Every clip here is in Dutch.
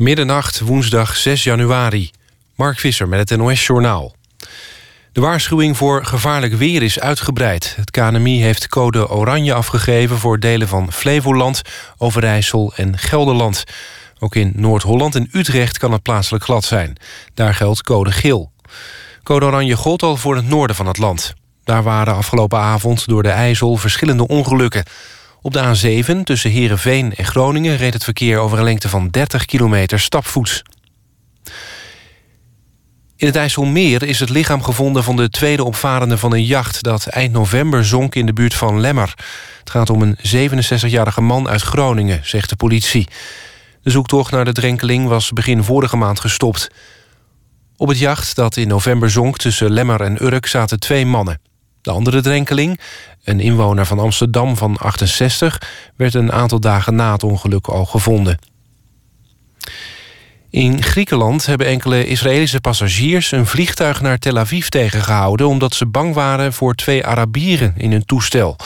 Middernacht, woensdag 6 januari. Mark Visser met het NOS-journaal. De waarschuwing voor gevaarlijk weer is uitgebreid. Het KNMI heeft code oranje afgegeven voor delen van Flevoland, Overijssel en Gelderland. Ook in Noord-Holland en Utrecht kan het plaatselijk glad zijn. Daar geldt code geel. Code oranje gold al voor het noorden van het land. Daar waren afgelopen avond door de IJssel verschillende ongelukken. Op de A7 tussen Heerenveen en Groningen reed het verkeer over een lengte van 30 kilometer stapvoets. In het IJsselmeer is het lichaam gevonden van de tweede opvarende van een jacht... dat eind november zonk in de buurt van Lemmer. Het gaat om een 67-jarige man uit Groningen, zegt de politie. De zoektocht naar de drenkeling was begin vorige maand gestopt. Op het jacht dat in november zonk tussen Lemmer en Urk zaten twee mannen. De andere drenkeling, een inwoner van Amsterdam van 68... werd een aantal dagen na het ongeluk al gevonden. In Griekenland hebben enkele Israëlische passagiers... een vliegtuig naar Tel Aviv tegengehouden... omdat ze bang waren voor twee Arabieren in hun toestel.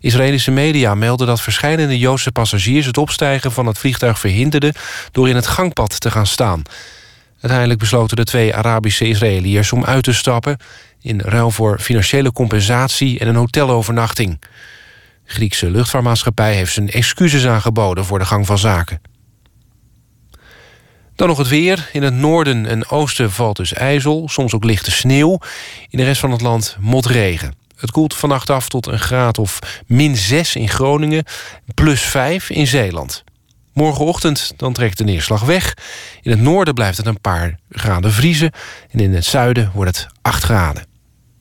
Israëlische media melden dat verschillende Joodse passagiers... het opstijgen van het vliegtuig verhinderden... door in het gangpad te gaan staan. Uiteindelijk besloten de twee Arabische Israëliërs om uit te stappen... in ruil voor financiële compensatie en een hotelovernachting. De Griekse luchtvaartmaatschappij heeft zijn excuses aangeboden... voor de gang van zaken. Dan nog het weer. In het noorden en oosten valt dus ijzel, soms ook lichte sneeuw. In de rest van het land motregen. Het koelt vannacht af tot een graad of min 6 in Groningen, plus 5 in Zeeland. Morgenochtend dan trekt de neerslag weg. In het noorden blijft het een paar graden vriezen... en in het zuiden wordt het 8 graden.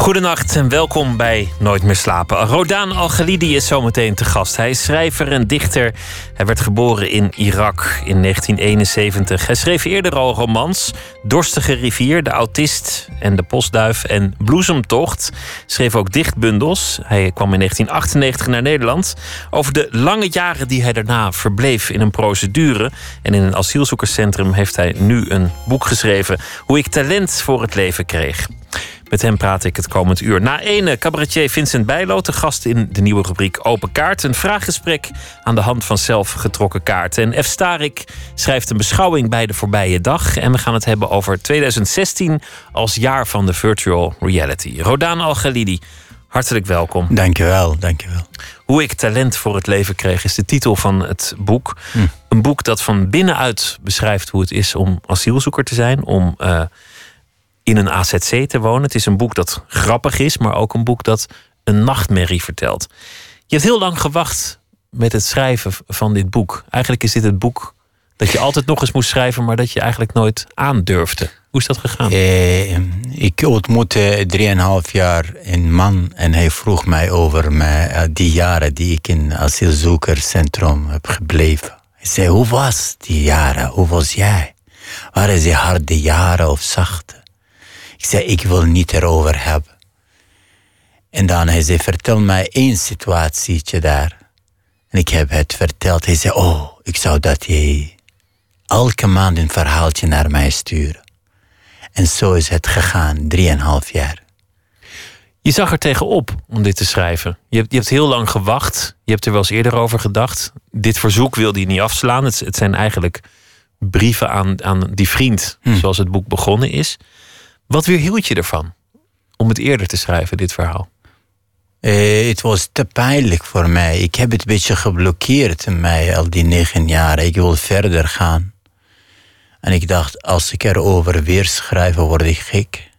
Goedenacht en welkom bij Nooit meer slapen. Rodaan Al-Ghalidi is zometeen te gast. Hij is schrijver en dichter. Hij werd geboren in Irak in 1971. Hij schreef eerder al romans. Dorstige rivier, De Autist en De Postduif en Bloesemtocht. Schreef ook dichtbundels. Hij kwam in 1998 naar Nederland. Over de lange jaren die hij daarna verbleef in een procedure. En in een asielzoekerscentrum heeft hij nu een boek geschreven. Hoe ik talent voor het leven kreeg. Met hem praat ik het komend uur. Na ene cabaretier Vincent Bijlo te gast in de nieuwe rubriek Open Kaart. Een vraaggesprek aan de hand van zelfgetrokken kaarten. En F. Starik schrijft een beschouwing bij de voorbije dag. En we gaan het hebben over 2016 als jaar van de virtual reality. Rodaan Al-Ghalidi, hartelijk welkom. Dankjewel, dankjewel. Hoe ik talent voor het leven kreeg is de titel van het boek. Hm. Een boek dat van binnenuit beschrijft hoe het is om asielzoeker te zijn. Om... Uh, in een AZC te wonen. Het is een boek dat grappig is, maar ook een boek dat een nachtmerrie vertelt. Je hebt heel lang gewacht met het schrijven van dit boek. Eigenlijk is dit het boek dat je altijd nog eens moest schrijven, maar dat je eigenlijk nooit aandurfde. Hoe is dat gegaan? Eh, ik ontmoette drieënhalf jaar een man en hij vroeg mij over mijn, uh, die jaren die ik in asielzoekerscentrum heb gebleven. Hij zei, hoe was die jaren? Hoe was jij? Waren ze harde jaren of zachte? Ik zei, ik wil niet erover hebben. En dan hij zei, vertel mij één situatietje daar. En ik heb het verteld. Hij zei, oh, ik zou dat je elke maand een verhaaltje naar mij sturen. En zo is het gegaan, drieënhalf jaar. Je zag er tegenop om dit te schrijven. Je hebt, je hebt heel lang gewacht. Je hebt er wel eens eerder over gedacht. Dit verzoek wilde je niet afslaan. Het, het zijn eigenlijk brieven aan, aan die vriend, hm. zoals het boek begonnen is. Wat weerhield je ervan om het eerder te schrijven, dit verhaal? Uh, het was te pijnlijk voor mij. Ik heb het een beetje geblokkeerd in mij al die negen jaar. Ik wil verder gaan. En ik dacht, als ik erover weer schrijf, word ik gek.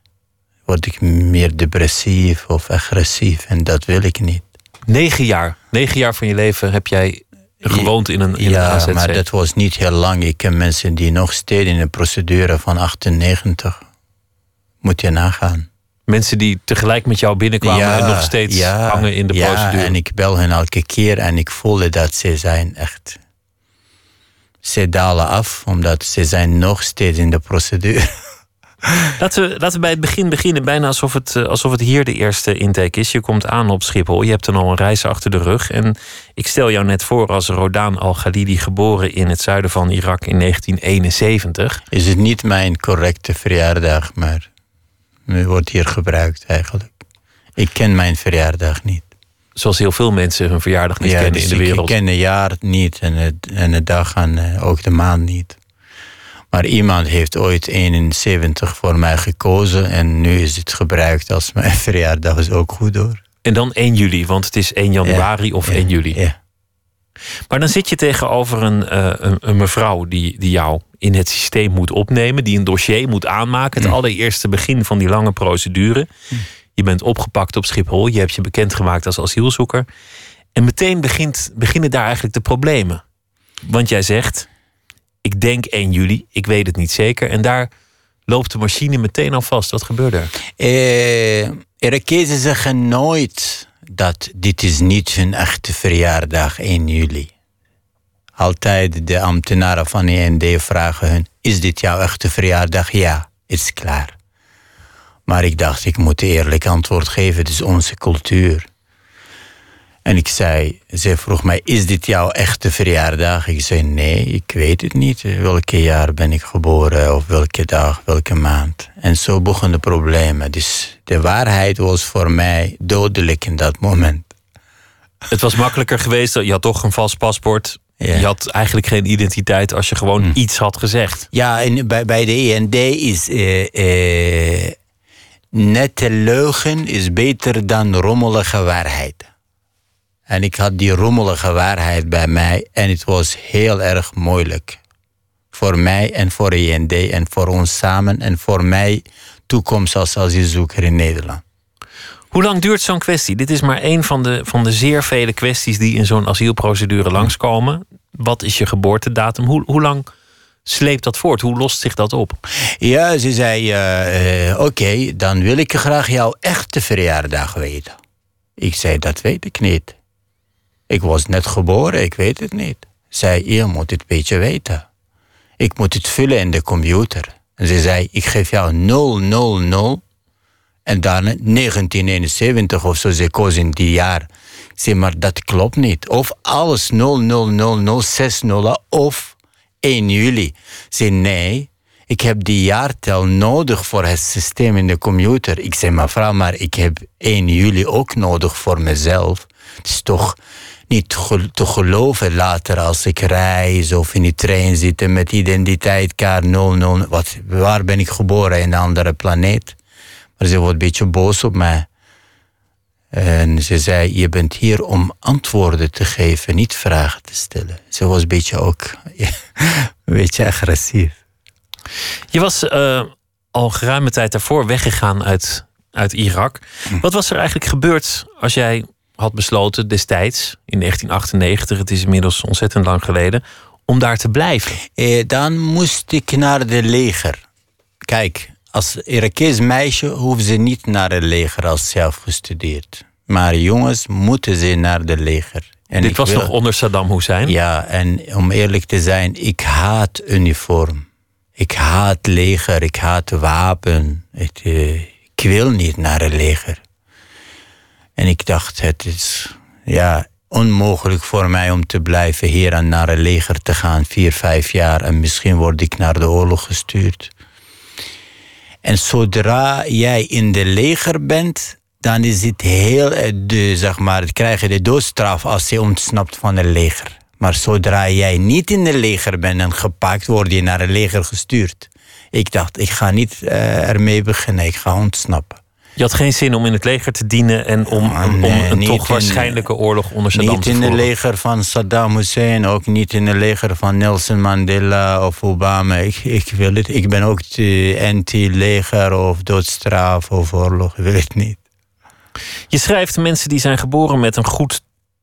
Word ik meer depressief of agressief. En dat wil ik niet. Negen jaar. Negen jaar van je leven heb jij gewoond in een, in ja, een maar dat was niet heel lang. Ik ken mensen die nog steeds in een procedure van 98 moet je nagaan. Mensen die tegelijk met jou binnenkwamen en nog steeds hangen in de ja, procedure. Ja, en ik bel hen elke keer en ik voelde dat ze zijn echt... Ze dalen af, omdat ze zijn nog steeds in de procedure. Laten we, laten we bij het begin beginnen. Bijna alsof het, eh, alsof het hier de eerste intake is. Je komt aan op Schiphol. Je hebt dan al een reis achter de rug. En ik stel jou net voor als Rodan al-Ghalidi... geboren in het zuiden van Irak in 1971. Is het niet mijn correcte verjaardag, maar wordt hier gebruikt eigenlijk. Ik ken mijn verjaardag niet. Zoals heel veel mensen hun verjaardag niet kennen dus in de wereld. Ik ken het jaar niet en, het, en de dag en eh, ook de maand niet. Maar iemand heeft ooit 71 voor mij gekozen en nu is het gebruikt als mijn verjaardag is ook goed hoor. En dan 1 juli, want het is 1 januari of 1 juli. Ja. Maar dan zit je tegenover een, uh, een, een, mevrouw die, die jou in het systeem moet opnemen, die een dossier moet aanmaken. Het mm. allereerste begin van die lange procedure. Mm. Je bent opgepakt op Schiphol, je hebt je bekendgemaakt als asielzoeker. En meteen begint, beginnen daar eigenlijk de problemen. Want jij zegt, ik denk 1 juli, ik weet het niet zeker. En daar loopt de machine meteen al vast. Wat gebeurde er? Eh, Irakezen zeggen nooit dat dit is niet hun echte verjaardag 1 juli. Altijd de ambtenaren van END vragen hun: Is dit jouw echte verjaardag? Ja, is klaar. Maar ik dacht, ik moet eerlijk antwoord geven. Het is onze cultuur. En ik zei, zij vroeg mij, is dit jouw echte verjaardag? Ik zei, nee, ik weet het niet. Welke jaar ben ik geboren of welke dag, welke maand? En zo begonnen de problemen. Dus de waarheid was voor mij dodelijk in dat moment. Het was makkelijker geweest, je had toch een vast paspoort. Je had eigenlijk geen identiteit als je gewoon hm. iets had gezegd. Ja, en bij, bij de END is uh, uh, nette leugen is beter dan rommelige waarheid. En ik had die rommelige waarheid bij mij en het was heel erg moeilijk. Voor mij en voor END en voor ons samen en voor mij toekomst als asielzoeker in Nederland. Hoe lang duurt zo'n kwestie? Dit is maar één van de, van de zeer vele kwesties die in zo'n asielprocedure langskomen. Wat is je geboortedatum? Hoe, hoe lang sleept dat voort? Hoe lost zich dat op? Ja, ze zei: uh, uh, Oké, dan wil ik graag jouw echte verjaardag weten. Ik zei: Dat weet ik niet. Ik was net geboren, ik weet het niet. Zij, je moet het beetje weten. Ik moet het vullen in de computer. En ze zei, ik geef jou 000 en dan 1971 of zo, ze koos in die jaar. Ik zei, maar dat klopt niet. Of alles 000060 of 1 juli. Ze nee, ik heb die jaartel nodig voor het systeem in de computer. Ik zei, mevrouw, maar ik heb 1 juli ook nodig voor mezelf. Het is toch niet te geloven later als ik reis of in die trein zit met identiteitkaart 00. Wat, waar ben ik geboren? In een andere planeet. Maar ze wordt een beetje boos op mij. En ze zei: Je bent hier om antwoorden te geven, niet vragen te stellen. Ze was een beetje ook een beetje agressief. Je was uh, al geruime tijd daarvoor weggegaan uit, uit Irak. Hm. Wat was er eigenlijk gebeurd als jij had besloten destijds, in 1998, het is inmiddels ontzettend lang geleden, om daar te blijven? Eh, dan moest ik naar de leger. Kijk, als Irakees meisje hoeven ze niet naar het leger als zelf gestudeerd. Maar jongens moeten ze naar de leger. En Dit was wil... nog onder Saddam Hussein? Ja, en om eerlijk te zijn, ik haat uniform. Ik haat leger, ik haat wapen. Ik, uh, ik wil niet naar het leger. En ik dacht, het is ja, onmogelijk voor mij om te blijven hier en naar een leger te gaan, vier, vijf jaar. En misschien word ik naar de oorlog gestuurd. En zodra jij in de leger bent, dan is het heel, eh, de, zeg maar, krijg je de doodstraf als je ontsnapt van het leger. Maar zodra jij niet in de leger bent en gepakt, word je naar het leger gestuurd. Ik dacht, ik ga niet uh, ermee beginnen, ik ga ontsnappen. Je had geen zin om in het leger te dienen en om, om een toch waarschijnlijke oorlog onder Saddam niet te Niet in het leger van Saddam Hussein, ook niet in het leger van Nelson Mandela of Obama. Ik, ik wil het. Ik ben ook anti-leger of doodstraf of oorlog. Ik wil het niet. Je schrijft mensen die zijn geboren met een goed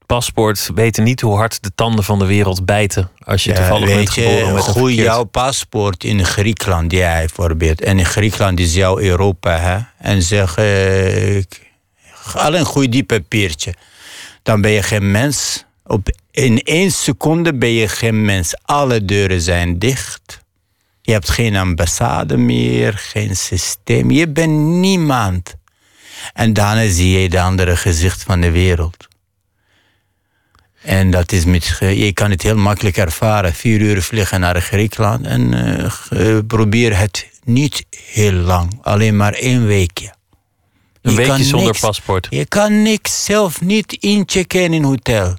paspoort weten niet hoe hard de tanden van de wereld bijten. Als je toevallig bent geboren met een Goed, jouw paspoort in Griekenland, ja, bijvoorbeeld. En in Griekenland is jouw Europa, hè. En zeg, uh, alleen goed die papiertje. Dan ben je geen mens. Op, in één seconde ben je geen mens. Alle deuren zijn dicht. Je hebt geen ambassade meer, geen systeem. Je bent niemand. En daarna zie je de andere gezicht van de wereld. En dat is met, je kan het heel makkelijk ervaren. Vier uur vliegen naar Griekenland en uh, probeer het niet heel lang. Alleen maar één weekje. Een je weekje zonder paspoort. Je kan niks zelf niet inchecken in een hotel.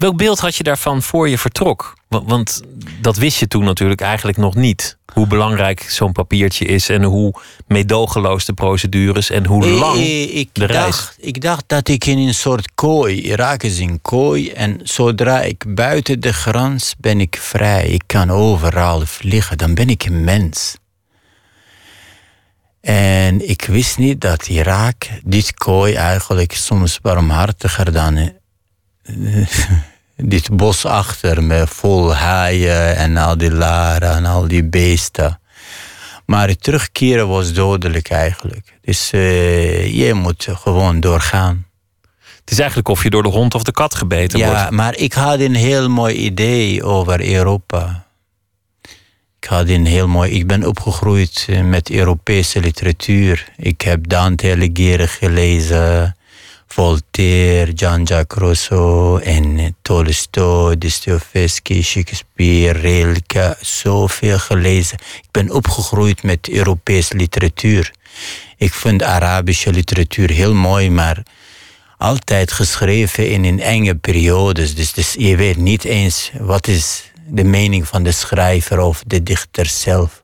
Welk beeld had je daarvan voor je vertrok? Want dat wist je toen natuurlijk eigenlijk nog niet. Hoe belangrijk zo'n papiertje is en hoe meedogenloos de procedures en hoe lang ik, de dacht, reis. Ik dacht dat ik in een soort kooi, Irak is een kooi. En zodra ik buiten de grens ben ik vrij. Ik kan overal vliegen. Dan ben ik een mens. En ik wist niet dat Irak, dit kooi eigenlijk soms barmhartiger dan dit bos achter me vol haaien en al die laren en al die beesten. Maar het terugkeren was dodelijk eigenlijk. Dus uh, je moet gewoon doorgaan. Het is eigenlijk of je door de hond of de kat gebeten ja, wordt. Ja, maar ik had een heel mooi idee over Europa. Ik had een heel mooi. Ik ben opgegroeid met Europese literatuur. Ik heb Dante Alighieri gelezen. Voltaire, Jean-Jacques Rousseau en Tolstoy, Dostoevsky, Shakespeare, Rilke, zoveel gelezen. Ik ben opgegroeid met Europese literatuur. Ik vind Arabische literatuur heel mooi, maar altijd geschreven in een enge periodes. Dus, dus je weet niet eens wat is de mening van de schrijver of de dichter zelf.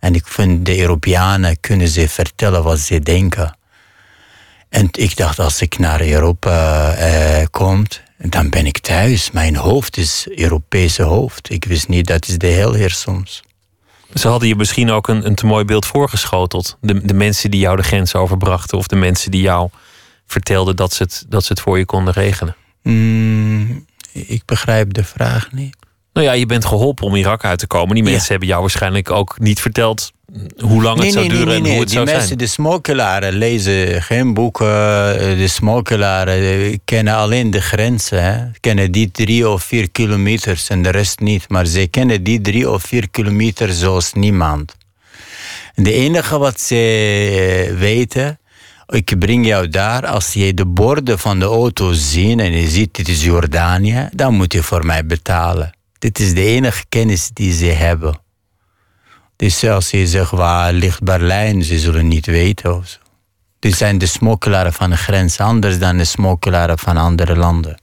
En ik vind de Europeanen kunnen ze vertellen wat ze denken. En ik dacht, als ik naar Europa eh, kom, dan ben ik thuis. Mijn hoofd is Europese hoofd. Ik wist niet, dat is de heel heer soms. Ze hadden je misschien ook een, een te mooi beeld voorgeschoteld. De, de mensen die jou de grens overbrachten... of de mensen die jou vertelden dat ze het, dat ze het voor je konden regelen. Mm, ik begrijp de vraag niet. Nou ja, je bent geholpen om Irak uit te komen. Die mensen hebben jou waarschijnlijk ook niet verteld hoe lang het zou duren en hoe het die zou mensen, zijn. De smokkelaren lezen geen boeken. De smokkelaren kennen alleen de grenzen. Hè. Kennen die drie of vier kilometers en de rest niet. Maar ze kennen die drie of vier kilometer zoals niemand. De enige wat ze eh, weten, ik breng jou daar. Als je de borden van de auto ziet en je ziet dit is Jordanië, dan moet je voor mij betalen. Dit is de enige kennis die ze hebben. Dus als je zegt waar ligt Berlijn, ze zullen niet weten of zo. Dit zijn de smokkelaren van de grens, anders dan de smokkelaren van andere landen.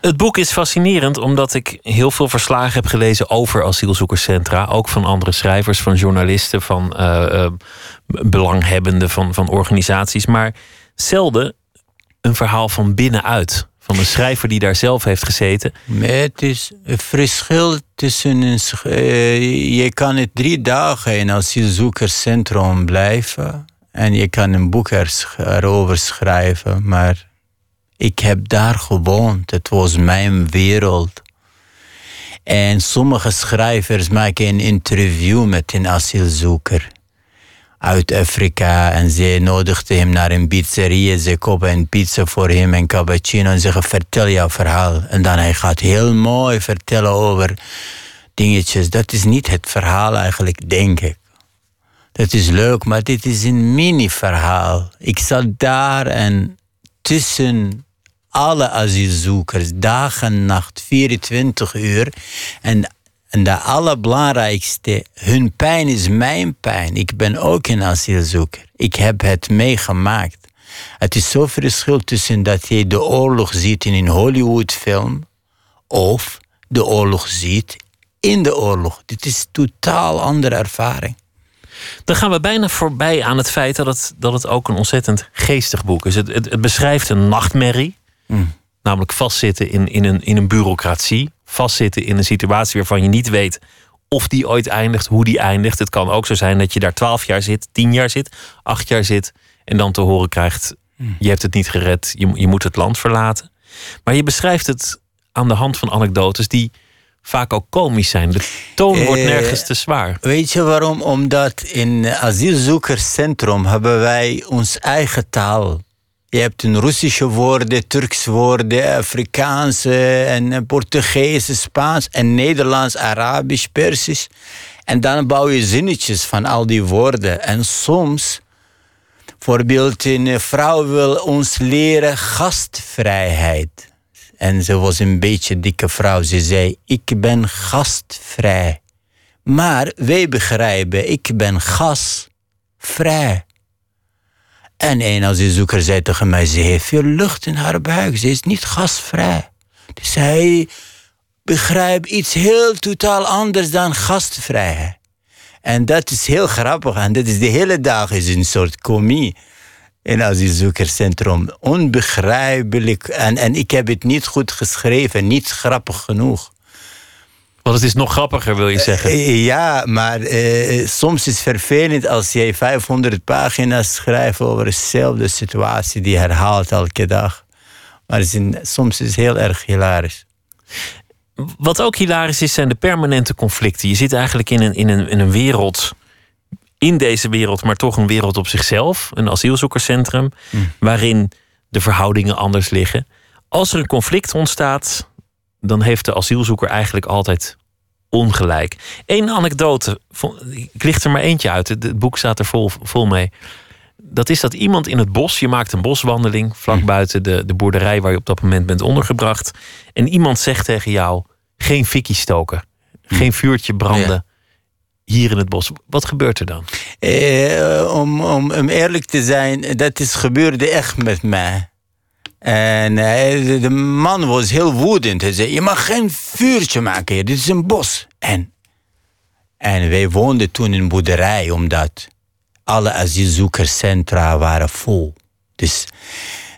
Het boek is fascinerend omdat ik heel veel verslagen heb gelezen over asielzoekerscentra. Ook van andere schrijvers, van journalisten, van uh, belanghebbenden, van, van organisaties. Maar zelden een verhaal van binnenuit. Van een schrijver die daar zelf heeft gezeten. Het is een verschil tussen een. Uh, je kan het drie dagen in asielzoekerscentrum blijven. En je kan een boek erover schrijven. Maar ik heb daar gewoond. Het was mijn wereld. En sommige schrijvers maken een interview met een asielzoeker uit Afrika. En ze nodigden hem naar een pizzeria. Ze kopen een pizza voor hem en cappuccino. En zeggen, vertel jouw verhaal. En dan hij gaat heel mooi vertellen over dingetjes. Dat is niet het verhaal eigenlijk, denk ik. Dat is leuk, maar dit is een mini-verhaal. Ik zat daar en tussen alle asielzoekers, dag en nacht, 24 uur. En en de allerbelangrijkste, hun pijn is mijn pijn. Ik ben ook een asielzoeker. Ik heb het meegemaakt. Het is zo verschil tussen dat je de oorlog ziet in een Hollywoodfilm of de oorlog ziet in de oorlog. Dit is een totaal andere ervaring. Dan gaan we bijna voorbij aan het feit dat het, dat het ook een ontzettend geestig boek is. Het, het, het beschrijft een nachtmerrie, mm. namelijk vastzitten in, in, een, in een bureaucratie vastzitten in een situatie waarvan je niet weet of die ooit eindigt, hoe die eindigt. Het kan ook zo zijn dat je daar twaalf jaar zit, tien jaar zit, acht jaar zit en dan te horen krijgt: je hebt het niet gered, je, je moet het land verlaten. Maar je beschrijft het aan de hand van anekdotes die vaak ook komisch zijn. De toon wordt nergens te zwaar. Weet je waarom? Omdat in asielzoekerscentrum hebben wij ons eigen taal. Je hebt een Russische woorden, Turks woorden, Afrikaanse en Portugees, Spaans en Nederlands, Arabisch, Persisch. En dan bouw je zinnetjes van al die woorden. En soms, bijvoorbeeld, een vrouw wil ons leren gastvrijheid. En ze was een beetje dikke vrouw. Ze zei: Ik ben gastvrij. Maar wij begrijpen, ik ben gasvrij. En een asielzoeker zei tegen mij: Ze heeft veel lucht in haar buik. Ze is niet gasvrij. Dus hij begrijpt iets heel totaal anders dan gastvrijheid. En dat is heel grappig. En dat is de hele dag is een soort comie in asielzoekerscentrum. Onbegrijpelijk. En, en ik heb het niet goed geschreven, niet grappig genoeg. Want het is nog grappiger, wil je zeggen? Uh, ja, maar uh, soms is het vervelend als jij 500 pagina's schrijft over dezelfde situatie die herhaalt elke dag. Maar is soms is het heel erg hilarisch. Wat ook hilarisch is, zijn de permanente conflicten. Je zit eigenlijk in een, in een, in een wereld, in deze wereld, maar toch een wereld op zichzelf. Een asielzoekerscentrum, mm. waarin de verhoudingen anders liggen. Als er een conflict ontstaat, dan heeft de asielzoeker eigenlijk altijd ongelijk. Eén anekdote, ik licht er maar eentje uit, het boek staat er vol, vol mee. Dat is dat iemand in het bos, je maakt een boswandeling vlak hm. buiten de, de boerderij waar je op dat moment bent ondergebracht. En iemand zegt tegen jou: geen fikkie stoken, hm. geen vuurtje branden. Hier in het bos. Wat gebeurt er dan? Eh, om, om, om eerlijk te zijn, dat is gebeurde echt met mij. En uh, de man was heel woedend. Hij zei, je mag geen vuurtje maken hier, dit is een bos. En, en wij woonden toen in een boerderij, omdat alle asielzoekerscentra waren vol. Dus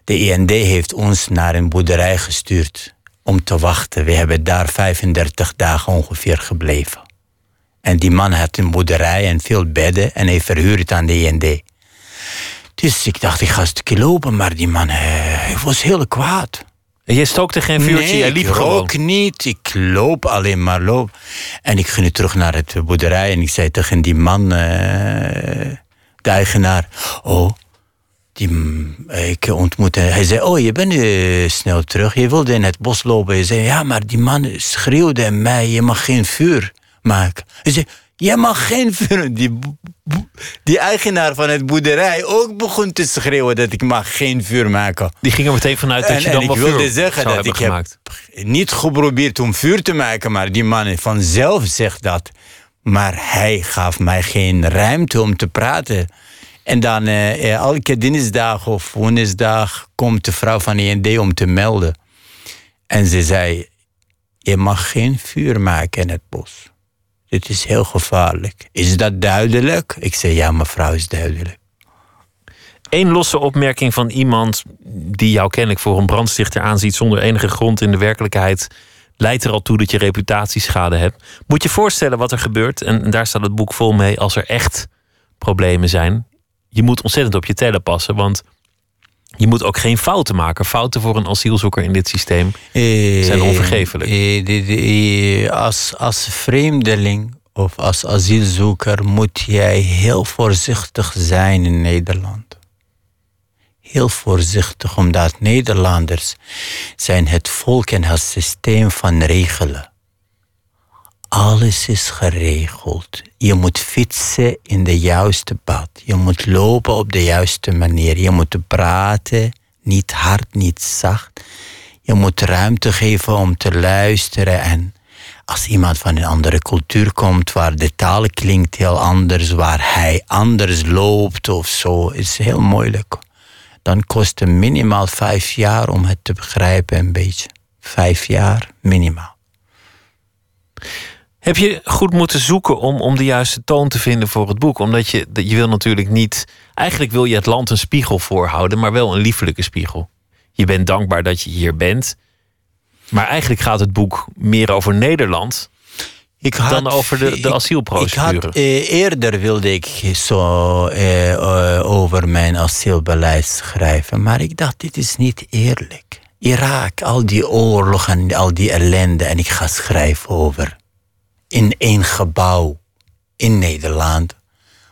de IND heeft ons naar een boerderij gestuurd om te wachten. We hebben daar 35 dagen ongeveer gebleven. En die man had een boerderij en veel bedden en hij verhuurde aan de IND. Dus ik dacht, ik ga een stukje lopen, maar die man hij was heel kwaad. En je stookte geen vuurtje, nee, jij liep ik gewoon? ook niet. Ik loop alleen maar loop. En ik ging terug naar het boerderij en ik zei tegen die man, uh, de eigenaar, oh, die, ik ontmoette. Hij zei, oh, je bent uh, snel terug. Je wilde in het bos lopen. Hij zei, ja, maar die man schreeuwde mij, je mag geen vuur maken. Hij zei, je mag geen vuur. Die, die eigenaar van het boerderij ook begon te schreeuwen dat ik mag geen vuur maken. Die ging er meteen vanuit dat je dan en wel ik wilde zeggen dat ik gemaakt. heb niet geprobeerd om vuur te maken, maar die man vanzelf zegt dat. Maar hij gaf mij geen ruimte om te praten. En dan uh, elke dinsdag of woensdag komt de vrouw van END om te melden. En ze zei, je mag geen vuur maken in het bos. Dit is heel gevaarlijk. Is dat duidelijk? Ik zei, ja mevrouw, is duidelijk. Eén losse opmerking van iemand die jou kennelijk voor een brandstichter aanziet zonder enige grond in de werkelijkheid leidt er al toe dat je reputatieschade hebt. Moet je voorstellen wat er gebeurt, en daar staat het boek vol mee, als er echt problemen zijn. Je moet ontzettend op je tellen passen, want je moet ook geen fouten maken. Fouten voor een asielzoeker in dit systeem zijn onvergeeflijk. Eh, als, als vreemdeling of als asielzoeker moet jij heel voorzichtig zijn in Nederland. Heel voorzichtig, omdat Nederlanders zijn het volk en het systeem van regelen. Alles is geregeld. Je moet fietsen in de juiste pad. Je moet lopen op de juiste manier. Je moet praten, niet hard, niet zacht. Je moet ruimte geven om te luisteren. En als iemand van een andere cultuur komt, waar de taal klinkt heel anders, waar hij anders loopt of zo, is heel moeilijk. Dan kost het minimaal vijf jaar om het te begrijpen, een beetje. Vijf jaar minimaal. Heb je goed moeten zoeken om, om de juiste toon te vinden voor het boek? Omdat je, je wil natuurlijk niet. Eigenlijk wil je het land een spiegel voorhouden, maar wel een liefelijke spiegel. Je bent dankbaar dat je hier bent. Maar eigenlijk gaat het boek meer over Nederland ik had, dan over de, de asielprocedure. Ik had, eh, eerder wilde ik zo eh, eh, over mijn asielbeleid schrijven, maar ik dacht, dit is niet eerlijk. Irak, al die oorlogen, al die ellende, en ik ga schrijven over in één gebouw in Nederland,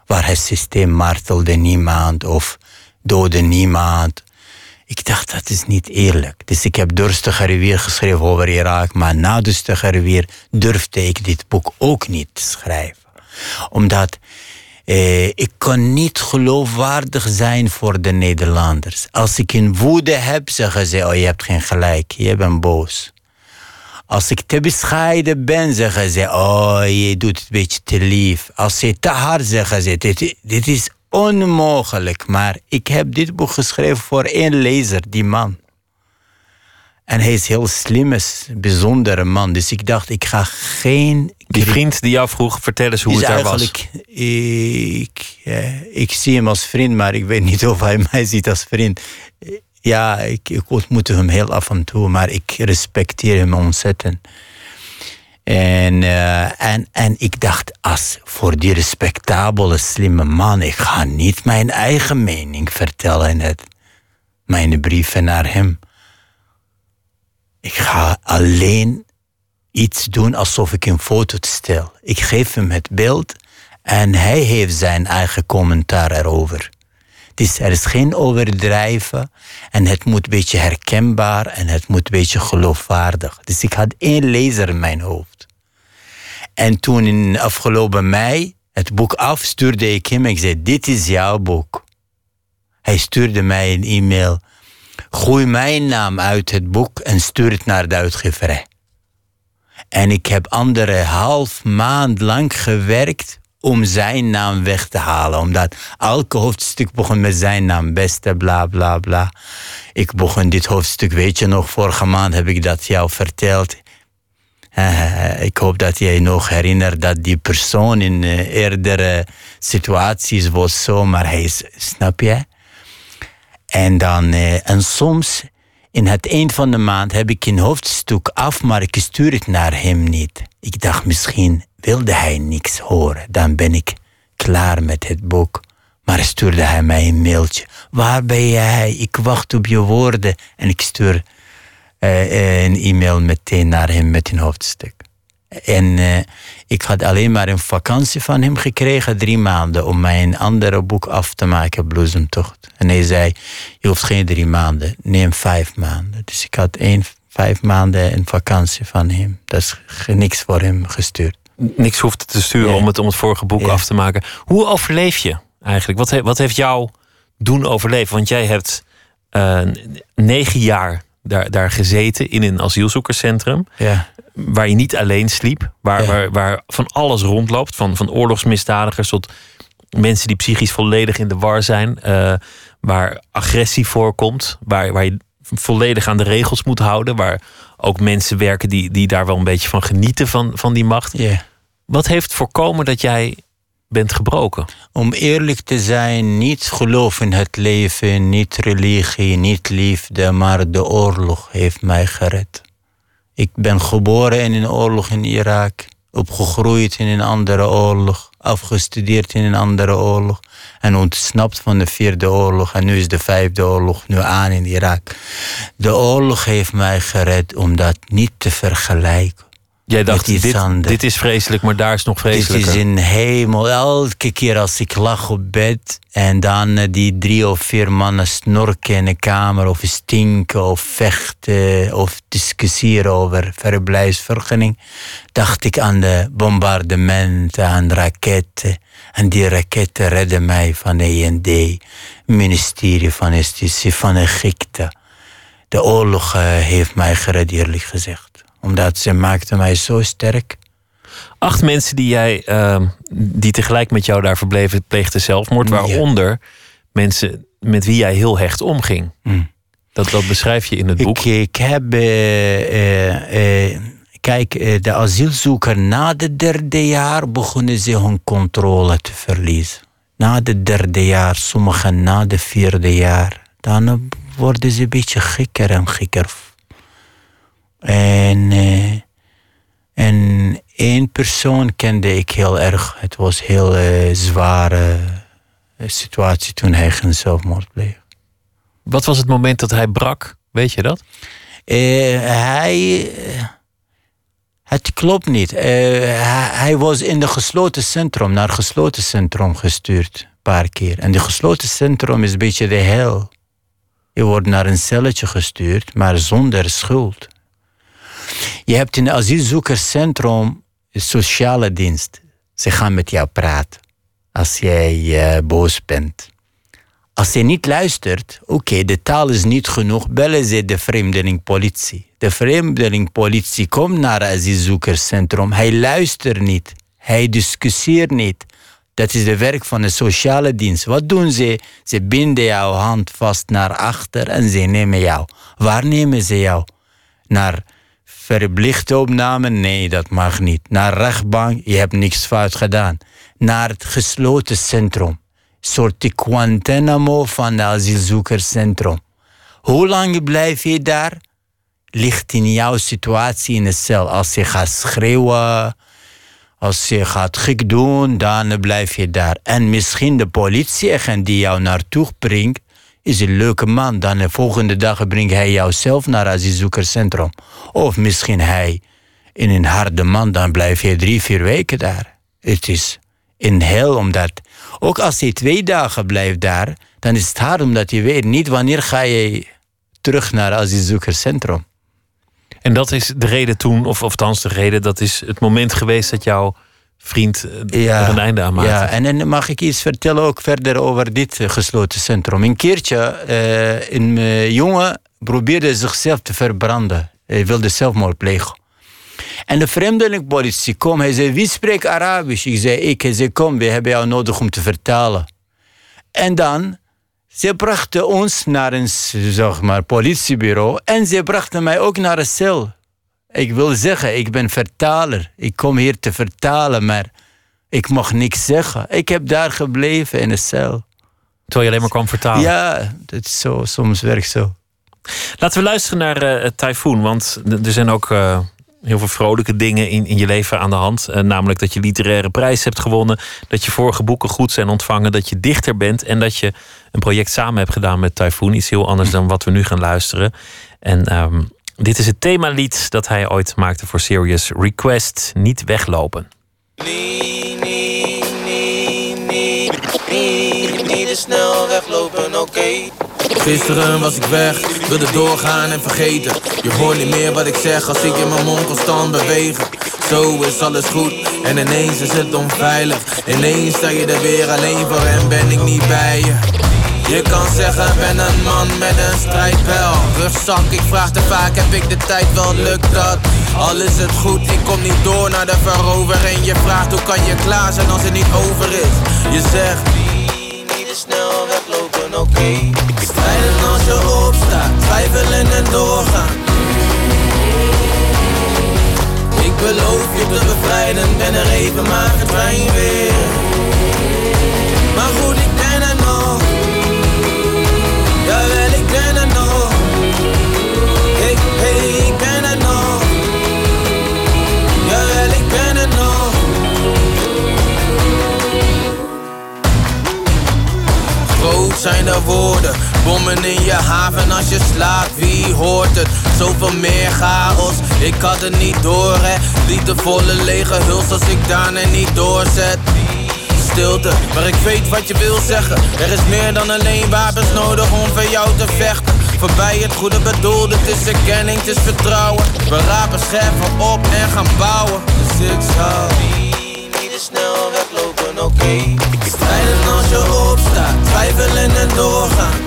waar het systeem martelde niemand of doodde niemand. Ik dacht, dat is niet eerlijk. Dus ik heb Durstige Rivier geschreven over Irak. Maar na Durstige Rivier durfde ik dit boek ook niet te schrijven. Omdat eh, ik kon niet geloofwaardig zijn voor de Nederlanders. Als ik een woede heb, zeggen ze, oh je hebt geen gelijk, je bent boos. Als ik te bescheiden ben, zeggen ze, oh je doet het een beetje te lief. Als ze te hard zeggen ze, dit, dit is onmogelijk. Maar ik heb dit boek geschreven voor één lezer, die man. En hij is heel slim, is een bijzondere man. Dus ik dacht, ik ga geen... Die vriend die jou vroeg, vertel eens hoe het daar was. Ik, ik zie hem als vriend, maar ik weet niet of hij mij ziet als vriend. Ja, ik, ik ontmoet hem heel af en toe, maar ik respecteer hem ontzettend. En, uh, en, en ik dacht, als voor die respectabele, slimme man, ik ga niet mijn eigen mening vertellen in het, mijn brieven naar hem. Ik ga alleen iets doen alsof ik een foto stel. Ik geef hem het beeld en hij heeft zijn eigen commentaar erover. Dus er is geen overdrijven en het moet een beetje herkenbaar en het moet een beetje geloofwaardig. Dus ik had één lezer in mijn hoofd. En toen in afgelopen mei het boek afstuurde ik hem. Ik zei, dit is jouw boek. Hij stuurde mij een e-mail. Gooi mijn naam uit het boek en stuur het naar de uitgeverij. En ik heb andere half maand lang gewerkt om zijn naam weg te halen. Omdat elke hoofdstuk begon met zijn naam, beste, bla bla bla. Ik begon dit hoofdstuk, weet je nog, vorige maand heb ik dat jou verteld. Ik hoop dat jij nog herinnert dat die persoon in uh, eerdere situaties was zo, maar hij is, snap je? En dan, uh, en soms in het eind van de maand heb ik een hoofdstuk af, maar ik stuur het naar hem niet. Ik dacht misschien wilde hij niks horen. Dan ben ik klaar met het boek. Maar stuurde hij mij een mailtje. Waar ben jij? Ik wacht op je woorden. En ik stuur uh, een e-mail meteen naar hem met een hoofdstuk. En uh, ik had alleen maar een vakantie van hem gekregen, drie maanden, om mijn andere boek af te maken, Bloesemtocht. En hij zei, je hoeft geen drie maanden, neem vijf maanden. Dus ik had één, vijf maanden een vakantie van hem. Dat is niks voor hem gestuurd niks hoeft te sturen om, het, om het vorige boek af te maken. Hoe overleef je eigenlijk? Wat, wat heeft jou doen overleven? Want jij hebt uh, negen jaar daar, daar gezeten in een asielzoekerscentrum. Ja. Waar je niet alleen sliep. Waar, waar, waar van alles rondloopt. Van, van oorlogsmisdadigers tot mensen die psychisch volledig in de war zijn. Uh, waar agressie voorkomt. Waar, waar je volledig aan de regels moet houden. Waar ook mensen werken die, die daar wel een beetje van genieten van, van die macht. Yeah. Wat heeft voorkomen dat jij bent gebroken? Om eerlijk te zijn, niet geloof in het leven, niet religie, niet liefde, maar de oorlog heeft mij gered. Ik ben geboren in een oorlog in Irak, opgegroeid in een andere oorlog, afgestudeerd in een andere oorlog en ontsnapt van de vierde oorlog. En nu is de vijfde oorlog nu aan in Irak. De oorlog heeft mij gered om dat niet te vergelijken. Jij dacht, dit, dit is vreselijk, maar daar is nog vreselijker. Dit is in hemel. Elke keer als ik lag op bed en dan eh, die drie of vier mannen snorken in de kamer of stinken of vechten of discussiëren over verblijfsvergunning, dacht ik aan de bombardementen, aan raketten. En die raketten redden mij van de END, ministerie van Justitie, van Egypte. De oorlog eh, heeft mij gered, eerlijk gezegd. Omdat ze maakte mij zo sterk. Acht mensen die, jij, uh, die tegelijk met jou daar verbleven, pleegden zelfmoord. Waaronder mensen met wie jij heel hecht omging. Mm. Dat, dat beschrijf je in het boek. Ik, ik heb uh, Kijk, eh, de asielzoeker na het derde jaar begonnen ze hun controle te verliezen. Na het derde jaar, sommigen na het vierde jaar. Dan worden ze een beetje gekker en gekker. En, uh, en één persoon kende ik heel erg. Het was een heel uh, zware situatie toen hij geen zelfmoord pleegde. Wat was het moment dat hij brak? Weet je dat? hij het klopt niet. Uh, hij, was in de gesloten centrum, naar het gesloten centrum gestuurd. Een paar keer. En de gesloten centrum is een beetje de hel. Je wordt naar een celletje gestuurd, maar zonder schuld. Je hebt in asielzoekerscentrum een sociale dienst. Ze gaan met jou praten als jij uh, boos bent. Als je niet luistert, oké, de taal is niet genoeg, bellen ze de vreemdelingpolitie. De vreemdelingpolitie komt naar het asielzoekerscentrum. Hij luistert niet. Hij discussieert niet. Dat is de werk van de sociale dienst. Wat doen ze? Ze binden jouw hand vast naar achter en ze nemen jou. Waar nemen ze jou? Naar verplichte opname? Nee, dat mag niet. Naar rechtbank? Je hebt niks fout gedaan. Naar het gesloten centrum. Soort Guantanamo van het asielzoekerscentrum. Hoe lang blijf je daar? Ligt in jouw situatie in de cel. Als je gaat schreeuwen, als je gaat gek doen, dan blijf je daar. En misschien de politieagent die jou naartoe brengt, is een leuke man. Dan de volgende dag brengt hij jou zelf naar asielzoekerscentrum. Of misschien hij in een harde man, dan blijf je drie, vier weken daar. Het is in hel omdat, ook als je twee dagen blijft daar, dan is het hard omdat je weet niet wanneer ga je terug naar asielzoekerscentrum. En dat is de reden toen, of althans de reden, dat is het moment geweest dat jouw vriend eh, er een einde aan maakte. Ja, en dan mag ik iets vertellen ook verder over dit eh, gesloten centrum. Een keertje, uh, een jongen probeerde zichzelf te verbranden. Hij wilde zelfmoord plegen. En de vreemdelingpolitie kwam. Hij zei, wie spreekt Arabisch? Ik zei, ik. Hij zei, kom, we hebben jou nodig om te vertalen. En dan ze brachten ons naar een zeg maar, politiebureau en ze brachten mij ook naar een cel. Ik wil zeggen, ik ben vertaler. Ik kom hier te vertalen, maar ik mag niks zeggen. Ik heb daar gebleven in een cel. Terwijl je alleen maar kwam vertalen? Ja, dat is zo. Soms werkt zo. Laten we luisteren naar uh, Typhoon, want er zijn ook... Uh heel veel vrolijke dingen in, in je leven aan de hand. Uh, namelijk dat je literaire prijs hebt gewonnen. Dat je vorige boeken goed zijn ontvangen. Dat je dichter bent. En dat je een project samen hebt gedaan met Typhoon. Iets heel anders dan wat we nu gaan luisteren. En um, dit is het themalied dat hij ooit maakte voor Serious Request. Niet weglopen. Nee, nee, nee, nee, niet te snel weglopen, oké. Gisteren was ik weg, wilde doorgaan en vergeten. Je hoort niet meer wat ik zeg als ik in mijn mond constant bewegen. Zo is alles goed en ineens is het onveilig. Ineens sta je er weer alleen voor en ben ik niet bij je. Je kan zeggen, ben een man met een strijdbel. Rugzak, ik vraag te vaak, heb ik de tijd wel, lukt dat? Al is het goed, ik kom niet door naar de verovering. Je vraagt, hoe kan je klaar zijn als het niet over is? Je zegt, niet te snel weglopen, oké. Okay. Strijden als je opstaat, twijfelen en doorgaan. Ik beloof je te bevrijden, ben er even, maar verdwijn weer. Maar goed, ik ben er nog. Zijn de woorden, bommen in je haven als je slaapt, wie hoort het? Zoveel meer chaos, ik had het niet door hè Liefdevolle lege huls als ik daarna niet doorzet stilte, maar ik weet wat je wil zeggen. Er is meer dan alleen wapens nodig om voor jou te vechten. Voorbij het goede bedoelde, het is erkenning, het is vertrouwen. We rapen scherven op en gaan bouwen. Dus ik zou niet snel weglopen, oké. Okay. En doorgaan.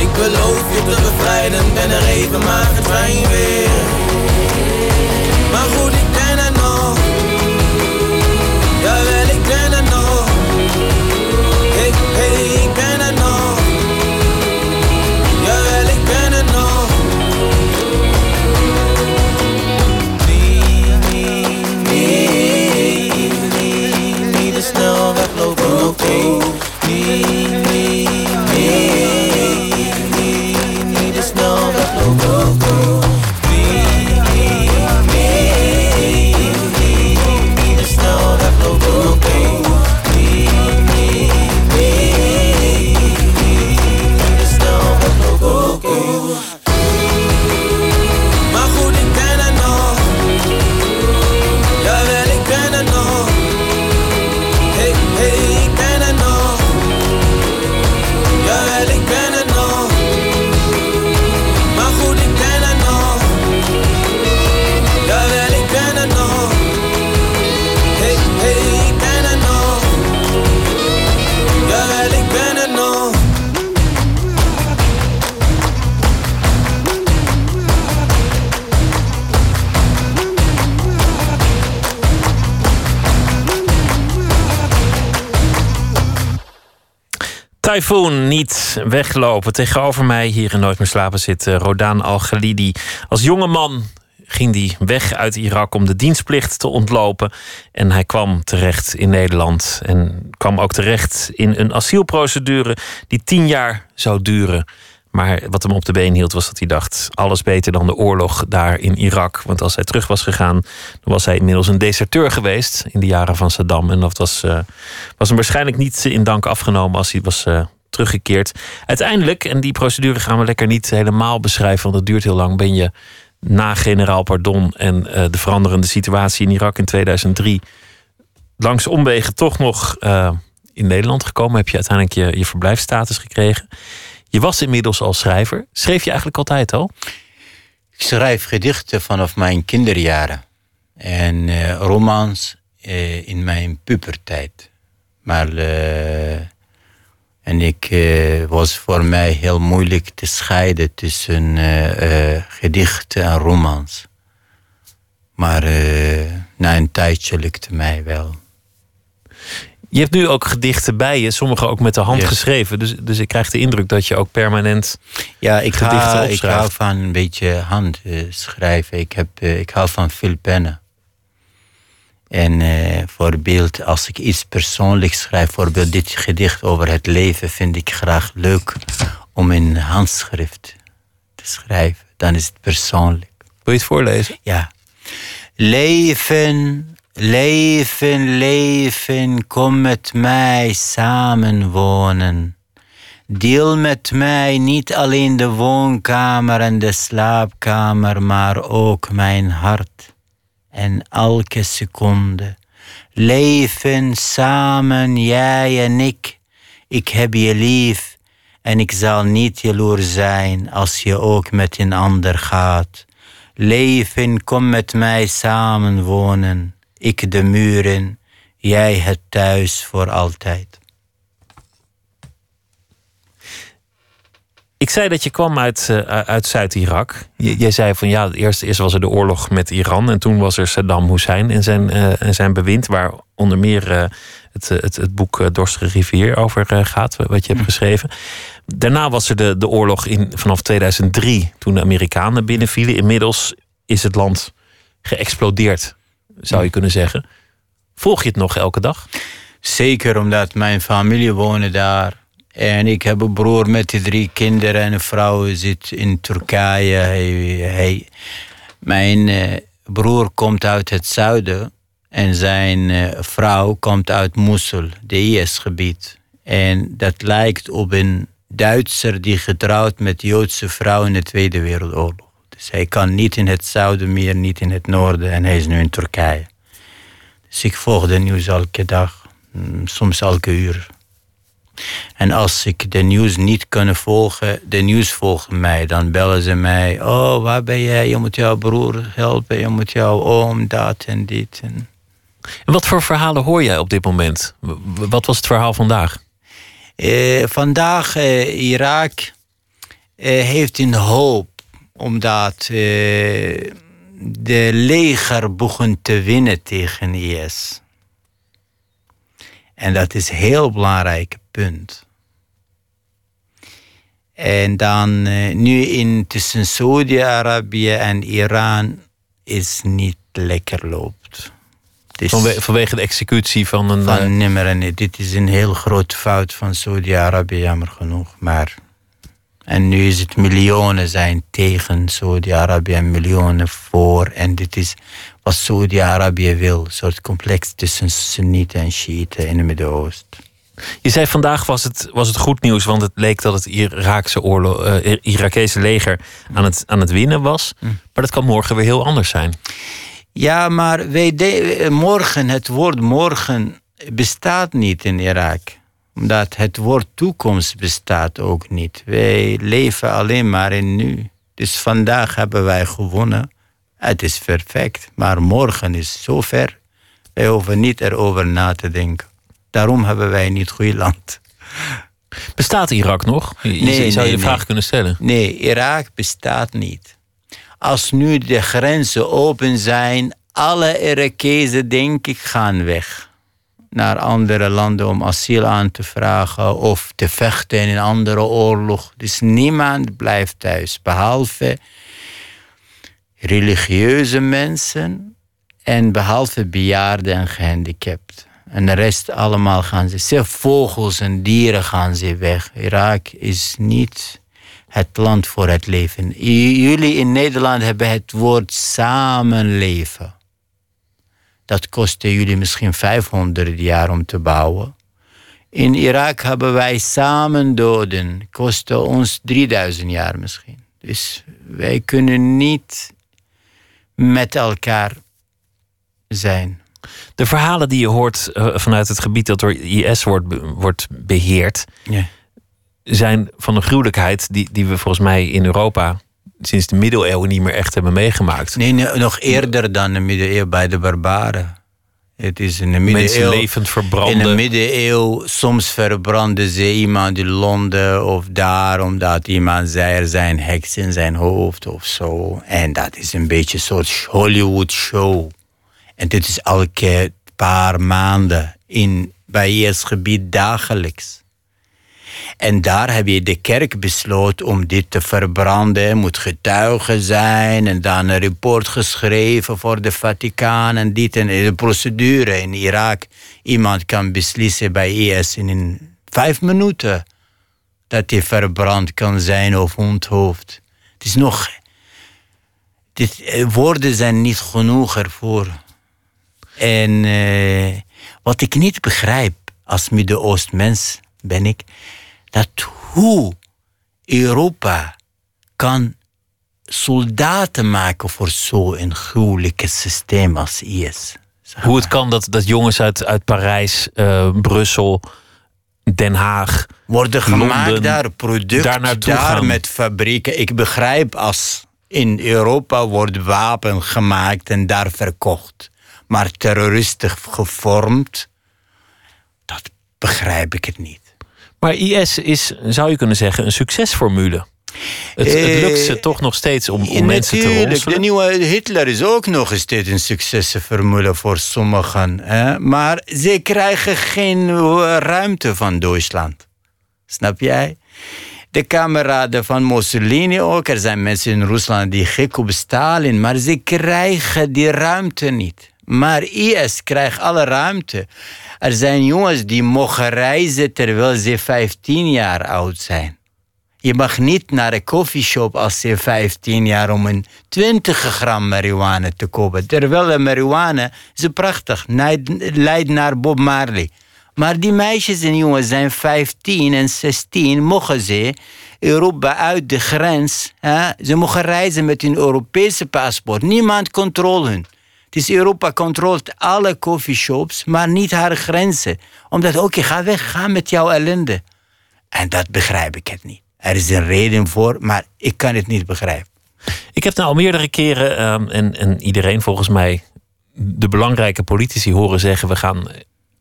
Ik beloof je te bevrijden, ben er even maar verdwijn weer. Maar goed, ik ben er nog. Jawel, ik ben er nog. Ik, hey, ik ben niet te snel weglopen, oké. Okay. Nee, nee, Niet weglopen. Tegenover mij hier in Nooit meer slapen zit uh, Rodaan Al-Ghalidi. Als jonge man ging hij weg uit Irak om de dienstplicht te ontlopen. En hij kwam terecht in Nederland. En kwam ook terecht in een asielprocedure die tien jaar zou duren. Maar wat hem op de been hield was dat hij dacht: alles beter dan de oorlog daar in Irak. Want als hij terug was gegaan, dan was hij inmiddels een deserteur geweest in de jaren van Saddam. En dat was, uh, was hem waarschijnlijk niet in dank afgenomen als hij was uh, teruggekeerd. Uiteindelijk, en die procedure gaan we lekker niet helemaal beschrijven, want dat duurt heel lang, ben je na generaal Pardon en uh, de veranderende situatie in Irak in 2003 langs omwegen toch nog in Nederland gekomen. Heb je uiteindelijk je, je verblijfsstatus gekregen. Je was inmiddels al schrijver. Schreef je eigenlijk altijd al? Ik schrijf gedichten vanaf mijn kinderjaren. En uh, romans uh, in mijn puberteit. Maar... Uh, en ik was voor mij heel moeilijk te scheiden tussen gedichten en romans. Maar na een tijdje lukte mij wel. Je hebt nu ook gedichten bij je, sommige ook met de hand geschreven. Dus, dus ik krijg de indruk dat je ook permanent ja, ik gedichten ga, Ik hou van een beetje hand schrijven. Ik, heb, uh, ik hou van veel pennen. En uh, voorbeeld, als ik iets persoonlijks schrijf, bijvoorbeeld dit gedicht over het leven, vind ik graag leuk om in handschrift te schrijven. Dan is het persoonlijk. Wil je het voorlezen? Ja. Leven Leven, leven, kom met mij samenwonen. Deel met mij niet alleen de woonkamer en de slaapkamer, maar ook mijn hart en elke seconde. Leven samen, jij en ik. Ik heb je lief en ik zal niet jaloers zijn als je ook met een ander gaat. Leven, kom met mij samen wonen ik de muren, jij het thuis voor altijd. Ik zei dat je kwam uit, uh, uit Zuid-Irak. Jij zei van ja, eerst, eerst was er de oorlog met Iran en toen was er Saddam Hussein en zijn, uh, en zijn bewind, waar onder meer uh, het, het, het boek Dorstige Rivier over gaat, wat je hebt hm. geschreven. Daarna was er de, de oorlog in, vanaf 2003, toen de Amerikanen binnenvielen. Inmiddels is het land geëxplodeerd zou je kunnen zeggen. Volg je het nog elke dag? Zeker, omdat mijn familie woont daar. En ik heb een broer met drie kinderen en een vrouw zit in Turkije. Hij, mijn uh, broer komt uit het zuiden en zijn uh, vrouw komt uit Mosul, de IS-gebied. En dat lijkt op een Duitser die getrouwd met Joodse vrouw in de Tweede Wereldoorlog. Dus hij kan niet in het zuiden meer, niet in het noorden. En hij is nu in Turkije. Dus ik volg de nieuws elke dag. Mm, soms elke uur. En als ik de nieuws niet kan volgen, de nieuws volgen mij. Dan bellen ze mij. Oh, waar ben jij? Je moet jouw broer helpen. Je moet jouw oom, dat en dit. En... en wat voor verhalen hoor jij op dit moment? Wat was het verhaal vandaag? Eh, vandaag, eh, Irak eh, heeft een hoop omdat uh, de leger begon te winnen tegen IS. En dat is een heel belangrijk punt. En dan uh, nu in tussen Saudi-Arabië en Iran is niet lekker loopt. Vanwe vanwege de executie van een. Van uh... nimmer en dit is een heel grote fout van Saudi-Arabië, jammer genoeg. Maar en nu is het miljoenen zijn tegen Saudi-Arabië en miljoenen voor. En dit is wat Saudi-Arabië wil. Een soort complex tussen Sunnieten en Shiiten in het Midden-Oosten. Je zei vandaag was het, was het goed nieuws, want het leek dat het Iraakse oorlog, uh, Irakese leger aan het, aan het winnen was. Mm. Maar dat kan morgen weer heel anders zijn. Ja, maar wij morgen, het woord morgen bestaat niet in Irak omdat het woord toekomst bestaat ook niet. Wij leven alleen maar in nu. Dus vandaag hebben wij gewonnen. Het is perfect. Maar morgen is zo ver. Wij hoeven niet erover na te denken. Daarom hebben wij niet goed land. Bestaat Irak nog? Je, nee, zou je de vraag kunnen stellen? Nee, Irak bestaat niet. Als nu de grenzen open zijn, alle Irakezen denk ik gaan weg naar andere landen om asiel aan te vragen of te vechten in een andere oorlog. Dus niemand blijft thuis, behalve religieuze mensen en behalve bejaarden en gehandicapten. En de rest allemaal gaan ze. Zelfs vogels en dieren gaan ze weg. Irak is niet het land voor het leven. Jullie in Nederland hebben het woord samenleven. Dat kostte jullie misschien 500 jaar om te bouwen. In Irak hebben wij samen doden. Kostte ons 3000 jaar misschien. Dus wij kunnen niet met elkaar zijn. De verhalen die je hoort eh, vanuit het gebied dat door IS wordt, wordt beheerd, Ja. zijn van een gruwelijkheid die, die we volgens mij in Europa sinds de middeleeuwen niet meer echt hebben meegemaakt. Nee, nee, nog eerder dan de middeleeuwen bij de barbaren. Het is in de Mensen middeleeuwen. levend In verbranden. de middeleeuwen, soms verbrandde ze iemand in Londen of daar, omdat iemand zei er zijn heks in zijn hoofd of zo. En dat is een beetje een soort Hollywood show. En dit is elke paar maanden in, bij IS gebied dagelijks. En daar heb je de kerk besloten om dit te verbranden. Er moet getuigen zijn en dan een rapport geschreven voor de Vaticaan en dit en de procedure in Irak. Iemand kan beslissen bij IS in vijf minuten dat hij verbrand kan zijn of onthoofd. Het is nog. Dit, eh, woorden zijn niet genoeg ervoor. En eh, wat ik niet begrijp als Midden-Oost-mens ben ik, dat hoe Europa kan soldaten maken voor zo'n gruwelijke systeem als IS. Zeg Hoe het kan dat, dat jongens uit, uit Parijs, eh, Brussel, Den Haag. worden gemaakt Londen, daar, product daar met fabrieken. Ik begrijp als in Europa wordt wapen gemaakt en daar verkocht. Maar terroristen gevormd, dat begrijp ik het niet. Maar IS is, zou je kunnen zeggen, een succesformule. Het, het Eh, lukt ze toch nog steeds om, om Ja, mensen te ronselen. De nieuwe Hitler is ook nog steeds een succesformule voor sommigen. Hè? Maar ze krijgen geen eh, ruimte van Duitsland. Snap jij? De kameraden van Mussolini ook. Er zijn mensen in Rusland die gek op Stalin. Maar ze krijgen die ruimte niet. Maar IS krijgt alle ruimte. Er zijn jongens die mogen reizen terwijl ze 15 jaar oud zijn. Je mag niet naar een koffieshop als je 15 jaar om een 20 gram marihuana te kopen. Terwijl de marihuana is prachtig, leidt naar Bob Marley. Maar die meisjes en jongens zijn 15 en 16, mogen ze Europa uit de grens. Hè? Ze mogen reizen met een Europese paspoort. Niemand controleert hun. Is Europa controleert alle coffeeshops, maar niet haar grenzen. Omdat, oké, ga weg, ga met jouw ellende. En dat begrijp ik het niet. Er is een reden voor, maar ik kan het niet begrijpen. Ik heb nou al meerdere keren, ehm, en, en iedereen volgens mij, de belangrijke politici horen zeggen: we gaan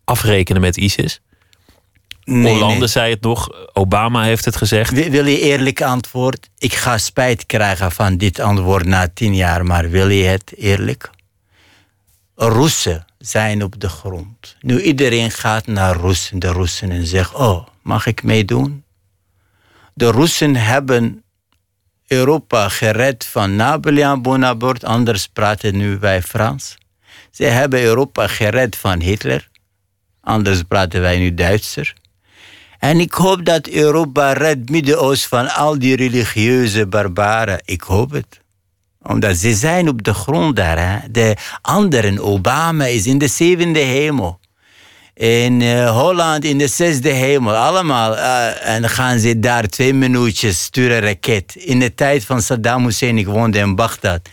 afrekenen met ISIS. Nee, Hollande nee. zei het nog, Obama heeft het gezegd. Wil- Wil je eerlijk antwoord? Ik ga spijt krijgen van dit antwoord na tien jaar, maar wil je het eerlijk? Russen zijn op de grond. Nu iedereen gaat naar Russen, de Russen en zegt: Oh, mag ik meedoen? De Russen hebben Europa gered van Napoleon Bonaparte, anders praten nu wij Frans. Ze hebben Europa gered van Hitler, anders praten wij nu Duitser. En ik hoop dat Europa redt Midden-Oosten van al die religieuze barbaren. Ik hoop het. Omdat ze zijn op de grond daar. Hè? De anderen, Obama is in de zevende hemel. In eh, Holland in de zesde hemel. Allemaal. eh, en gaan ze daar twee minuutjes sturen raket. In de tijd van Saddam Hussein, ik woonde in Bagdad.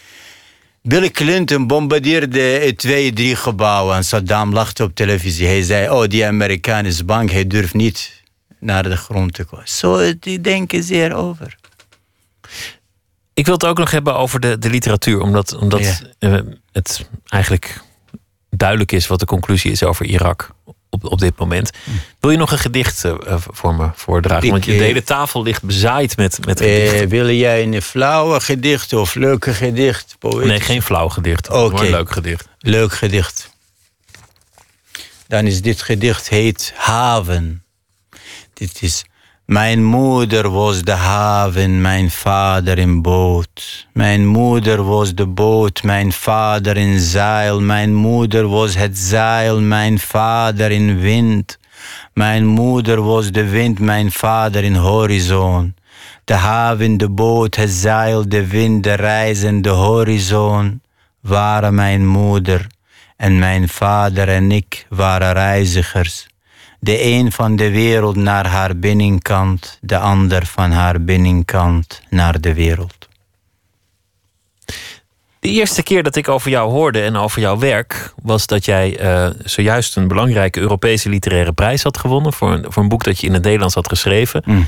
Bill Clinton bombardeerde twee, drie gebouwen. En Saddam lachte op televisie. Hij zei, oh, die Amerikaan is bang. Hij durft niet naar de grond te komen. Zo die denken ze erover. Ik wil het ook nog hebben over de, de literatuur, omdat, omdat Ja. eh, het eigenlijk duidelijk is wat de conclusie is over Irak op, op dit moment. Wil je nog een gedicht eh, voor me voordragen? Ik, Want je, eh, de hele tafel ligt bezaaid met, met Eh, gedichten. wil jij een flauwe gedicht of leuke gedicht? Poëtisch? nee, geen flauw gedicht. Oké. een leuk gedicht. Leuk gedicht. dan is dit gedicht heet Haven. Dit is mijn moeder was de haven, mijn vader in boot. Mijn moeder was de boot, mijn vader in zeil. Mijn moeder was het zeil, mijn vader in wind. Mijn moeder was de wind, mijn vader in horizon. De haven, de boot, het zeil, de wind, de reizen, de horizon waren mijn moeder. En mijn vader en ik waren reizigers de een van de wereld naar haar binnenkant, de ander van haar binnenkant naar de wereld. De eerste keer dat ik over jou hoorde en over jouw werk was dat jij uh, zojuist een belangrijke Europese literaire prijs had gewonnen voor een, voor een boek dat je in het Nederlands had geschreven. Mm.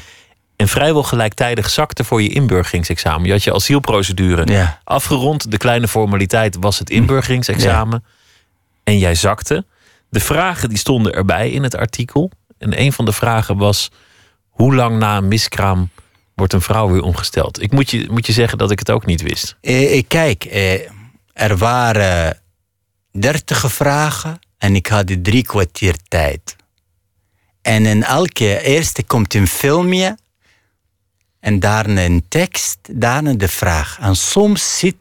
En vrijwel gelijktijdig zakte voor je inburgeringsexamen. Je had je asielprocedure afgerond. De kleine formaliteit was het inburgeringsexamen. En jij zakte. De vragen die stonden erbij in het artikel. En een van de vragen was: hoe lang na een miskraam wordt een vrouw weer omgesteld? Ik moet je, moet je zeggen dat ik het ook niet wist. Eh, kijk, eh, er waren dertig vragen en ik had drie kwartier tijd. En in elke eerste komt een filmpje en daarna een tekst, daarna de vraag. En soms zit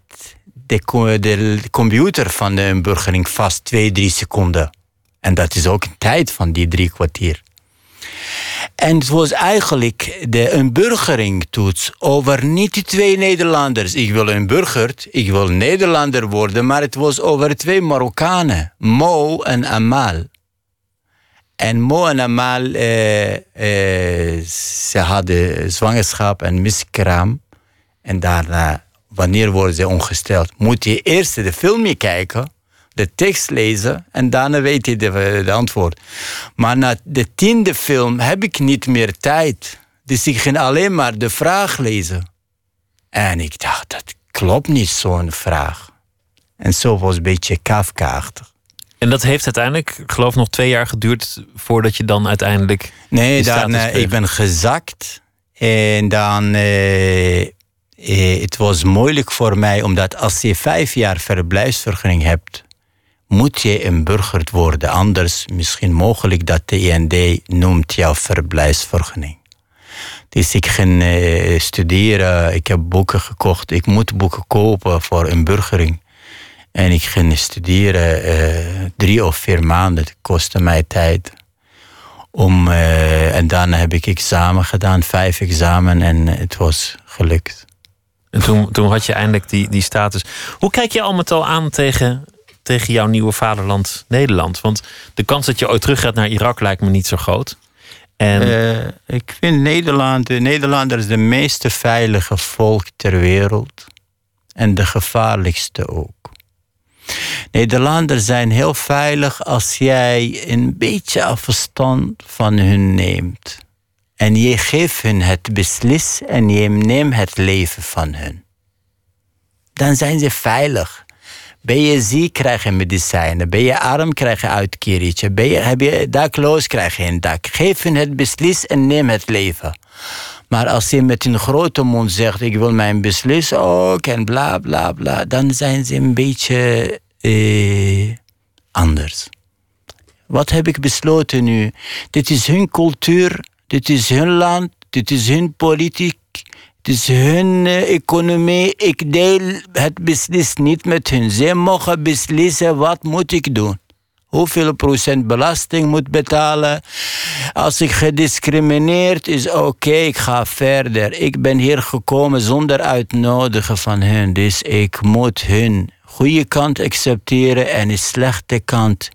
de, de computer van de inburgering vast twee, drie seconden. En dat is ook een tijd van die drie kwartier. En het was eigenlijk de inburgeringtoets over niet die twee Nederlanders. Ik wil inburgerd, ik wil Nederlander worden, maar het was over twee Marokkanen, Mo en Amal. En Mo en Amal, eh, eh, ze hadden zwangerschap en miskraam. En daarna, wanneer worden ze ongesteld? Moet je eerst de film kijken de tekst lezen en daarna weet je de, de antwoord. Maar na de tiende film heb ik niet meer tijd. Dus ik ging alleen maar de vraag lezen. En ik dacht, dat klopt niet, zo'n vraag. En zo was een beetje Kafka-achtig. En dat heeft uiteindelijk, ik geloof, nog twee jaar geduurd voordat je dan uiteindelijk. Nee, dan, uh, ik ben gezakt. En dan. Uh, uh, het was moeilijk voor mij, omdat als je vijf jaar verblijfsvergunning hebt moet je inburgerd worden. Anders misschien mogelijk dat de IND noemt jouw verblijfsvergunning. Dus ik ging uh, studeren, ik heb boeken gekocht. Ik moet boeken kopen voor inburgering. En ik ging studeren uh, drie of vier maanden. Het kostte mij tijd. Om, uh, en daarna heb ik examen gedaan, vijf examen. En het was gelukt. En toen, toen had je eindelijk die, die status. Hoe kijk je al met al aan tegen tegen jouw nieuwe vaderland Nederland? Want de kans dat je ooit terug gaat naar Irak lijkt me niet zo groot. En... Uh, ik vind Nederland, de Nederlanders de meest veilige volk ter wereld. En de gevaarlijkste ook. Nederlanders zijn heel veilig als jij een beetje afstand van hun neemt. En je geeft hun het beslis en je neemt het leven van hun. Dan zijn ze veilig. Ben je ziek, krijg je medicijnen. Ben je arm, krijg je uitkeringetje. Ben je, heb je dakloos, krijg je een dak. Geef hen het beslis en neem het leven. Maar als je met een grote mond zegt: Ik wil mijn beslis ook en bla bla bla, dan zijn ze een beetje eh, anders. Wat heb ik besloten nu? Dit is hun cultuur, dit is hun land, dit is hun politiek. Is hun eh, economie. Ik deel het beslis niet met hun. Zij mogen beslissen wat moet ik doen. Hoeveel procent belasting moet betalen. Als ik gediscrimineerd is, oké, ik ga verder. Ik ben hier gekomen zonder uitnodigen van hun. Dus ik moet hun goede kant accepteren en de slechte kant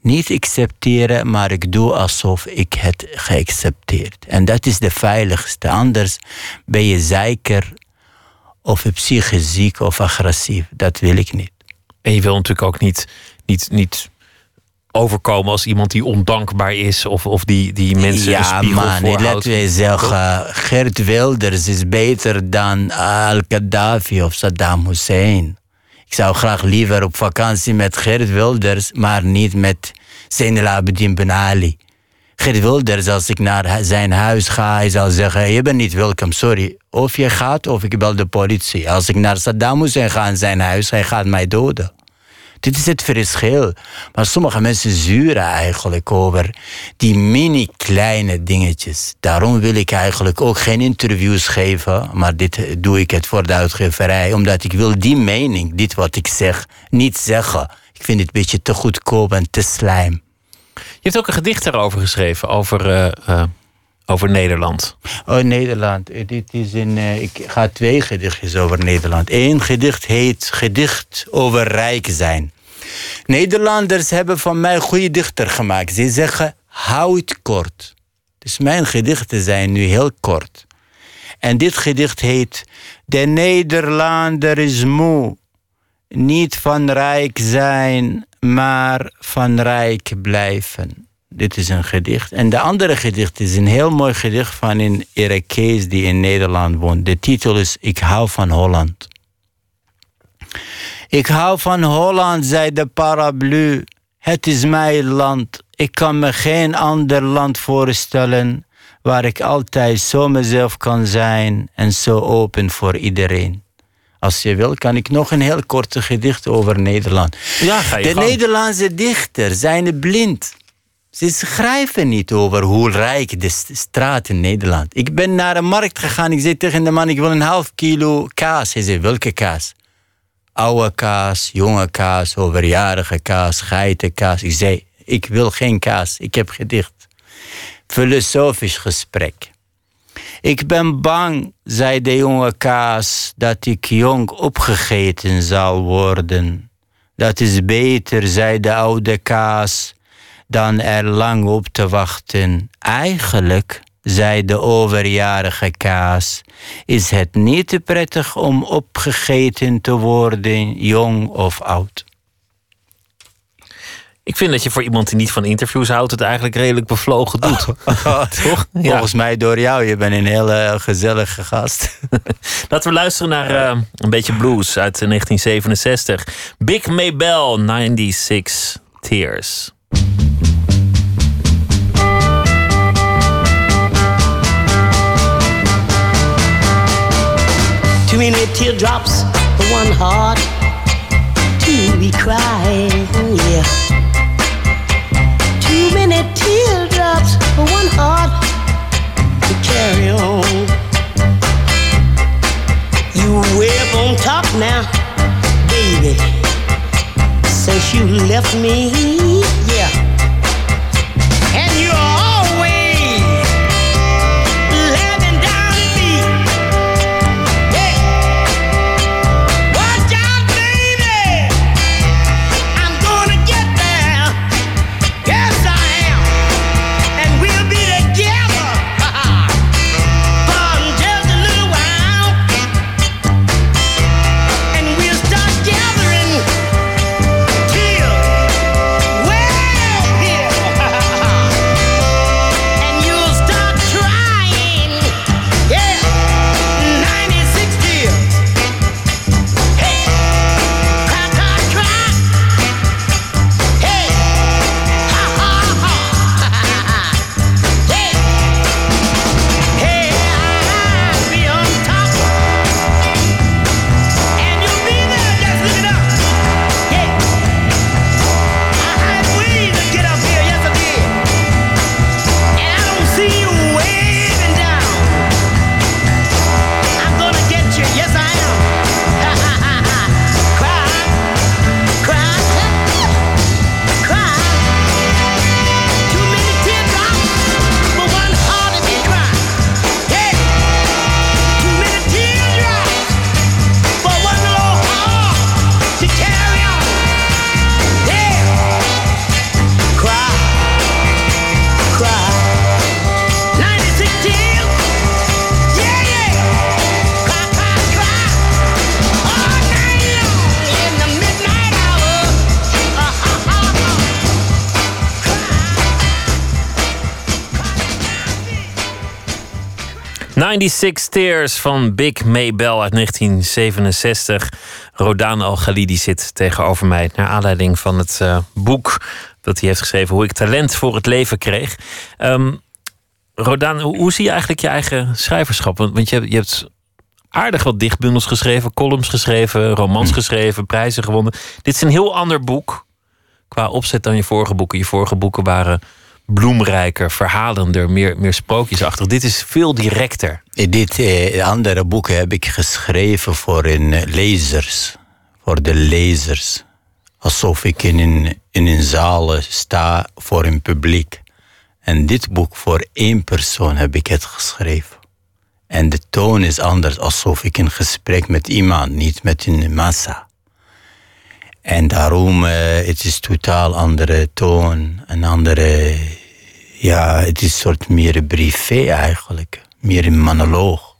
niet accepteren, maar ik doe alsof ik het geaccepteerd. En dat is de veiligste. Anders ben je zeker of psychisch ziek of agressief. Dat wil ik niet. En je wil natuurlijk ook niet, niet, niet overkomen als iemand die ondankbaar is of, of die, die mensen ja, een man, voorhoudt. laten we zeggen, Gert Wilders is beter dan Al-Qaddafi of Saddam Hussein. Ik zou graag liever op vakantie met Geert Wilders, maar niet met Zainal Abidin Ben Ali. Wilders, als ik naar zijn huis ga, hij zal zeggen: Je bent niet welkom, sorry. Of je gaat of ik bel de politie. Als ik naar Saddam Hussein ga in zijn huis, hij gaat mij doden. Dit is het verschil. Maar sommige mensen zuren eigenlijk over die mini kleine dingetjes. Daarom wil ik eigenlijk ook geen interviews geven. Maar dit doe ik het voor de uitgeverij. Omdat ik wil die mening, dit wat ik zeg, niet zeggen. Ik vind het een beetje te goedkoop en te slijm. Je hebt ook een gedicht daarover geschreven, over, uh, uh, over Nederland. Oh, Nederland. Eh, dit is een, uh, ik ga twee gedichtjes over Nederland. Eén gedicht heet Gedicht over rijk zijn. Nederlanders hebben van mij goede dichter gemaakt. Ze zeggen, hou het kort. Dus mijn gedichten zijn nu heel kort. En dit gedicht heet De Nederlander is moe. Niet van rijk zijn, maar van rijk blijven. Dit is een gedicht. En de andere gedicht is een heel mooi gedicht van een Irakees die in Nederland woont. De titel is Ik hou van Holland. Ik hou van Holland, zei de paraplu. Het is mijn land. Ik kan me geen ander land voorstellen waar ik altijd zo mezelf kan zijn en zo open voor iedereen. Als je wil, kan ik nog een heel korte gedicht over Nederland. Ja, ga je de gang. Nederlandse dichters zijn blind. Ze schrijven niet over hoe rijk de straat in Nederland. Ik ben naar de markt gegaan. Ik zei tegen de man: Ik wil een half kilo kaas. Hij zei: Welke kaas? Oude kaas, jonge kaas, overjarige kaas, geitenkaas. Ik zei: Ik wil geen kaas. Ik heb gedicht. Filosofisch gesprek. Ik ben bang, zei de jonge kaas, dat ik jong opgegeten zal worden. Dat is beter, zei de oude kaas, dan er lang op te wachten. Eigenlijk, zei de overjarige kaas, is het niet te prettig om opgegeten te worden, jong of oud. Ik vind dat je voor iemand die niet van interviews houdt, het eigenlijk redelijk bevlogen doet. Toch? Ja. Volgens mij door jou. Je bent een hele gezellige gast. Laten we luisteren naar uh, een beetje blues uit 1967. Big Maybell, 96 Tears. Too many teardrops for one heart to be crying, yeah. Too many teardrops for one heart to carry on. You way up on top now, baby. Since you left me, yeah. And you're 96 Tears van Big Maybell uit 1967. Rodaan Al-Ghalidi zit tegenover mij. Naar aanleiding van het uh, boek dat hij heeft geschreven... Hoe ik talent voor het leven kreeg. Um, Rodaan, hoe, zie je eigenlijk je eigen schrijverschap? Want, want je, hebt, je hebt aardig wat dichtbundels geschreven, columns geschreven, romans geschreven, prijzen gewonnen. Dit is een heel ander boek qua opzet dan je vorige boeken. Je vorige boeken waren bloemrijker, verhalender, meer, meer sprookjesachtig. Dit is veel directer. Dit eh, andere boeken heb ik geschreven voor een eh, lezers. Voor de lezers. Alsof ik in een, in een zaal sta voor een publiek. En dit boek voor één persoon heb ik het geschreven. En de toon is anders, alsof ik een gesprek met iemand, niet met een massa. En daarom, eh, het is totaal andere toon, een andere, ja, het is een soort meer privé eigenlijk, meer een monoloog.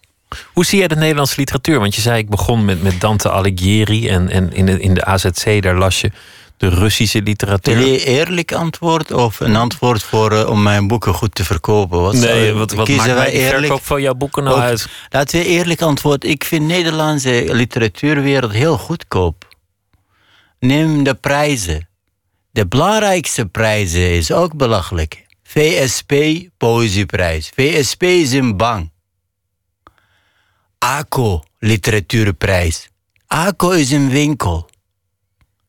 Hoe zie jij de Nederlandse literatuur? Want je zei, ik begon met, met Dante Alighieri en, en in, de, in de AZC, daar las je de Russische literatuur. Wil je eerlijk antwoord of een antwoord voor, eh, om mijn boeken goed te verkopen? Wat Nee, wat, wat kiezen maakt wij eerlijk? verkoop van jouw boeken nou uit? Laten we eerlijk antwoord. Ik vind Nederlandse literatuurwereld heel goedkoop. Neem de prijzen. De belangrijkste prijzen is ook belachelijk. VSP Poëzieprijs. VSP is een bank. ACO Literatuurprijs. ACO is een winkel.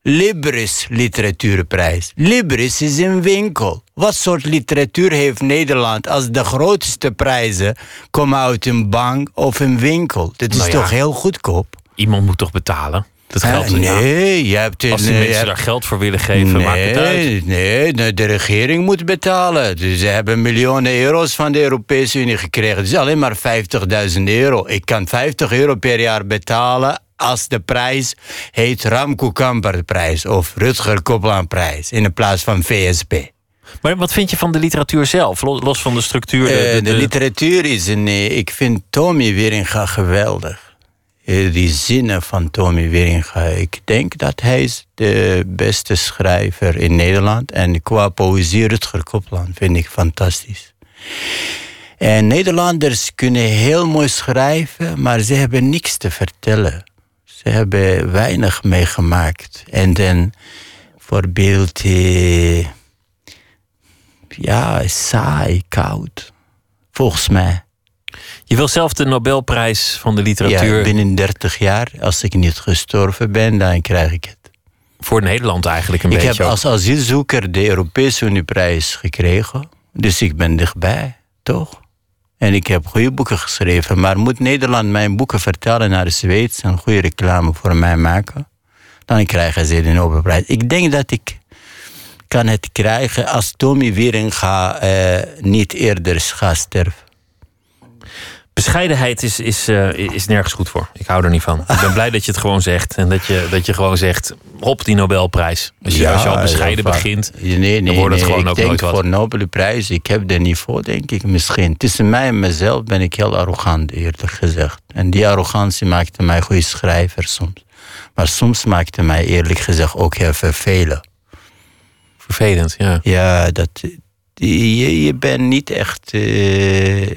Libris Literatuurprijs. Libris is een winkel. Wat soort literatuur heeft Nederland als de grootste prijzen komen uit een bank of een winkel? Dat is Nou ja. toch heel goedkoop? Iemand moet toch betalen? Dat. Eh, nee, je hebt Als die je mensen hebt- daar geld voor willen geven, maakt het uit. Nee, nee, de- regering moet betalen. Dus ze hebben miljoenen euro's van de Europese Unie gekregen. Het is alleen maar 50.000 euro. Ik kan 50 euro per jaar betalen als de prijs heet Ramco Kamperprijs of Rutger Koplandprijs in plaats van VSP. Maar wat vind je van de literatuur zelf? Lo- Los van de structuur. de- Eh, de- de, de- literatuur is een. eh, ik vind Tommy Wieringa geweldig. Eh, die zinnen van Tommy Wieringa. Ik denk dat hij is de beste schrijver in Nederland. En qua poëzie Rutger Kopland vind ik fantastisch. En Nederlanders kunnen heel mooi schrijven, maar ze hebben niks te vertellen. Ze hebben weinig meegemaakt. En dan, voorbeeld, eh, ja, saai, koud. Volgens mij. Je wil zelf de Nobelprijs van de literatuur Ja, binnen 30 jaar, als ik niet gestorven ben, dan krijg ik het. voor Nederland eigenlijk een Ik beetje. heb ook. als asielzoeker de Europese Unieprijs gekregen. Dus ik ben dichtbij, toch? En ik heb goede boeken geschreven. Maar moet Nederland mijn boeken vertalen naar de Zweeds en goede reclame voor mij maken? Dan krijgen ze de Nobelprijs. Ik denk dat ik kan het krijgen als Tommy Wieringa eh, niet eerder gaat sterven. Bescheidenheid is, is, eh, is nergens goed voor. Ik hou er niet van. Ik ben blij dat je het gewoon zegt. En dat je, dat je gewoon zegt, hop die Nobelprijs. Als je, als je al bescheiden begint, Nee, nee, dan wordt het nee, gewoon ik ook nooit wat. voor Nobelprijs, ik heb de niveau, denk ik, misschien. Tussen mij en mezelf ben ik heel arrogant, eerlijk gezegd. En die arrogantie maakte mij goede schrijver soms. Maar soms maakte mij eerlijk gezegd ook heel vervelend. vervelend. Ja. Ja, dat, je, je bent niet echt... eh,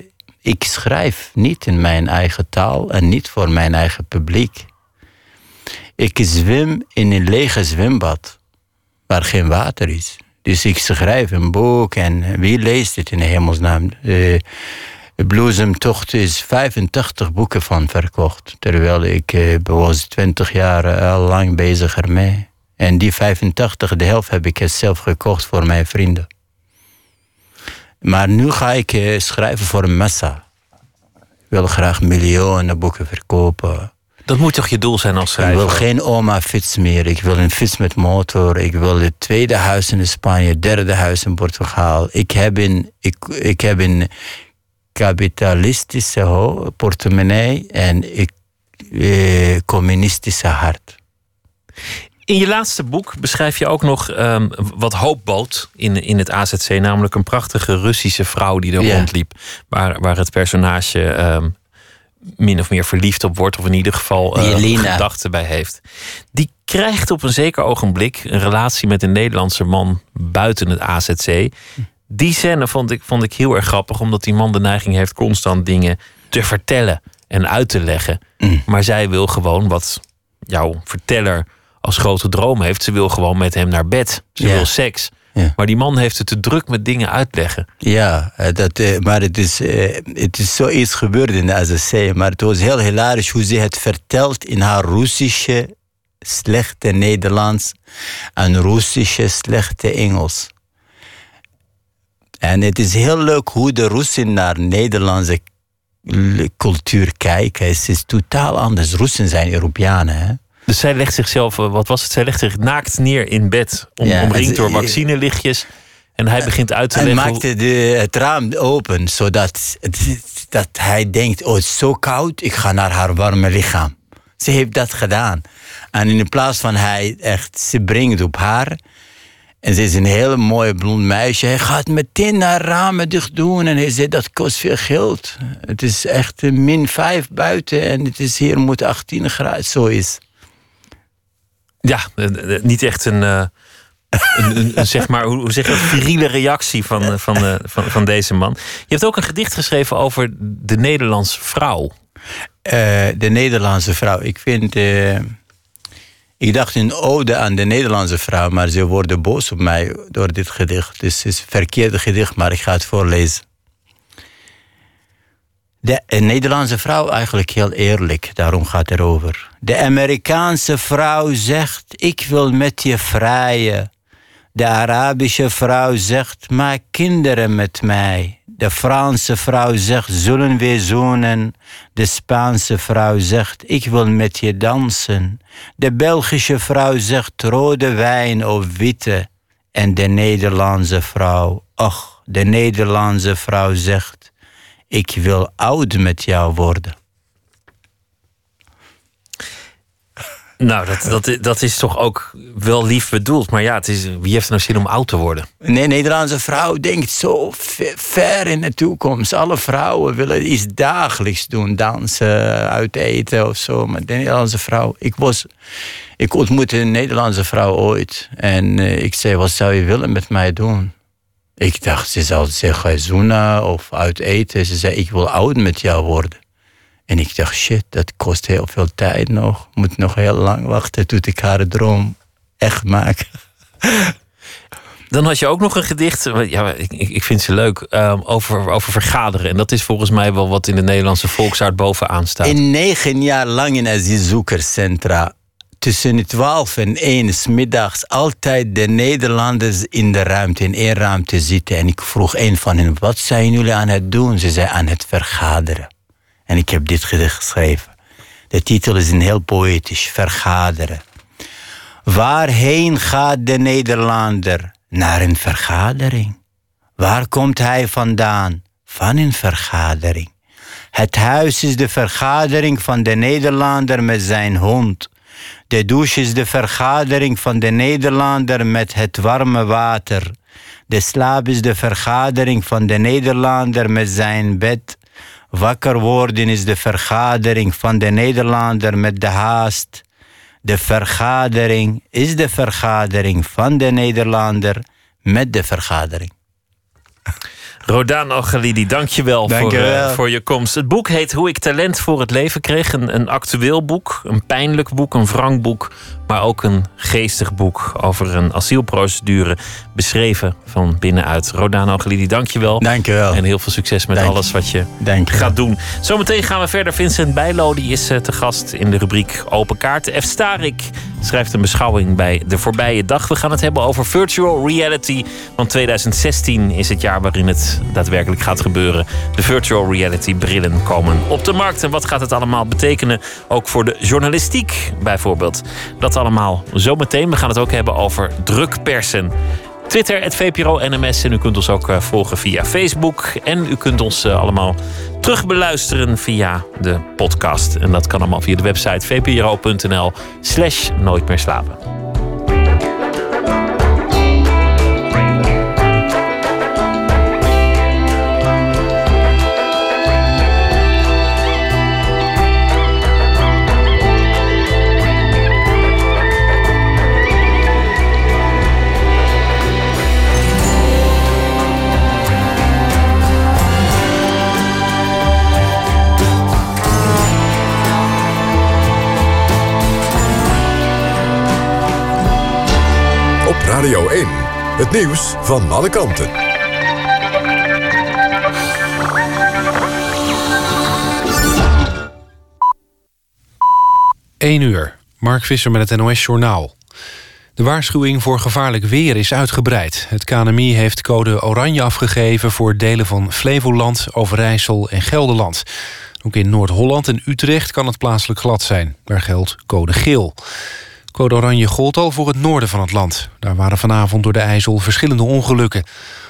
ik schrijf niet in mijn eigen taal en niet voor mijn eigen publiek. Ik zwem in een lege zwembad waar geen water is. Dus ik schrijf een boek en wie leest het in hemelsnaam? Eh Bloesemtocht is 85 boeken van verkocht. Terwijl ik eh, was 20 jaar al lang bezig ermee. En die 85, de helft heb ik zelf gekocht voor mijn vrienden. Maar nu ga ik eh, schrijven voor een massa. Ik wil graag miljoenen boeken verkopen. Dat moet toch je doel zijn als Ik wil schrijver? geen oma-fiets meer. Ik wil een fiets met motor. Ik wil het tweede huis in Spanje, derde huis in Portugal. Ik heb een, ik, ik heb een kapitalistische portemonnee en ik, eh, communistische hart. In je laatste boek beschrijf je ook nog ehm, wat hoop bood in, in het AZC. Namelijk een prachtige Russische vrouw die er rondliep. Waar, waar het personage ehm, min of meer verliefd op wordt. Of in ieder geval eh, gedachten bij heeft. Die krijgt op een zeker ogenblik een relatie met een Nederlandse man buiten het AZC. Die scène vond ik, vond ik heel erg grappig. Omdat die man de neiging heeft constant dingen te vertellen en uit te leggen. Maar zij wil gewoon wat jouw verteller als grote droom heeft. Ze wil gewoon met hem naar bed. Ze wil seks. Ja. Maar die man heeft het te druk met dingen uitleggen. Ja, eh, dat, eh, maar het is, eh, het is zoiets gebeurd in de SSC. Maar het was heel hilarisch hoe ze het vertelt in haar Russische slechte Nederlands en Russische slechte Engels. En het is heel leuk hoe de Russen naar Nederlandse cultuur kijken. Het is totaal anders. Russen zijn Europeanen, hè? Dus zij legt zichzelf, eh, wat was het? Zij legt zich naakt neer in bed. Om, Ja, omringd het- door vaccinelichtjes. En hij begint uit te En leggen. hoe- maakte de, het raam open, zodat dat hij denkt: Oh, het is zo koud, ik ga naar haar warme lichaam. Ze heeft dat gedaan. En in plaats van hij echt, ze brengt op haar. En ze is een heel mooi blond meisje. Hij gaat meteen haar ramen dicht doen. En hij zegt: Dat kost veel geld. Het is echt een min 5 buiten. En het is hier moet 18 graden. Zo is. Ja, eh, eh, niet echt een, eh, een, een, zeg maar, hoe zeg je dat, viriele reactie van, van, van, van deze man. Je hebt ook een gedicht geschreven over de Nederlandse vrouw. De Nederlandse vrouw. Ik vind. ik dacht een ode aan de Nederlandse vrouw, maar ze worden boos op mij door dit gedicht. Dus het is een verkeerde gedicht, maar ik ga het voorlezen. De Nederlandse vrouw, eigenlijk heel eerlijk, daarom gaat het erover. De Amerikaanse vrouw zegt: Ik wil met je vrijen. De Arabische vrouw zegt: Maak kinderen met mij. De Franse vrouw zegt: Zullen we zoenen? De Spaanse vrouw zegt: Ik wil met je dansen. De Belgische vrouw zegt: Rode wijn of witte. En de Nederlandse vrouw, ach, de Nederlandse vrouw zegt: Ik wil oud met jou worden. Nou, dat, dat, dat is toch ook wel lief bedoeld. Maar ja, het is, wie heeft er nou zin om oud te worden? Een Nederlandse vrouw denkt zo ve- ver in de toekomst. Alle vrouwen willen iets dagelijks doen. Dansen, uiteten of zo. Maar de Nederlandse vrouw... Ik, was, ik ontmoette een Nederlandse vrouw ooit. En eh, ik zei, wat zou je willen met mij doen? Ik dacht, ze zou zeggen zoenen of uiteten. Ze zei, ik wil oud met jou worden. En ik dacht, shit, dat kost heel veel tijd nog. Moet nog heel lang wachten tot ik haar droom echt maak. Dan had je ook nog een gedicht. Ja, ik, ik ik vind ze leuk. ehm, over, over vergaderen. En dat is volgens mij wel wat in de Nederlandse volksaard bovenaan staat. In negen jaar lang in asielzoekerscentra. Tussen 12 en 1 's middags altijd de Nederlanders in de ruimte, in één ruimte zitten. En ik vroeg een van hen: wat zijn jullie aan het doen? Ze zei aan het vergaderen. En ik heb dit geschreven. De titel is een heel poëtisch: Vergaderen. Waarheen gaat de Nederlander? Naar een vergadering. Waar komt hij vandaan? Van een vergadering. Het huis is de vergadering van de Nederlander met zijn hond. De douche is de vergadering van de Nederlander met het warme water. De slaap is de vergadering van de Nederlander met zijn bed. Wakker worden is de vergadering van de Nederlander met de haast. De vergadering is de vergadering van de Nederlander met de vergadering. Rodaan Algalidi, dankjewel Dank voor, je eh, wel. voor je komst. Het boek heet Hoe ik talent voor het leven kreeg. Een, een actueel boek, een pijnlijk boek, een wrang boek. Maar ook een geestig boek over een asielprocedure. Beschreven van binnenuit. Rodaan Algalidi, dankjewel. Dankjewel. En heel veel succes met Dank alles wat je gaat doen. Zometeen gaan we verder. Vincent Bijlo die is eh, te gast in de rubriek Open Kaarten. F. Starik schrijft een beschouwing bij De Voorbije Dag. We gaan het hebben over virtual reality. Want 2016 is het jaar waarin het daadwerkelijk gaat gebeuren. De virtual reality brillen komen op de markt. En wat gaat het allemaal betekenen? Ook voor de journalistiek bijvoorbeeld. Dat allemaal zometeen. We gaan het ook hebben over drukpersen. Twitter, het VPRO NMS. En u kunt ons ook eh, volgen via Facebook. En u kunt ons eh, allemaal terugbeluisteren via de podcast. En dat kan allemaal via de website vpro.nl slash nooit meer slapen. Het nieuws van alle kanten. 1 uur. Mark Visser met het NOS-journaal. De waarschuwing voor gevaarlijk weer is uitgebreid. Het KNMI heeft code oranje afgegeven voor delen van Flevoland, Overijssel en Gelderland. Ook in Noord-Holland en Utrecht kan het plaatselijk glad zijn. Daar geldt code geel. Code oranje gold al voor het noorden van het land. Daar waren vanavond door de IJssel verschillende ongelukken.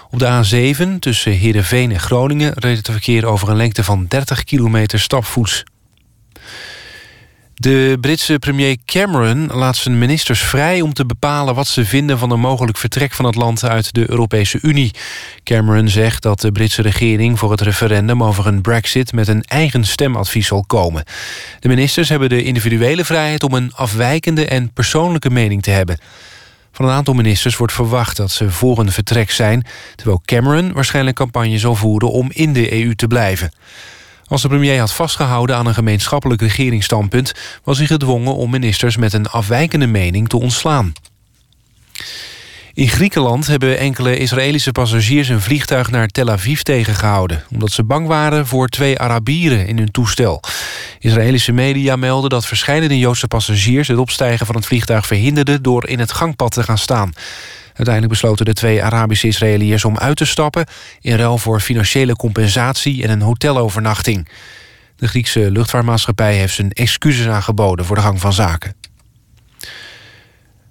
Op de A7 tussen Heerenveen en Groningen... reed het verkeer over een lengte van 30 kilometer stapvoets. De Britse premier Cameron laat zijn ministers vrij om te bepalen wat ze vinden van een mogelijk vertrek van het land uit de Europese Unie. Cameron zegt dat de Britse regering voor het referendum over een brexit met een eigen stemadvies zal komen. De ministers hebben de individuele vrijheid om een afwijkende en persoonlijke mening te hebben. Van een aantal ministers wordt verwacht dat ze voor een vertrek zijn... terwijl Cameron waarschijnlijk campagne zal voeren om in de EU te blijven. Als de premier had vastgehouden aan een gemeenschappelijk regeringsstandpunt... was hij gedwongen om ministers met een afwijkende mening te ontslaan. In Griekenland hebben enkele Israëlische passagiers een vliegtuig naar Tel Aviv tegengehouden... omdat ze bang waren voor twee Arabieren in hun toestel. Israëlische media melden dat verschillende Joodse passagiers... het opstijgen van het vliegtuig verhinderden door in het gangpad te gaan staan. Uiteindelijk besloten de twee Arabische Israëliërs om uit te stappen... in ruil voor financiële compensatie en een hotelovernachting. De Griekse luchtvaartmaatschappij heeft zijn excuses aangeboden... voor de gang van zaken.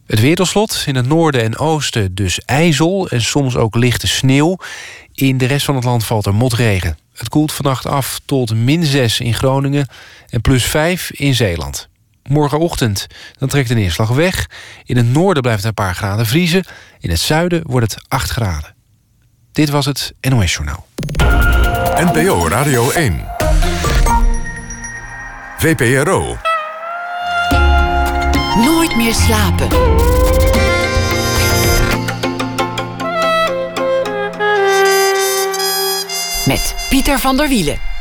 Het weer In het noorden en oosten dus ijzel en soms ook lichte sneeuw. In de rest van het land valt er motregen. Het koelt vannacht af tot min 6 in Groningen en plus 5 in Zeeland. Morgenochtend dan trekt de neerslag weg. In het noorden blijft het een paar graden vriezen. In het zuiden wordt het 8 graden. Dit was het NOS Journaal. NPO Radio 1. VPRO. Nooit meer slapen. Met Pieter van der Wielen.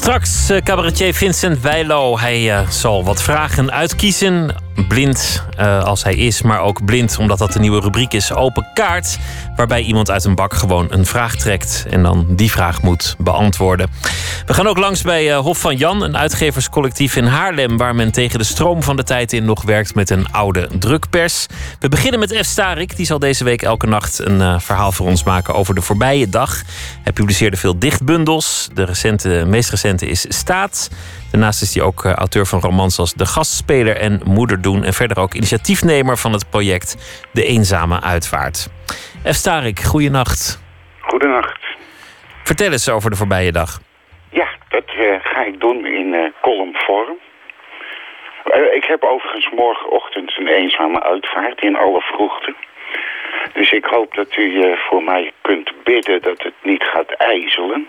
Straks uh, cabaretier Vincent Wijlo. Hij uh, zal wat vragen uitkiezen blind uh, als hij is, maar ook blind omdat dat de nieuwe rubriek is. Open kaart, waarbij iemand uit een bak gewoon een vraag trekt en dan die vraag moet beantwoorden. We gaan ook langs bij uh, Hof van Jan, een uitgeverscollectief in Haarlem, waar men tegen de stroom van de tijd in nog werkt met een oude drukpers. We beginnen met F. Starik, die zal deze week elke nacht een uh, verhaal voor ons maken over de voorbije dag. Hij publiceerde veel dichtbundels. De recente, meest recente is Staat. Daarnaast is hij ook uh, auteur van romans als De Gastspeler en Moeder doen. En verder ook initiatiefnemer van het project De Eenzame Uitvaart. F. Starik, goeienacht. Goedenacht. Vertel eens over de voorbije dag. Ja, dat uh, ga ik doen in uh, columnvorm. ik heb overigens morgenochtend een eenzame uitvaart in alle vroegte. Dus ik hoop dat u voor mij kunt bidden dat het niet gaat ijzelen.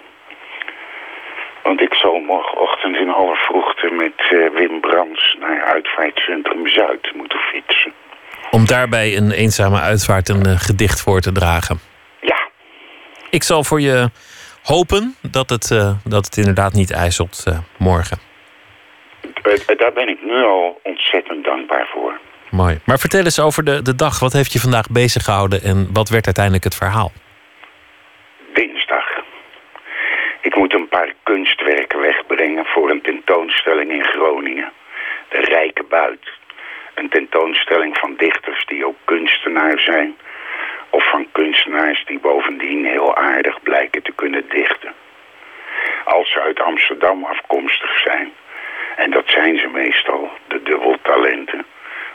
Want ik zal morgenochtend in alle vroegte met uh, Wim Brands naar Uitvaartcentrum Zuid moeten fietsen. Om daarbij een eenzame uitvaart een uh, gedicht voor te dragen. Ja. Ik zal voor je hopen dat het, uh, dat het inderdaad niet ijzelt morgen. Daar ben ik nu al ontzettend dankbaar voor. Mooi. Maar vertel eens over de, de dag. Wat heeft je vandaag bezig gehouden en wat werd uiteindelijk het verhaal? Dinsdag. Ik moet een paar kunstwerken wegbrengen voor een tentoonstelling in Groningen. De Rijke Buit. Een tentoonstelling van dichters die ook kunstenaar zijn. Of van kunstenaars die bovendien heel aardig blijken te kunnen dichten. Als ze uit Amsterdam afkomstig zijn, en dat zijn ze meestal, de dubbeltalenten,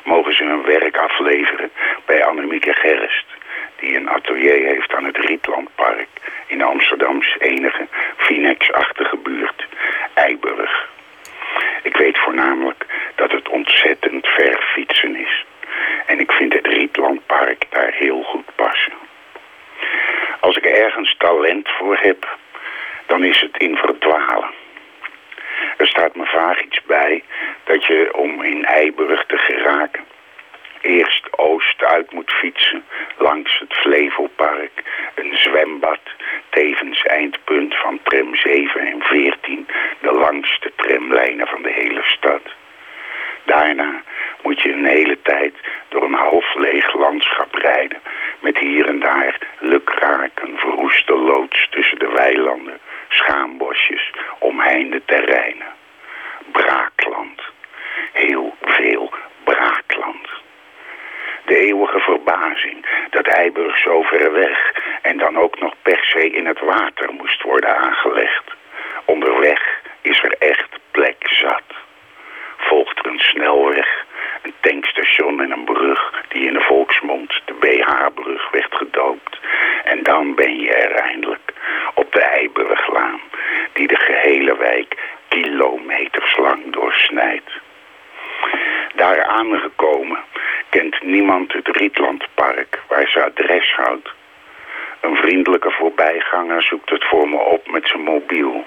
mogen ze hun werk afleveren bij Annemieke Gerst die een atelier heeft aan het Rietlandpark in Amsterdams enige Finex-achtige buurt, Eiburg. Ik weet voornamelijk dat het ontzettend ver fietsen is. En ik vind het Rietlandpark daar heel goed passen. Als ik ergens talent voor heb, dan is het in verdwalen. Er staat me vaak iets bij dat je om in Eiburg te geraken eerst oost uit moet fietsen langs het Flevopark. Een zwembad, tevens eindpunt van tram 7 en 14, de langste tramlijnen van de hele stad. Daarna moet je een hele tijd door een half leeg landschap rijden hier en daar lukraak een verroeste loods tussen de weilanden, schaambosjes, omheinde terreinen. Braakland. Heel veel braakland. De eeuwige verbazing dat Eiburg zo ver weg en dan ook nog per se in het water moest worden aangelegd. Onderweg is er echt plek zat. Volgt er een snelweg, een tankstation en een brug die in de volksmond de BH-brug werd gedoopt. En dan ben je er eindelijk op de Eiburglaan die de gehele wijk kilometers lang doorsnijdt. Daar aangekomen kent niemand het Rietlandpark waar ze adres houdt. Een vriendelijke voorbijganger zoekt het voor me op met zijn mobiel.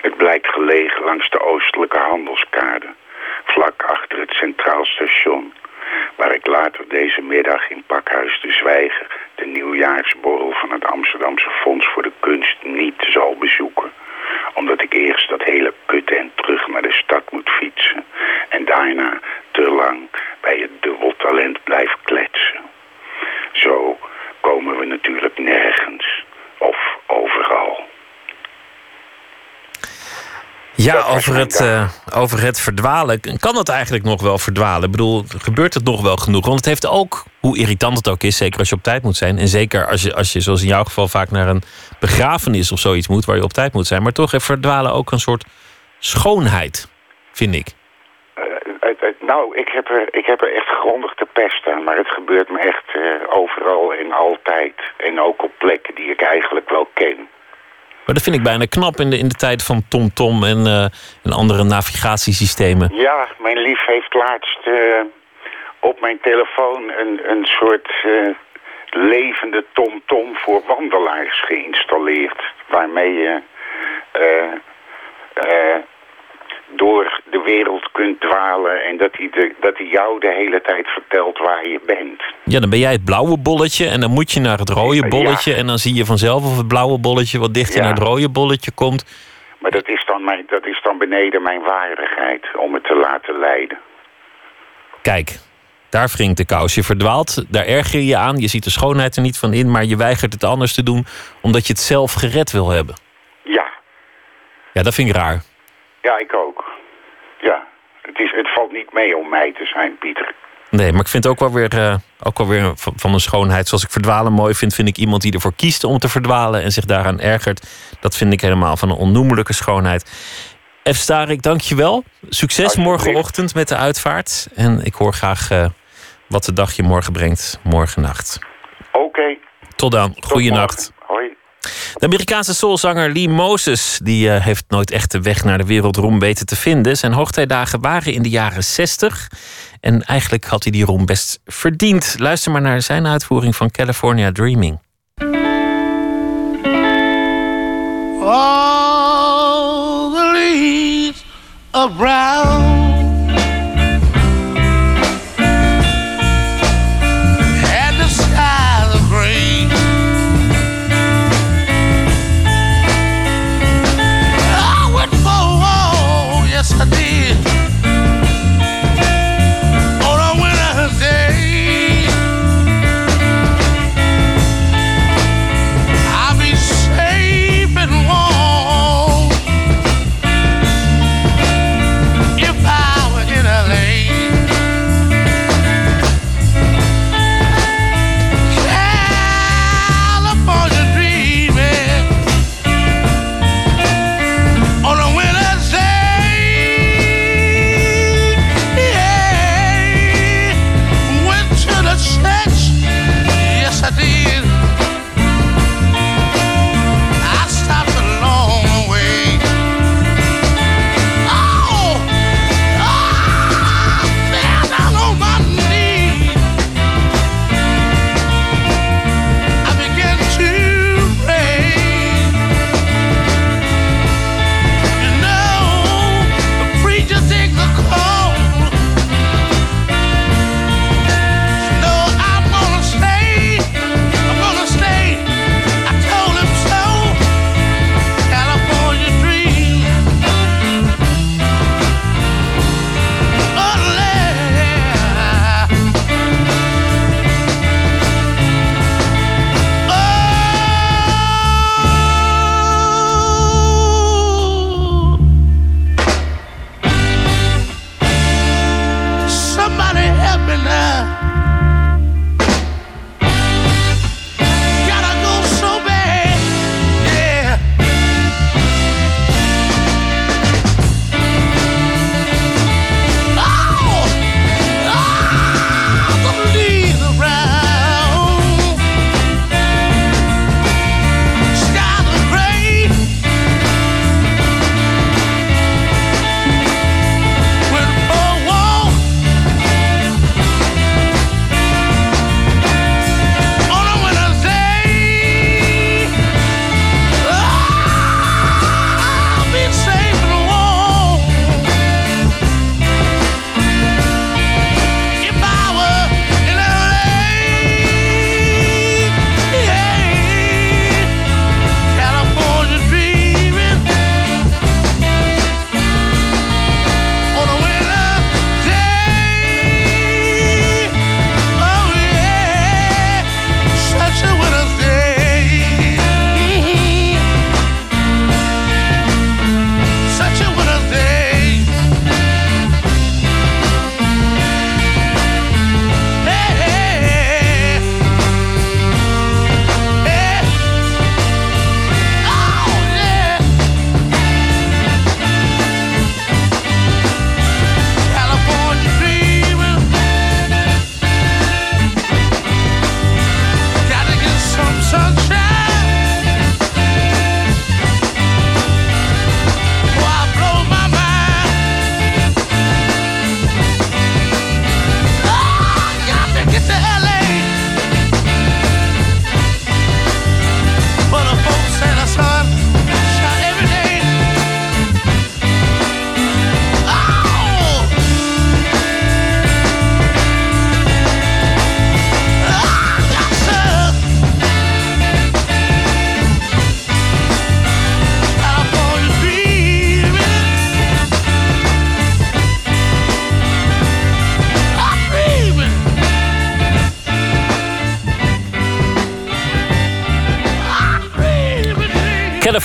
Het blijkt gelegen langs de oostelijke handelskade, vlak achter het Centraal Station, waar ik later deze middag in Pakhuis de Zwijger de nieuwjaarsborrel van het Amsterdamse Fonds voor de Kunst niet zal bezoeken omdat ik eerst dat hele kutte en terug naar de stad moet fietsen. En daarna te lang bij het dubbeltalent blijf kletsen. Zo komen we natuurlijk nergens. Of overal. Ja, Dat over het, eh, over het verdwalen. Kan het eigenlijk nog wel verdwalen? Ik bedoel, gebeurt het nog wel genoeg? Want het heeft ook, hoe irritant het ook is, zeker als je op tijd moet zijn. En zeker als je, als je zoals in jouw geval, vaak naar een begrafenis of zoiets moet, waar je op tijd moet zijn. Maar toch heeft verdwalen ook een soort schoonheid, vind ik. Eh, nou, ik heb, er, ik heb er echt grondig te pest aan. Maar het gebeurt me echt eh, overal en altijd. En ook op plekken die ik eigenlijk wel ken. Dat vind ik bijna knap in de, in de tijd van TomTom en, eh, en andere navigatiesystemen. Ja, mijn lief heeft laatst eh, op mijn telefoon een, een soort eh, levende TomTom voor wandelaars geïnstalleerd. Waarmee je door de wereld kunt dwalen en dat hij, de, dat hij jou de hele tijd vertelt waar je bent. Ja, dan ben jij het blauwe bolletje en dan moet je naar het rode Ja. bolletje. En dan zie je vanzelf of het blauwe bolletje wat dichter Ja. naar het rode bolletje komt. Maar dat is, dan mijn, dat is dan beneden mijn waardigheid om het te laten leiden. Kijk, daar wringt de kous. Je verdwaalt, daar erger je je aan. Je ziet de schoonheid er niet van in, maar je weigert het anders te doen omdat je het zelf gered wil hebben. Ja, Ja, dat vind ik raar. Ja, ik ook. Ja, het, is, het valt niet mee om mij te zijn, Pieter. Nee, maar ik vind ook wel weer, eh, ook wel weer van, van een schoonheid. Zoals ik verdwalen mooi vind, vind ik iemand die ervoor kiest om te verdwalen en zich daaraan ergert. Dat vind ik helemaal van een onnoemelijke schoonheid. F. Starik, dank je wel. Succes morgenochtend met de uitvaart. En ik hoor graag eh, wat de dag je morgen brengt, morgennacht. Oké, Tot dan, goeienacht. De Amerikaanse soulzanger Lee Moses die, eh, heeft nooit echt de weg naar de wereldroem weten te vinden. Zijn hoogtijdagen waren in de jaren 60. En eigenlijk had hij die roem best verdiend. Luister maar naar zijn uitvoering van California Dreaming. All the leaves are.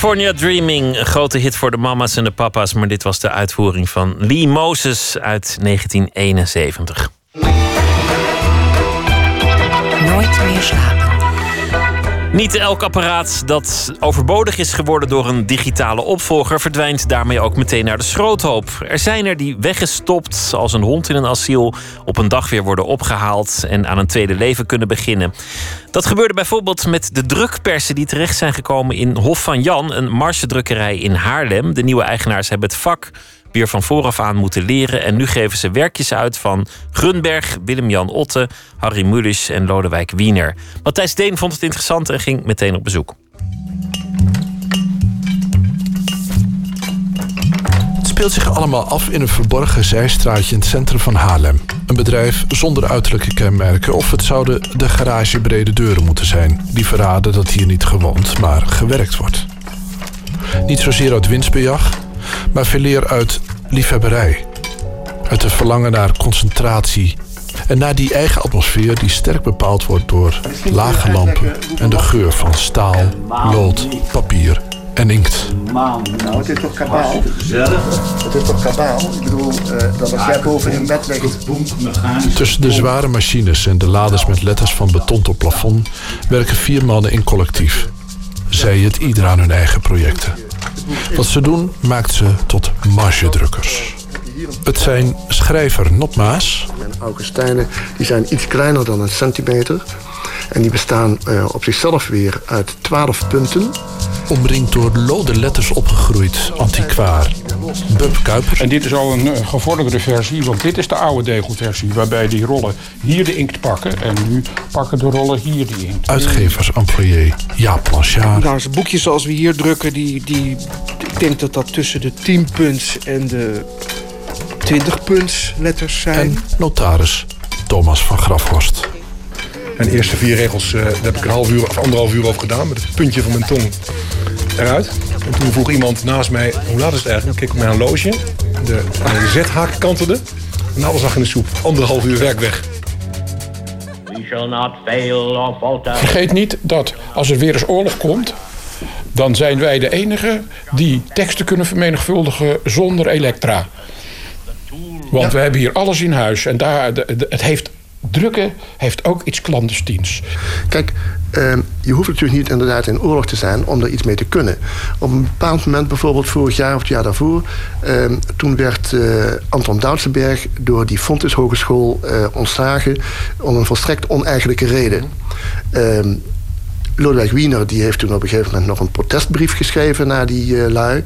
California Dreaming, een grote hit voor de mama's en de papa's. Maar dit was de uitvoering van Lee Moses uit 1971. Nooit meer slapen. Niet elk apparaat dat overbodig is geworden door een digitale opvolger verdwijnt daarmee ook meteen naar de schroothoop. Er zijn er die weggestopt als een hond in een asiel, op een dag weer worden opgehaald en aan een tweede leven kunnen beginnen. Dat gebeurde bijvoorbeeld met de drukpersen die terecht zijn gekomen in Hof van Jan, een marsedrukkerij in Haarlem. De nieuwe eigenaars hebben het vak weer van vooraf aan moeten leren. En nu geven ze werkjes uit van Grunberg, Willem-Jan Otte, Harry Mulisch en Lodewijk Wiener. Matthijs Deen vond het interessant en ging meteen op bezoek. Het speelt zich allemaal af in een verborgen zijstraatje in het centrum van Haarlem. Een bedrijf zonder uiterlijke kenmerken, of het zouden de garagebrede deuren moeten zijn. Die verraden dat hier niet gewoond, maar gewerkt wordt. Niet zozeer uit winstbejag, maar veeleer uit liefhebberij. Uit het verlangen naar concentratie. En naar die eigen atmosfeer die sterk bepaald wordt door lage lampen en de geur van staal, lood, papier en inkt. Nou, het is toch kabaal? Het is toch kabaal? Ik bedoel, eh, dat als jij boven in bed ligt... Tussen de zware machines en de laders met letters van beton tot plafond werken vier mannen in collectief. Zij het ieder aan hun eigen projecten. Wat ze doen maakt ze tot margedrukkers. Het zijn schrijver Nop Maas, En Augustijnen, die zijn iets kleiner dan een centimeter. En die bestaan eh, op zichzelf weer uit 12 punten. omringd door lode letters opgegroeid antiquaar. Bub Kuipers, En dit is al een eh, gevorderde versie, want dit is de oude degelversie. Waarbij die rollen hier de inkt pakken en nu pakken de rollen hier die inkt. uitgeversemployé Jaap Blanchard Nou, zo'n boekje zoals we hier drukken, die, die, ik denk dat dat tussen de 10 punts en de 20 punts letters zijn. en notaris Thomas van Grafhorst. En de eerste vier regels, eh, daar heb ik een half uur of anderhalf uur over gedaan. Met het puntje van mijn tong eruit. En toen vroeg iemand naast mij, hoe laat is het eigenlijk? Ik keek op mijn horloge. De, de Z-haak kantelde. En alles lag in de soep. Anderhalf uur werk weg. We shall not fail or falter. Vergeet niet dat als er weer eens oorlog komt, dan zijn wij de enigen die teksten kunnen vermenigvuldigen zonder elektra. Want we hebben hier alles in huis en daar, de- de- het heeft, drukken heeft ook iets clandestines. Kijk, ehm, je hoeft natuurlijk niet inderdaad in oorlog te zijn om er iets mee te kunnen. Op een bepaald moment, bijvoorbeeld vorig jaar of het jaar daarvoor... ehm, toen werd eh, Anton Doutsenberg door die Fontys Hogeschool eh, ontslagen... om een volstrekt oneigenlijke reden. Lodewijk Wiener die heeft toen op een gegeven moment nog een protestbrief geschreven naar die eh, lui.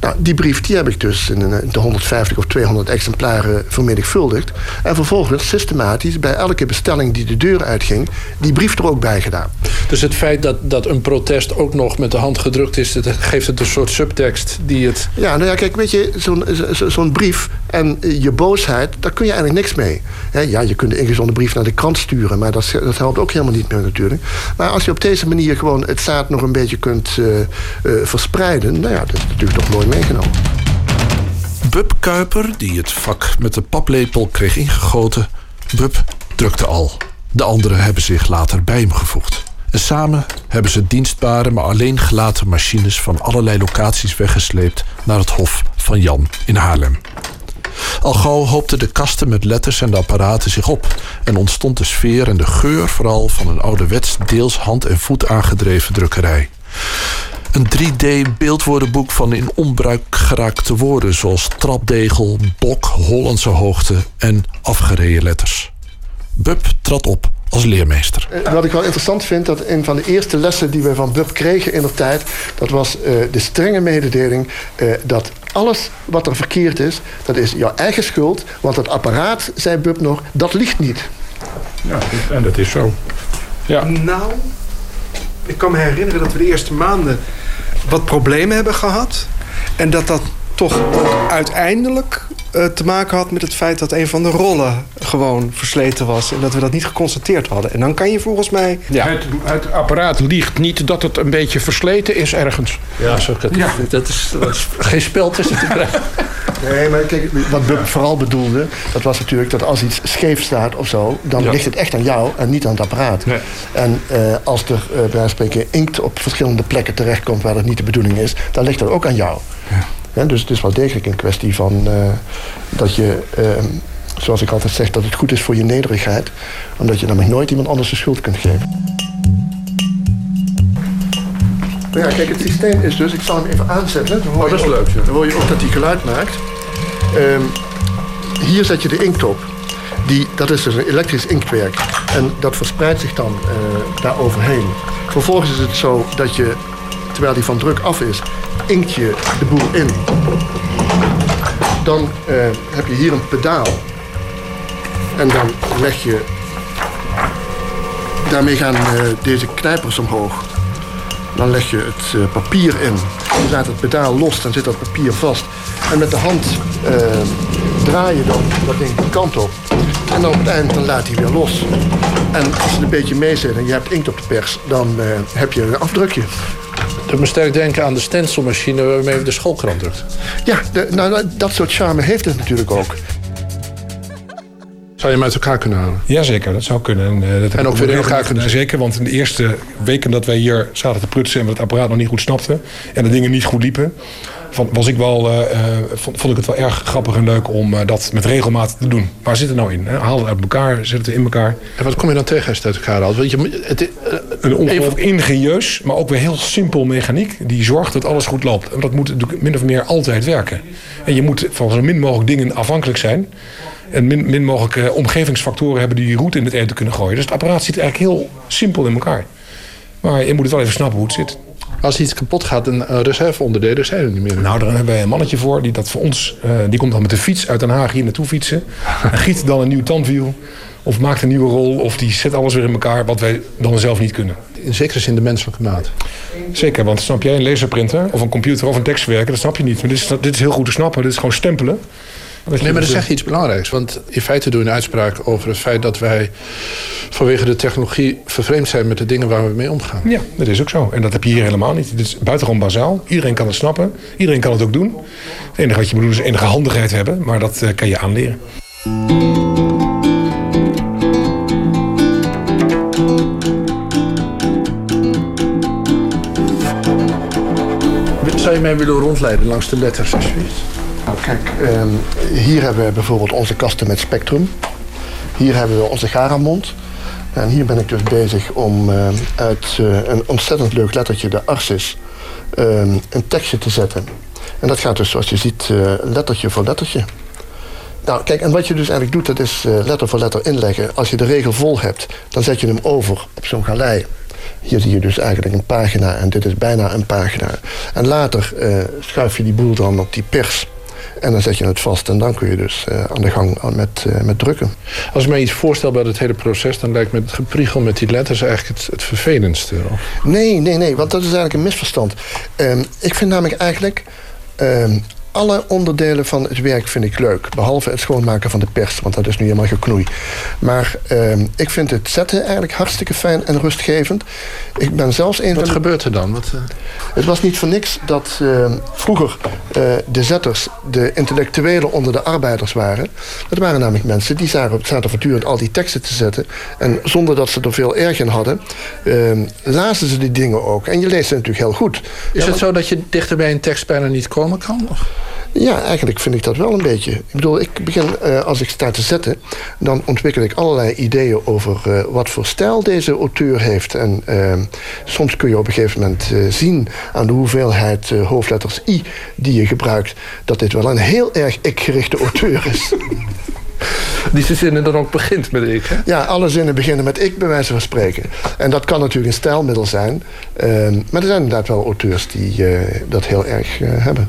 Nou, die brief die heb ik dus in, een- de 150 of 200 exemplaren vermenigvuldigd. En vervolgens systematisch bij elke bestelling die de deur uitging, die brief er ook bij gedaan. Dus het feit dat, dat een protest ook nog met de hand gedrukt is... dat geeft het een soort subtekst die het... Ja, nou ja, kijk, weet je, zo'n zo- zo'n brief en je boosheid, daar kun je eigenlijk niks mee. Ja, je kunt de ingezonden brief naar de krant sturen, maar dat, dat helpt ook helemaal niet meer natuurlijk. Maar als je op deze manier gewoon het zaad nog een beetje kunt eh, eh, verspreiden, nou ja, dat is natuurlijk toch mooi meegenomen. Bub Kuiper, die het vak met de paplepel kreeg ingegoten... Bub drukte al. De anderen hebben zich later bij hem gevoegd. En samen hebben ze dienstbare, maar alleen gelaten machines... van allerlei locaties weggesleept naar het Hof van Jan in Haarlem. Al gauw hoopten de kasten met letters en de apparaten zich op... en ontstond de sfeer en de geur vooral van een ouderwets... deels hand en voet aangedreven drukkerij. Een 3D-beeldwoordenboek van in onbruik geraakte woorden... zoals trapdegel, bok, Hollandse hoogte en afgereden letters. Bub trad op als leermeester. Eh, Wat ik wel interessant vind, dat een van de eerste lessen die we van Bub kregen in de tijd, dat was eh, de strenge mededeling eh, dat alles wat er verkeerd is, dat is jouw eigen schuld. Want het apparaat, zei Bub nog, dat ligt niet. Ja, en dat is zo. Ja. Nou, ik kan me herinneren dat we de eerste maanden wat problemen hebben gehad. En dat dat toch ook uiteindelijk eh, te maken had met het feit dat een van de rollen gewoon versleten was. En dat we dat niet geconstateerd hadden. En dan kan je volgens mij. Ja. Het, het apparaat liegt niet dat het een beetje versleten is ergens. Ja, zo, dat, dat, is, dat is geen spel tussen te krijgen. Nee, maar kijk, wat Bub vooral bedoelde, dat was natuurlijk dat als iets scheef staat of zo, dan Ja. ligt het echt aan jou en niet aan het apparaat. En eh, als er eh, bij spreken inkt op verschillende plekken terechtkomt waar dat niet de bedoeling is, dan ligt dat ook aan jou. Dus het is wel degelijk een kwestie van eh, dat je, eh, zoals ik altijd zeg, dat het goed is voor je nederigheid, omdat je namelijk nooit iemand anders de schuld kunt geven. Nou ja, kijk, het systeem is dus, ik zal hem even aanzetten. Dan hoor Oh, dat is je ook- leuk. Dan hoor je ook dat hij geluid maakt. Ehm, hier zet je de inkt op. Die, dat is dus een elektrisch inktwerk. En dat verspreidt zich dan eh daar overheen. Vervolgens is het zo dat je, terwijl die van druk af is, inkt je de boel in. Dan eh, heb je hier een pedaal. En dan leg je... Daarmee gaan eh, deze knijpers omhoog. Dan leg je het eh, papier in. Je laat het pedaal los, dan zit dat papier vast. En met de hand draai je dan dat ding de kant op. En dan op het eind dan laat hij weer los. En als het een beetje mee zit en je hebt inkt op de pers, dan heb je een afdrukje. Dat doet me sterk denken aan de stencilmachine waarmee we de schoolkrant drukt. Ja, de, nou, dat soort charme heeft het natuurlijk ook. Zou je hem uit elkaar kunnen halen? Jazeker, dat zou kunnen. En, eh, dat En ook weer in elkaar kunnen. Zeker, want in de eerste weken dat wij hier zaten te prutsen... en we het apparaat nog niet goed snapten... en de dingen niet goed liepen... Van, was ik wel, eh, eh, vond, vond ik het wel erg grappig en leuk om eh, dat met regelmaat te doen. Waar zit het nou in? Hè? Haal het uit elkaar, zet het in elkaar. En wat kom je dan tegen als het uit elkaar haalt? Want je, het, Een ongelooflijk ingenieus, maar ook weer heel simpel mechaniek... die zorgt dat alles goed loopt. En dat moet natuurlijk min of meer altijd werken. En je moet van zo min mogelijk dingen afhankelijk zijn... en min, min mogelijk omgevingsfactoren hebben... die je route in het eten kunnen gooien. Dus het apparaat zit eigenlijk heel simpel in elkaar. Maar je moet het wel even snappen hoe het zit. Als iets kapot gaat, een reserveonderdelen zijn er niet meer. Nou, daar hebben wij een mannetje voor die dat voor ons... eh, die komt dan met de fiets uit Den Haag hier naartoe fietsen. en giet dan een nieuw tandwiel. Of maakt een nieuwe rol. Of die zet alles weer in elkaar wat wij dan zelf niet kunnen. In zekere zin de menselijke maat. Zeker, want snap jij een laserprinter of een computer of een tekstverwerker, dat snap je niet. Maar dit is, dit is heel goed te snappen. Dit is gewoon stempelen. Nee, maar dat is echt iets belangrijks. Want in feite doe je een uitspraak over het feit dat wij vanwege de technologie vervreemd zijn met de dingen waar we mee omgaan. Ja, dat is ook zo. En dat heb je hier helemaal niet. Dit is buitengewoon bazaal. Iedereen kan het snappen. Iedereen kan het ook doen. Het enige wat je moet doen is enige handigheid hebben. Maar dat uh, kan je aanleren. Zou je mij willen rondleiden langs de letters, alsjeblieft? Nou, kijk, um, hier hebben we bijvoorbeeld onze kasten met spectrum. Hier hebben we onze Garamond. En hier ben ik dus bezig om uh, uit uh, een ontzettend leuk lettertje, de Arsis, uh, een tekstje te zetten. En dat gaat dus, zoals je ziet, uh, lettertje voor lettertje. Nou, kijk, en wat je dus eigenlijk doet, dat is uh, letter voor letter inleggen. Als je de regel vol hebt, dan zet je hem over op zo'n galei. Hier zie je dus eigenlijk een pagina en dit is bijna een pagina. En later schuif je die boel dan op die pers. En dan zet je het vast en dan kun je dus uh, aan de gang met, uh, met drukken. Als ik me iets voorstel bij het hele proces... dan lijkt me het gepriegel met die letters eigenlijk het, het vervelendste. Nee, nee, nee, want dat is eigenlijk een misverstand. Um, ik vind namelijk eigenlijk... Um, alle onderdelen van het werk vind ik leuk. Behalve het schoonmaken van de pers, want dat is nu helemaal geknoei. Maar uh, ik vind het zetten eigenlijk hartstikke fijn en rustgevend. Ik ben zelfs een Wat van de... gebeurt er dan? Wat, uh... Het was niet voor niks dat uh, vroeger uh, de zetters de intellectuelen onder de arbeiders waren. Dat waren namelijk mensen die zaten, zaten voortdurend al die teksten te zetten. En zonder dat ze er veel erg in hadden, lazen ze die dingen ook. En je leest ze natuurlijk heel goed. Is ja, het zo dat je dichter bij een tekst bijna niet komen kan? Of? Ja, eigenlijk vind ik dat wel een beetje. Ik bedoel, ik begin, uh, als ik sta te zetten... dan ontwikkel ik allerlei ideeën over uh, wat voor stijl deze auteur heeft. En uh, soms kun je op een gegeven moment zien... aan de hoeveelheid hoofdletters I die je gebruikt... dat dit wel een heel erg ik-gerichte auteur is. Die zinnen dan ook begint met ik, hè? Ja, alle zinnen beginnen met ik, bij wijze van spreken. En dat kan natuurlijk een stijlmiddel zijn. maar er zijn inderdaad wel auteurs die dat heel erg hebben.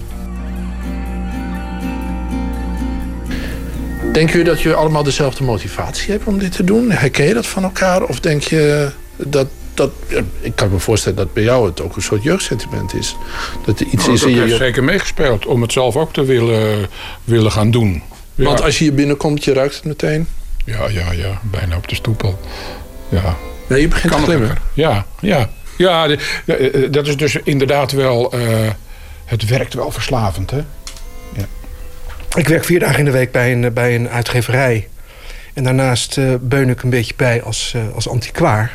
Denk je dat je allemaal dezelfde motivatie hebt om dit te doen? Herken je dat van elkaar? Of denk je dat dat, ik kan me voorstellen dat bij jou het ook een soort jeugdsentiment is. Dat er iets nou, is in je. heeft zeker meegespeeld om het zelf ook te willen, willen gaan doen. Want als je hier binnenkomt, je ruikt het meteen. Ja, ja, ja. Bijna op de stoep al. Ja. Nee, je begint te klimmen. Ja, ja. Ja, de- eh, dat is dus inderdaad wel... eh, het werkt wel verslavend, hè? Ik werk vier dagen in de week bij een, bij een uitgeverij. En daarnaast eh, beun ik een beetje bij als, eh, als antiquaar.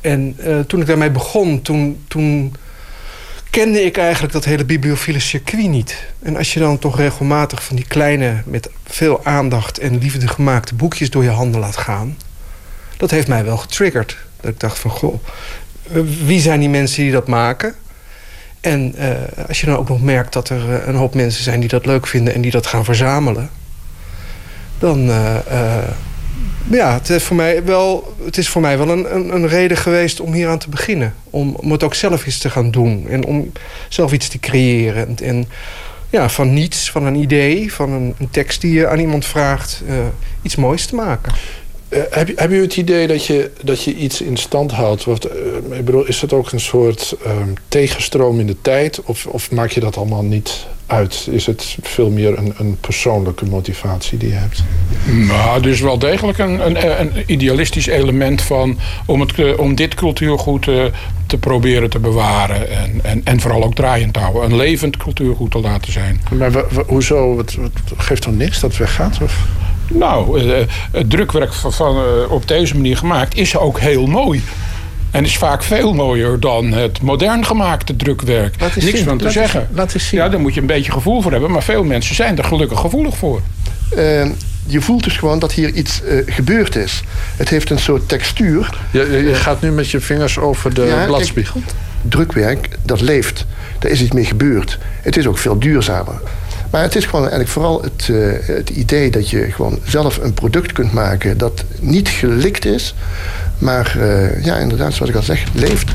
En eh, toen ik daarmee begon, toen, toen kende ik eigenlijk dat hele bibliophile circuit niet. En als je dan toch regelmatig van die kleine, met veel aandacht en liefde gemaakte boekjes door je handen laat gaan, dat heeft mij wel getriggerd. Dat ik dacht van, goh, eh, wie zijn die mensen die dat maken? En eh, als je dan ook nog merkt dat er eh, een hoop mensen zijn die dat leuk vinden en die dat gaan verzamelen, dan eh, ja, het is voor mij wel, het is voor mij wel een, een, een reden geweest om hier aan te beginnen. Om, om het ook zelf eens te gaan doen en om zelf iets te creëren. En, ja, van niets, van een idee, van een, een tekst die je aan iemand vraagt, iets moois te maken. Eh, heb, je, heb je het idee dat je, dat je iets in stand houdt? Wat, eh, ik bedoel, is het ook een soort ehm, tegenstroom in de tijd? Of, of maak je dat allemaal niet uit? Is het veel meer een, een persoonlijke motivatie die je hebt? Nou, dus wel degelijk een, een, een idealistisch element van... om, het, eh, om dit cultuurgoed eh, te proberen te bewaren. En, en, en vooral ook draaiend te houden. Een levend cultuurgoed te laten zijn. Maar hoezo? Wat, wat, geeft dan niks dat het weggaat? Of? Nou, eh, het drukwerk van, van, eh, op deze manier gemaakt is ook heel mooi. En is vaak veel mooier dan het modern gemaakte drukwerk. Laat Niks zien, van te laat zeggen. laat eens zien. Ja, daar moet je een beetje gevoel voor hebben. Maar veel mensen zijn er gelukkig gevoelig voor. Eh, je voelt dus gewoon dat hier iets eh, gebeurd is. Het heeft een soort textuur. Je, je, je gaat nu met je vingers over de Ja, kijk, bladspiegel. drukwerk, dat leeft. Daar is iets mee gebeurd. Het is ook veel duurzamer. Maar het is gewoon eigenlijk vooral het, eh, het idee dat je gewoon zelf een product kunt maken dat niet gelikt is, maar eh, ja, inderdaad, zoals ik al zeg, leeft.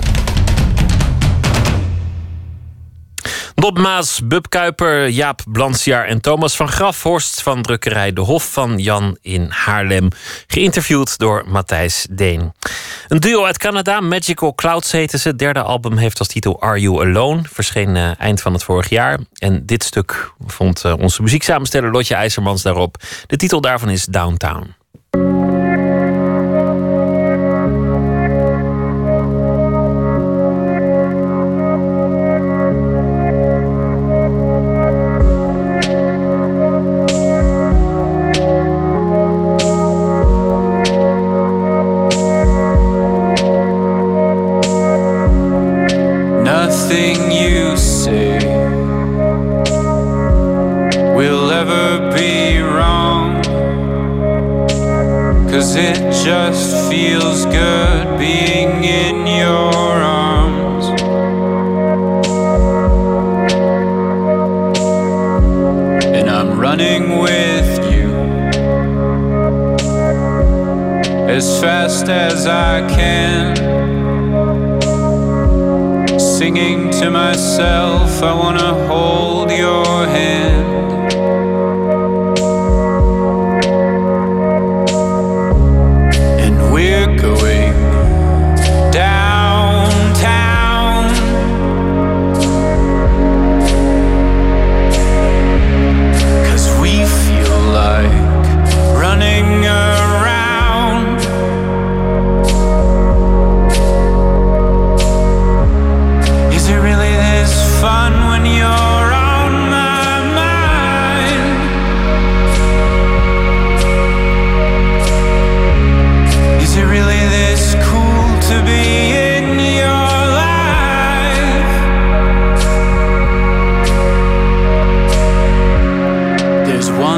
Bob Maas, Bub Kuiper, Jaap Blansjaar en Thomas van Grafhorst van drukkerij De Hof van Jan in Haarlem. Geïnterviewd door Matthijs Deen. Een duo uit Canada, Magical Clouds heten ze. Het derde album heeft als titel Are You Alone? Verscheen eh, eind van het vorig jaar. En dit stuk vond eh, onze muzieksamensteller Lotje IJzermans daarop. De titel daarvan is Downtown.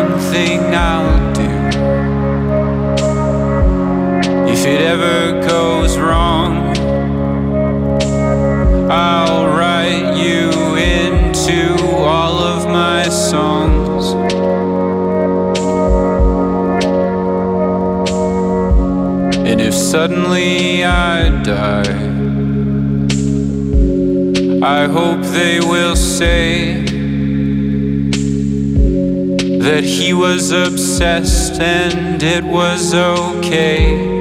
One thing I'll do if it ever goes wrong. I'll write you into all of my songs. And if suddenly I die, I hope they will say that he was obsessed and it was okay.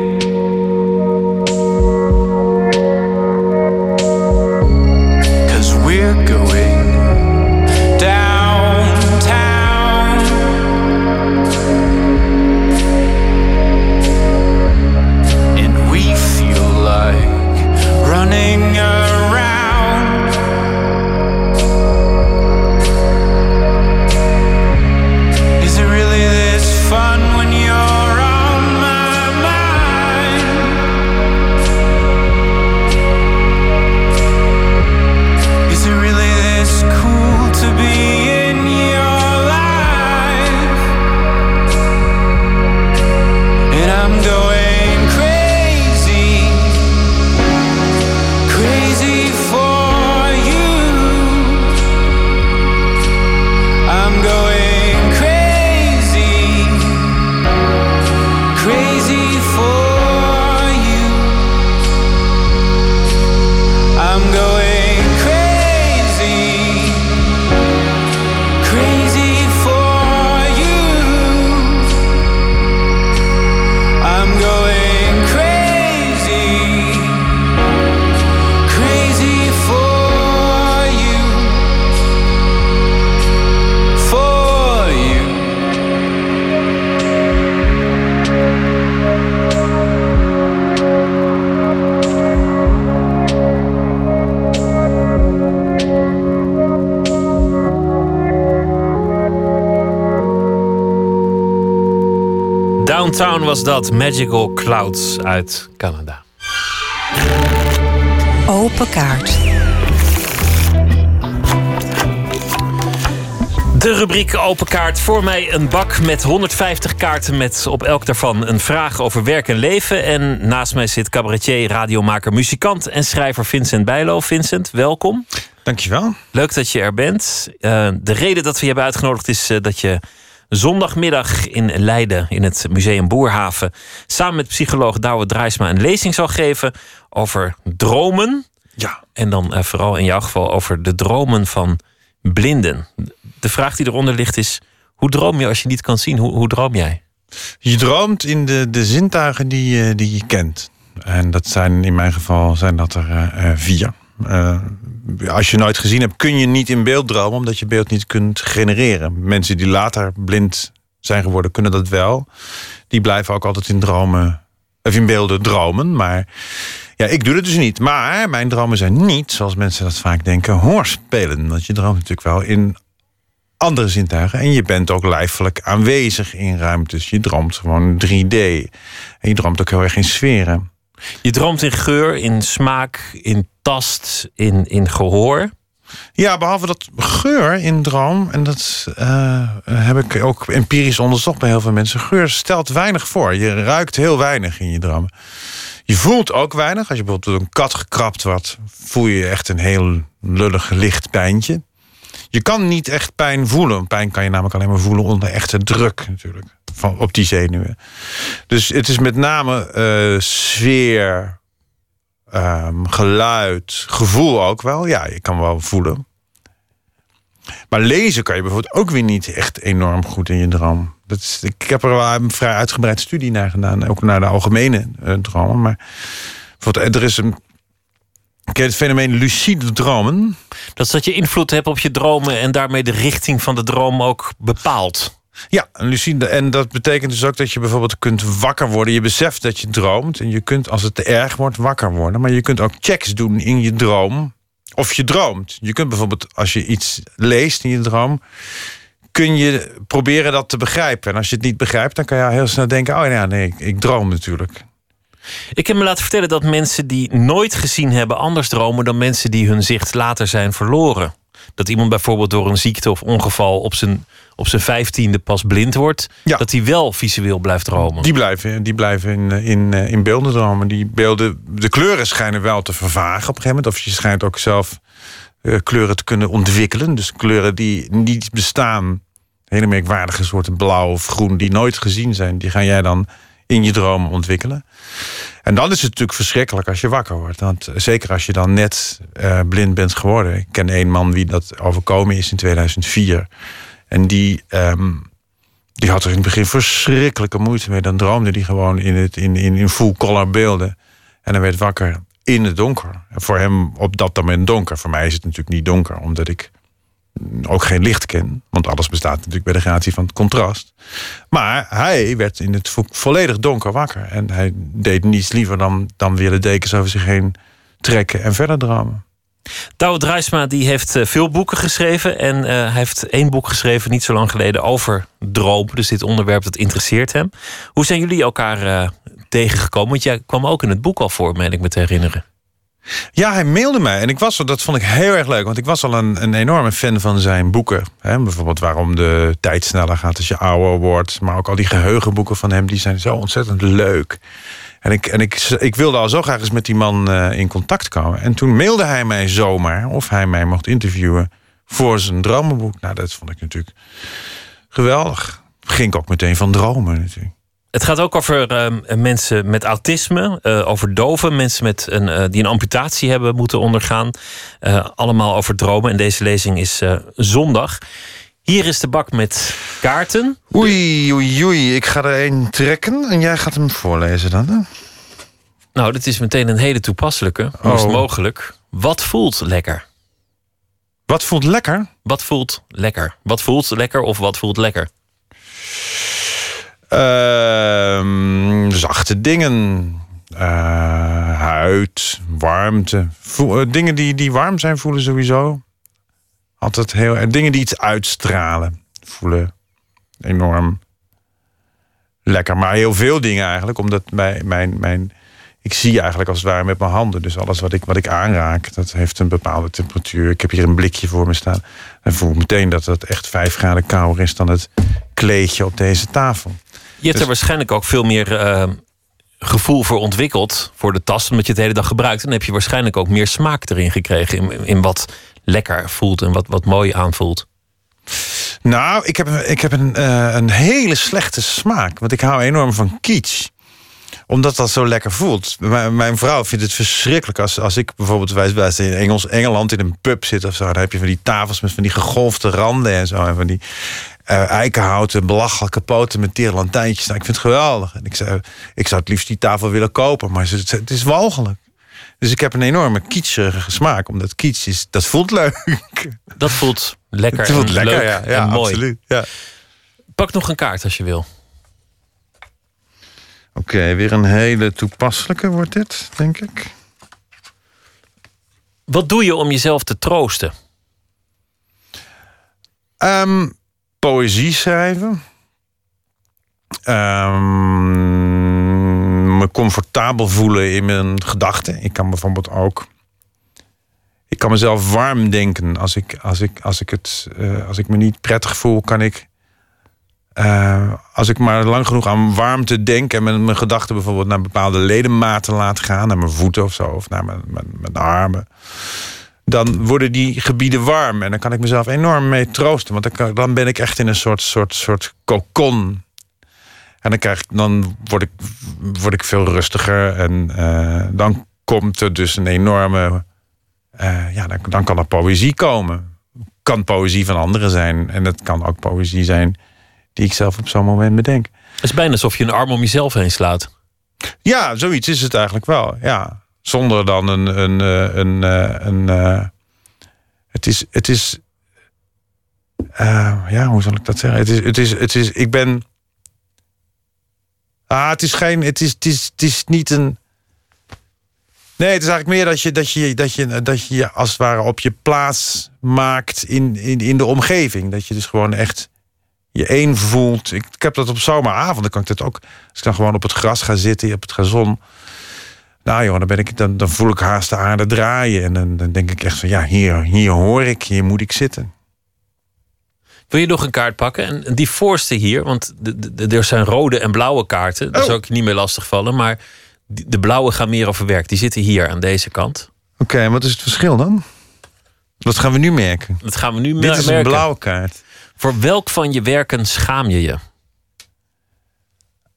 Downtown was dat Magical Clouds uit Canada. Open kaart. De rubriek Open Kaart. Voor mij een bak met 150 kaarten met op elk daarvan een vraag over werk en leven. En naast mij zit cabaretier, radiomaker, muzikant en schrijver Vincent Bijlo. Vincent, welkom. Dankjewel. Leuk dat je er bent. Uh, de reden dat we je hebben uitgenodigd is uh, dat je zondagmiddag in Leiden in het Museum Boerhaven samen met psycholoog Douwe Drijsma een lezing zal geven over dromen. Ja. En dan uh, vooral in jouw geval over de dromen van blinden. De vraag die eronder ligt is: hoe droom je als je niet kan zien? Hoe, hoe droom jij? Je droomt in de, de zintuigen die, je, die je kent. En dat zijn in mijn geval zijn dat er uh, vier. Uh, als je nooit gezien hebt, kun je niet in beeld dromen, omdat je beeld niet kunt genereren. Mensen die later blind zijn geworden, kunnen dat wel. Die blijven ook altijd in dromen, of in beelden dromen. Maar ja, ik doe het dus niet. Maar mijn dromen zijn niet, zoals mensen dat vaak denken, hoorspelen. Want je droomt natuurlijk wel in andere zintuigen. En je bent ook lijfelijk aanwezig in ruimtes. Je droomt gewoon 3D. En je droomt ook heel erg in sferen. Je droomt in geur, in smaak, in tast, in, in gehoor. Ja, behalve dat geur in droom, en dat uh, heb ik ook empirisch onderzocht bij heel veel mensen. Geur stelt weinig voor. Je ruikt heel weinig in je dromen. Je voelt ook weinig. Als je bijvoorbeeld door een kat gekrapt wordt, voel je echt een heel lullig licht pijntje. Je kan niet echt pijn voelen. Pijn kan je namelijk alleen maar voelen onder echte druk natuurlijk. Van, op die zenuwen. Dus het is met name sfeer, um, geluid, gevoel ook wel. Ja, je kan wel voelen. Maar lezen kan je bijvoorbeeld ook weer niet echt enorm goed in je droom. Dat is, ik heb er wel een vrij uitgebreid studie naar gedaan. Ook naar de algemene uh, dromen. Maar er is een Ken je het fenomeen lucide dromen? Dat is dat je invloed hebt op je dromen en daarmee de richting van de droom ook bepaalt. Ja, lucide. En dat betekent dus ook dat je bijvoorbeeld kunt wakker worden. Je beseft dat je droomt. En je kunt, als het te erg wordt, wakker worden. Maar je kunt ook checks doen in je droom. Of je droomt. Je kunt bijvoorbeeld, als je iets leest in je droom. kun je proberen dat te begrijpen. En als je het niet begrijpt, dan kan je heel snel denken: oh ja, nee, ik, ik droom natuurlijk. Ik heb me laten vertellen dat mensen die nooit gezien hebben anders dromen dan mensen die hun zicht later zijn verloren. Dat iemand bijvoorbeeld door een ziekte of ongeval op zijn, op zijn vijftiende pas blind wordt. Ja. Dat hij wel visueel blijft dromen. Die blijven, die blijven in, in, in beelden dromen. Die beelden, de kleuren schijnen wel te vervagen op een gegeven moment. Of je schijnt ook zelf uh, kleuren te kunnen ontwikkelen. Dus kleuren die niet bestaan. Hele merkwaardige soorten blauw of groen die nooit gezien zijn. Die ga jij dan in je droom ontwikkelen. En dan is het natuurlijk verschrikkelijk als je wakker wordt. Want zeker als je dan net uh, blind bent geworden. Ik ken één man wie dat overkomen is in 2004. En die, um, die had er in het begin verschrikkelijke moeite mee. Dan droomde hij gewoon in, het, in, in, in full color beelden. En hij werd wakker in het donker. En voor hem op dat moment donker. Voor mij is het natuurlijk niet donker, omdat ik ook geen licht ken. Want alles bestaat natuurlijk bij de gratie van het contrast. Maar hij werd in het vo volledig donker wakker. En hij deed niets liever dan, dan weer de dekens over zich heen trekken en verder dromen. Douwe Drijsma die heeft uh, veel boeken geschreven. En uh, hij heeft één boek geschreven niet zo lang geleden over dromen. Dus dit onderwerp dat interesseert hem. Hoe zijn jullie elkaar uh, tegengekomen? Want jij kwam ook in het boek al voor, meen ik me te herinneren. Ja, hij mailde mij. En ik was, dat vond ik heel erg leuk. Want ik was al een, een enorme fan van zijn boeken. Hè, bijvoorbeeld waarom de tijd sneller gaat als je ouder wordt. Maar ook al die geheugenboeken van hem. Die zijn zo ontzettend leuk. En ik, en ik, ik wilde al zo graag eens met die man uh, in contact komen. En toen mailde hij mij zomaar of hij mij mocht interviewen voor zijn dromenboek. Nou, dat vond ik natuurlijk geweldig. Ging ik ook meteen van dromen natuurlijk. Het gaat ook over uh, mensen met autisme, uh, over doven, mensen met een, uh, die een amputatie hebben moeten ondergaan. allemaal over dromen. En deze lezing is zondag. Hier is de bak met kaarten. Oei, oei, oei. Ik ga er één trekken en jij gaat hem voorlezen dan. Hè? Nou, dit is meteen een hele toepasselijke. Hoe is het mogelijk? Wat voelt lekker? Wat voelt lekker? Wat voelt lekker? Wat voelt lekker of wat voelt lekker? Uh, zachte dingen. Uh, huid, warmte. Uh, dingen die, die warm zijn voelen sowieso. Altijd heel Dingen die iets uitstralen voelen enorm lekker. Maar heel veel dingen eigenlijk, omdat mijn, mijn, mijn, ik zie eigenlijk als het ware met mijn handen. Dus alles wat ik, wat ik aanraak, dat heeft een bepaalde temperatuur. Ik heb hier een blikje voor me staan. En voel meteen dat het echt vijf graden kouder is dan het kleedje op deze tafel. Je hebt er waarschijnlijk ook veel meer eh, gevoel voor ontwikkeld. Voor de tas, omdat je het de hele dag gebruikt. En dan heb je waarschijnlijk ook meer smaak erin gekregen. In, in wat lekker voelt en wat, wat mooi aanvoelt. Nou, ik heb, ik heb een, eh, een hele slechte smaak. Want ik hou enorm van kitsch omdat dat zo lekker voelt. Mijn, mijn vrouw vindt het verschrikkelijk als, als ik bijvoorbeeld wijs in Engels, Engeland in een pub zit of zo. Dan heb je van die tafels met van die gegolfde randen en zo. En van die eh, eikenhouten, belachelijke poten met tierlantijntjes. Nou, ik vind het geweldig. En ik, zei, ik zou het liefst die tafel willen kopen, maar het, het is walgelijk. Dus ik heb een enorme kietscherige smaak. Omdat kiets is, dat voelt leuk. Dat voelt lekker Het voelt en lekker, leuk ja, ja, en mooi. absoluut. Ja. Pak nog een kaart als je wil. Oké, weer een hele toepasselijke wordt dit, denk ik. Wat doe je om jezelf te troosten? Ehm, poëzie schrijven. Ehm, me comfortabel voelen in mijn gedachten. Ik kan bijvoorbeeld ook. Ik kan mezelf warm denken. Als ik, als ik, als ik, het, eh, als ik me niet prettig voel, kan ik. eh, als ik maar lang genoeg aan warmte denk en mijn, gedachten bijvoorbeeld naar bepaalde ledematen laat gaan, naar mijn voeten of zo, of naar mijn, mijn armen dan worden die gebieden warm. En dan kan ik mezelf enorm mee troosten. Want dan, kan- dan ben ik echt in een soort, soort, soort kokon. En dan, krijg ik, dan word, ik, word ik veel rustiger. En eh, dan komt er dus een enorme... eh, ja, dan, dan kan er poëzie komen. Kan poëzie van anderen zijn. En het kan ook poëzie zijn die ik zelf op zo'n moment bedenk. Het is bijna alsof je een arm om jezelf heen slaat. Ja, zoiets is het eigenlijk wel. Ja. Zonder dan een. een, eh, een, eh, een, eh, het is. Het is ja, hoe zal ik dat zeggen? Het is. Het is, het is ik ben. Ah, het is geen. Het is, het is, het is niet een. Nee, het is eigenlijk meer dat je, dat je, dat je, dat je als het ware op je plaats maakt in, in, in de omgeving. Dat je dus gewoon echt je één voelt. Ik, ik heb dat op zomeravonden, kan ik dat ook. Als ik dan gewoon op het gras ga zitten, op het gazon. Nou joh, dan, ben ik, dan, dan voel ik haast de aarde draaien. En dan, dan denk ik echt van, ja, hier, hier hoor ik, hier moet ik zitten. Wil je nog een kaart pakken? En die voorste hier, want er zijn rode en blauwe kaarten. Daar zou ik je niet meer lastig vallen. Maar de blauwe gaan meer over werk. Die zitten hier aan deze kant. Oké, en wat is het verschil dan? Dat gaan we nu merken. Dat gaan we nu Dit mer- is een merken. blauwe kaart. Voor welk van je werken schaam je je?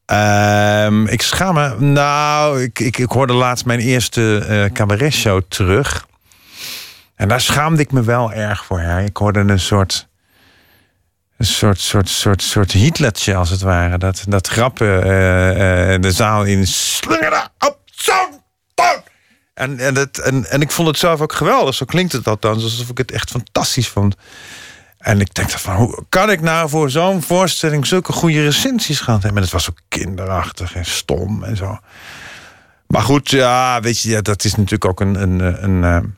Ehm, ik schaam me. Nou, ik, ik, ik hoorde laatst mijn eerste eh cabaretshow terug. En daar schaamde ik me wel erg voor. Ja. Ik hoorde een soort. Een soort, soort, soort, soort als het ware. Dat, dat grappen eh, de zaal in slingeren op zo'n toon. En, en, het, en, en ik vond het zelf ook geweldig. Zo klinkt het althans. Alsof ik het echt fantastisch vond. En ik denk van, hoe kan ik nou voor zo'n voorstelling zulke goede recensies gehad hebben? En het was zo kinderachtig en stom en zo. Maar goed, ja, weet je, ja, dat is natuurlijk ook een, een, een, eh,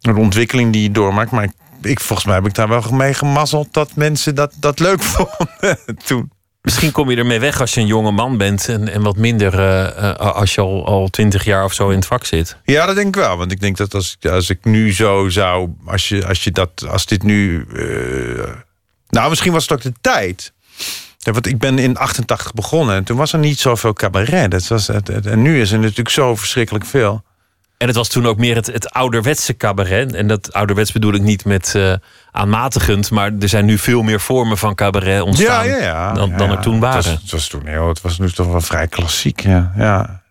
een ontwikkeling die je doormaakt. Maar ik, volgens mij heb ik daar wel mee gemazzeld dat mensen dat, dat leuk vonden toen. Misschien kom je ermee weg als je een jonge man bent. En, en wat minder eh, eh, als je al, al twintig jaar of zo in het vak zit. Ja, dat denk ik wel. Want ik denk dat als, als ik nu zo zou. Als, je, als, je dat, als dit nu. eh, nou, misschien was het ook de tijd. Want ik ben in 88 begonnen en toen was er niet zoveel cabaret. Dat was en nu is er natuurlijk zo verschrikkelijk veel. En het was toen ook meer het, het ouderwetse cabaret. En dat ouderwets bedoel ik niet met eh, aanmatigend. Maar er zijn nu veel meer vormen van cabaret ontstaan. ja, ja, ja. Dan, dan er toen Het waren. was, het was toen heel, het was nu toch wel vrij klassiek, ja. ja.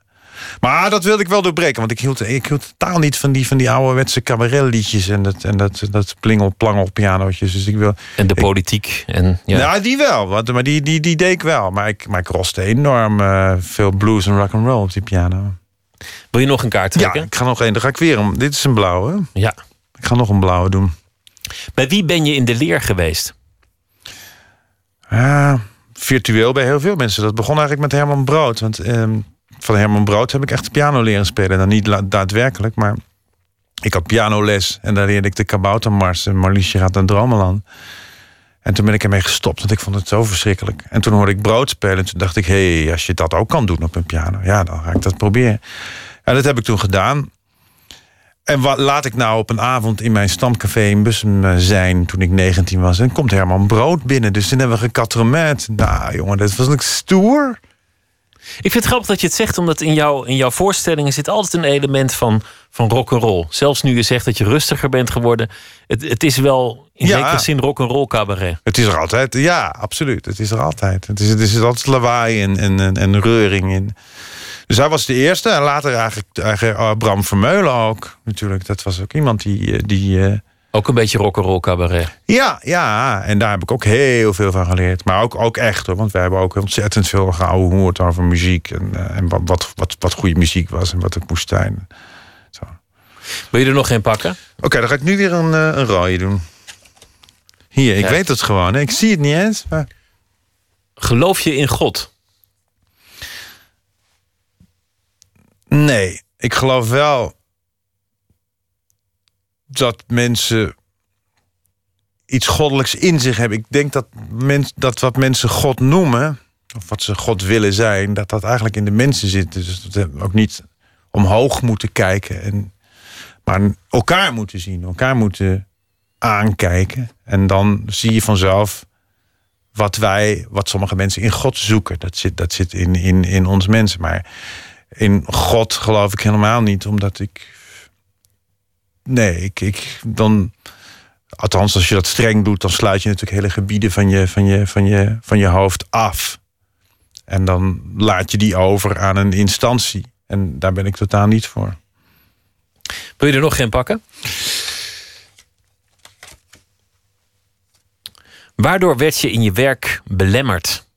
Maar dat wilde ik wel doorbreken, want ik hield, ik hield totaal niet van die, van die ouderwetse cabaretliedjes en dat, en dat, dat plingel plangel pianootjes. Dus ik wil. En de politiek. En, ja. Nou, die wel, want, maar die, die, die deed ik wel. Maar ik, maar ik roste enorm eh, veel blues en rock and roll op die piano. Wil je nog een kaart trekken? Ja, ik ga nog één. Dan ga ik weer om. Dit is een blauwe. Ja. Ik ga nog een blauwe doen. Bij wie ben je in de leer geweest? Ja, virtueel bij heel veel mensen. Dat begon eigenlijk met Herman Brood. Want ehm, van Herman Brood heb ik echt piano leren spelen. Dan niet la- daadwerkelijk, maar ik had pianoles. En daar leerde ik de kaboutermars en Marliesje gaat naar Dromeland. En toen ben ik ermee gestopt, want ik vond het zo verschrikkelijk. En toen hoorde ik brood spelen. En toen dacht ik, hé, hey, als je dat ook kan doen op een piano... ja, dan ga ik dat proberen. En dat heb ik toen gedaan. En wat laat ik nou op een avond in mijn stamcafé in Bussum eh, zijn... toen ik 19 was. En komt Herman Brood binnen. Dus toen hebben we gekatremet. Nou, jongen, dat was een stoer. Ik vind het grappig dat je het zegt, omdat in, jou, in jouw voorstellingen zit altijd een element van, van rock and roll. Zelfs nu je zegt dat je rustiger bent geworden, het, het is wel in Ja. zekere zin rock and roll cabaret. Het is er altijd, ja, absoluut. Het is er altijd. Het is, het is altijd lawaai en, en, en, en reuring in. Dus hij was de eerste. En later eigenlijk, eigenlijk uh, Bram Vermeulen ook. Natuurlijk, dat was ook iemand die... eh, die eh, Ook een beetje rock and roll cabaret. Ja, ja, en daar heb ik ook heel veel van geleerd. Maar ook, ook echt hoor, want wij hebben ook ontzettend veel gehoord over muziek. En, eh, en wat, wat, wat, wat goede muziek was en wat het moest zijn. Wil je er nog geen pakken? Oké, dan ga ik nu weer een, eh, een rode doen. Hier, ik Ja. weet het gewoon. hè. Ik zie het niet eens. Maar... Geloof je in God? Nee, ik geloof wel dat mensen iets goddelijks in zich hebben. Ik denk dat, mens, dat wat mensen God noemen, of wat ze God willen zijn, dat dat eigenlijk in de mensen zit. Dus dat we ook niet omhoog moeten kijken, en, maar elkaar moeten zien, elkaar moeten aankijken. En dan zie je vanzelf wat wij, wat sommige mensen in God zoeken. Dat zit, dat zit in, in, in ons mensen. Maar in God geloof ik helemaal niet, omdat ik. Nee, ik, ik dan. Althans, als je dat streng doet, dan sluit je natuurlijk hele gebieden van je, van je, van je, van je hoofd af. En dan laat je die over aan een instantie. En daar ben ik totaal niet voor. Wil je er nog geen pakken? Waardoor werd je in je werk belemmerd?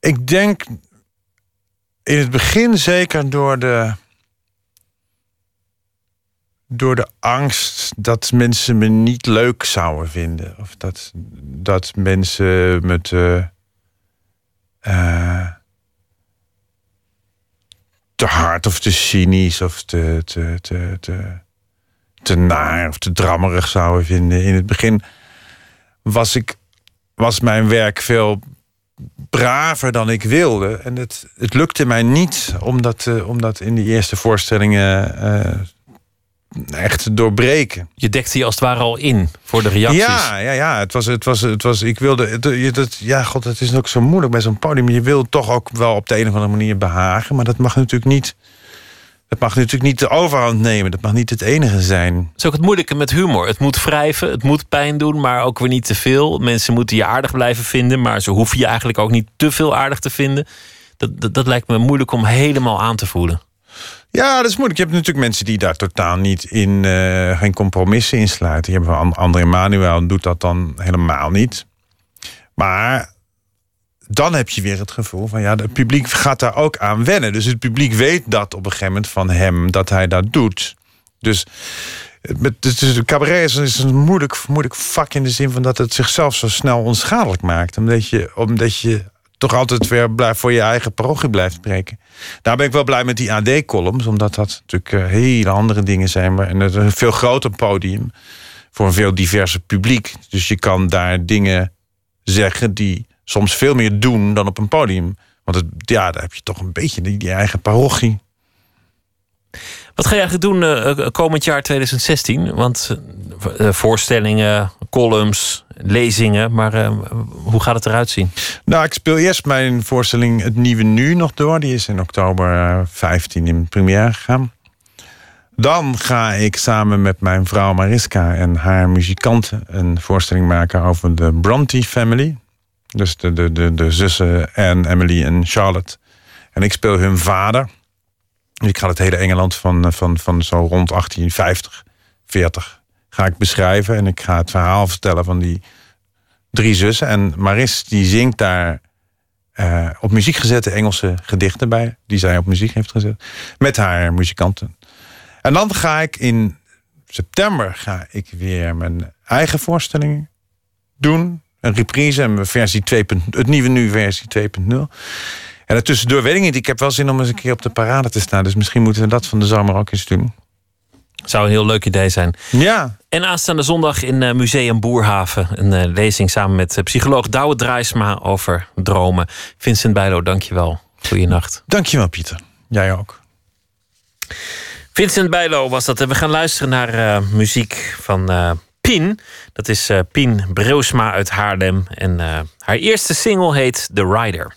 Ik denk in het begin zeker door de. door de angst dat mensen me niet leuk zouden vinden. Of dat, dat mensen me te. eh, te hard of te cynisch of te, te, te, te, te naar of te drammerig zouden vinden. In het begin was, ik, was mijn werk veel braver dan ik wilde. En het, het lukte mij niet om dat, eh, om dat in die eerste voorstellingen eh, echt te doorbreken. Je dekte je als het ware al in voor de reacties. Ja, ja, ja. Het was, het was, het was, ik wilde, het, je- dat, ja, god, het is ook zo moeilijk bij zo'n podium. Je wil toch ook wel op de een of andere manier behagen, maar dat mag natuurlijk niet. Dat mag natuurlijk niet de overhand nemen. Dat mag niet het enige zijn. Het is ook het moeilijke met humor. Het moet wrijven, het moet pijn doen, maar ook weer niet te veel. Mensen moeten je aardig blijven vinden, maar ze hoeven je eigenlijk ook niet te veel aardig te vinden. Dat, dat, dat lijkt me moeilijk om helemaal aan te voelen. Ja, dat is moeilijk. Je hebt natuurlijk mensen die daar totaal niet in, eh, geen compromissen in sluiten. Je hebt wel André Manuel doet dat dan helemaal niet. Maar dan heb je weer het gevoel van ja, het publiek gaat daar ook aan wennen. Dus het publiek weet dat op een gegeven moment van hem dat hij dat doet. Dus met, dus de cabaret is, is een moeilijk, moeilijk vak in de zin van dat het zichzelf zo snel onschadelijk maakt. Omdat je, omdat je toch altijd weer blijft voor je eigen parochie blijft spreken. Daar ben ik wel blij met die AD-columns, omdat dat natuurlijk eh, hele andere dingen zijn. Maar, en het is een veel groter podium voor een veel diverser publiek. Dus je kan daar dingen zeggen die soms veel meer doen dan op een podium. Want het, ja, daar heb je toch een beetje die, die eigen parochie. Wat ga je eigenlijk doen eh, eh, komend jaar 2016? Want eh, voorstellingen, columns, lezingen, maar hoe gaat het eruit zien? Nou, ik speel eerst mijn voorstelling Het Nieuwe Nu nog door. Die is in oktober eh, 15 in première gegaan. Dan ga ik samen met mijn vrouw Mariska en haar muzikanten een voorstelling maken over de Bronte family. Dus de, de, de, de zussen Anne, Emily en Charlotte. En ik speel hun vader. Ik ga het hele Engeland van, eh, van, van zo rond 1850, 40 ga ik beschrijven. En ik ga het verhaal vertellen van die drie zussen. En Maris die zingt daar eh, op muziek gezette Engelse gedichten bij. Die zij op muziek heeft gezet. Met haar muzikanten. En dan ga ik in september ga ik weer mijn eigen voorstellingen doen. Een reprise en versie 2. Het nieuwe nu versie 2.0. En daartussendoor weet ik niet. Ik heb wel zin om eens een keer op de parade te staan. Dus misschien moeten we dat van de zomer ook eens doen. Zou een heel leuk idee zijn. Ja. En aanstaande zondag in eh, Museum Boerhaven. Een eh, lezing samen met eh, psycholoog Douwe Draaisma over dromen. Vincent Bijlo, dankjewel. Goeienacht. Dankjewel, Pieter. Jij ook. Vincent Bijlo was dat. En we gaan luisteren naar muziek van Pien. Dat is eh, Pien Breusma uit Haarlem. En eh, haar eerste single heet The Rider.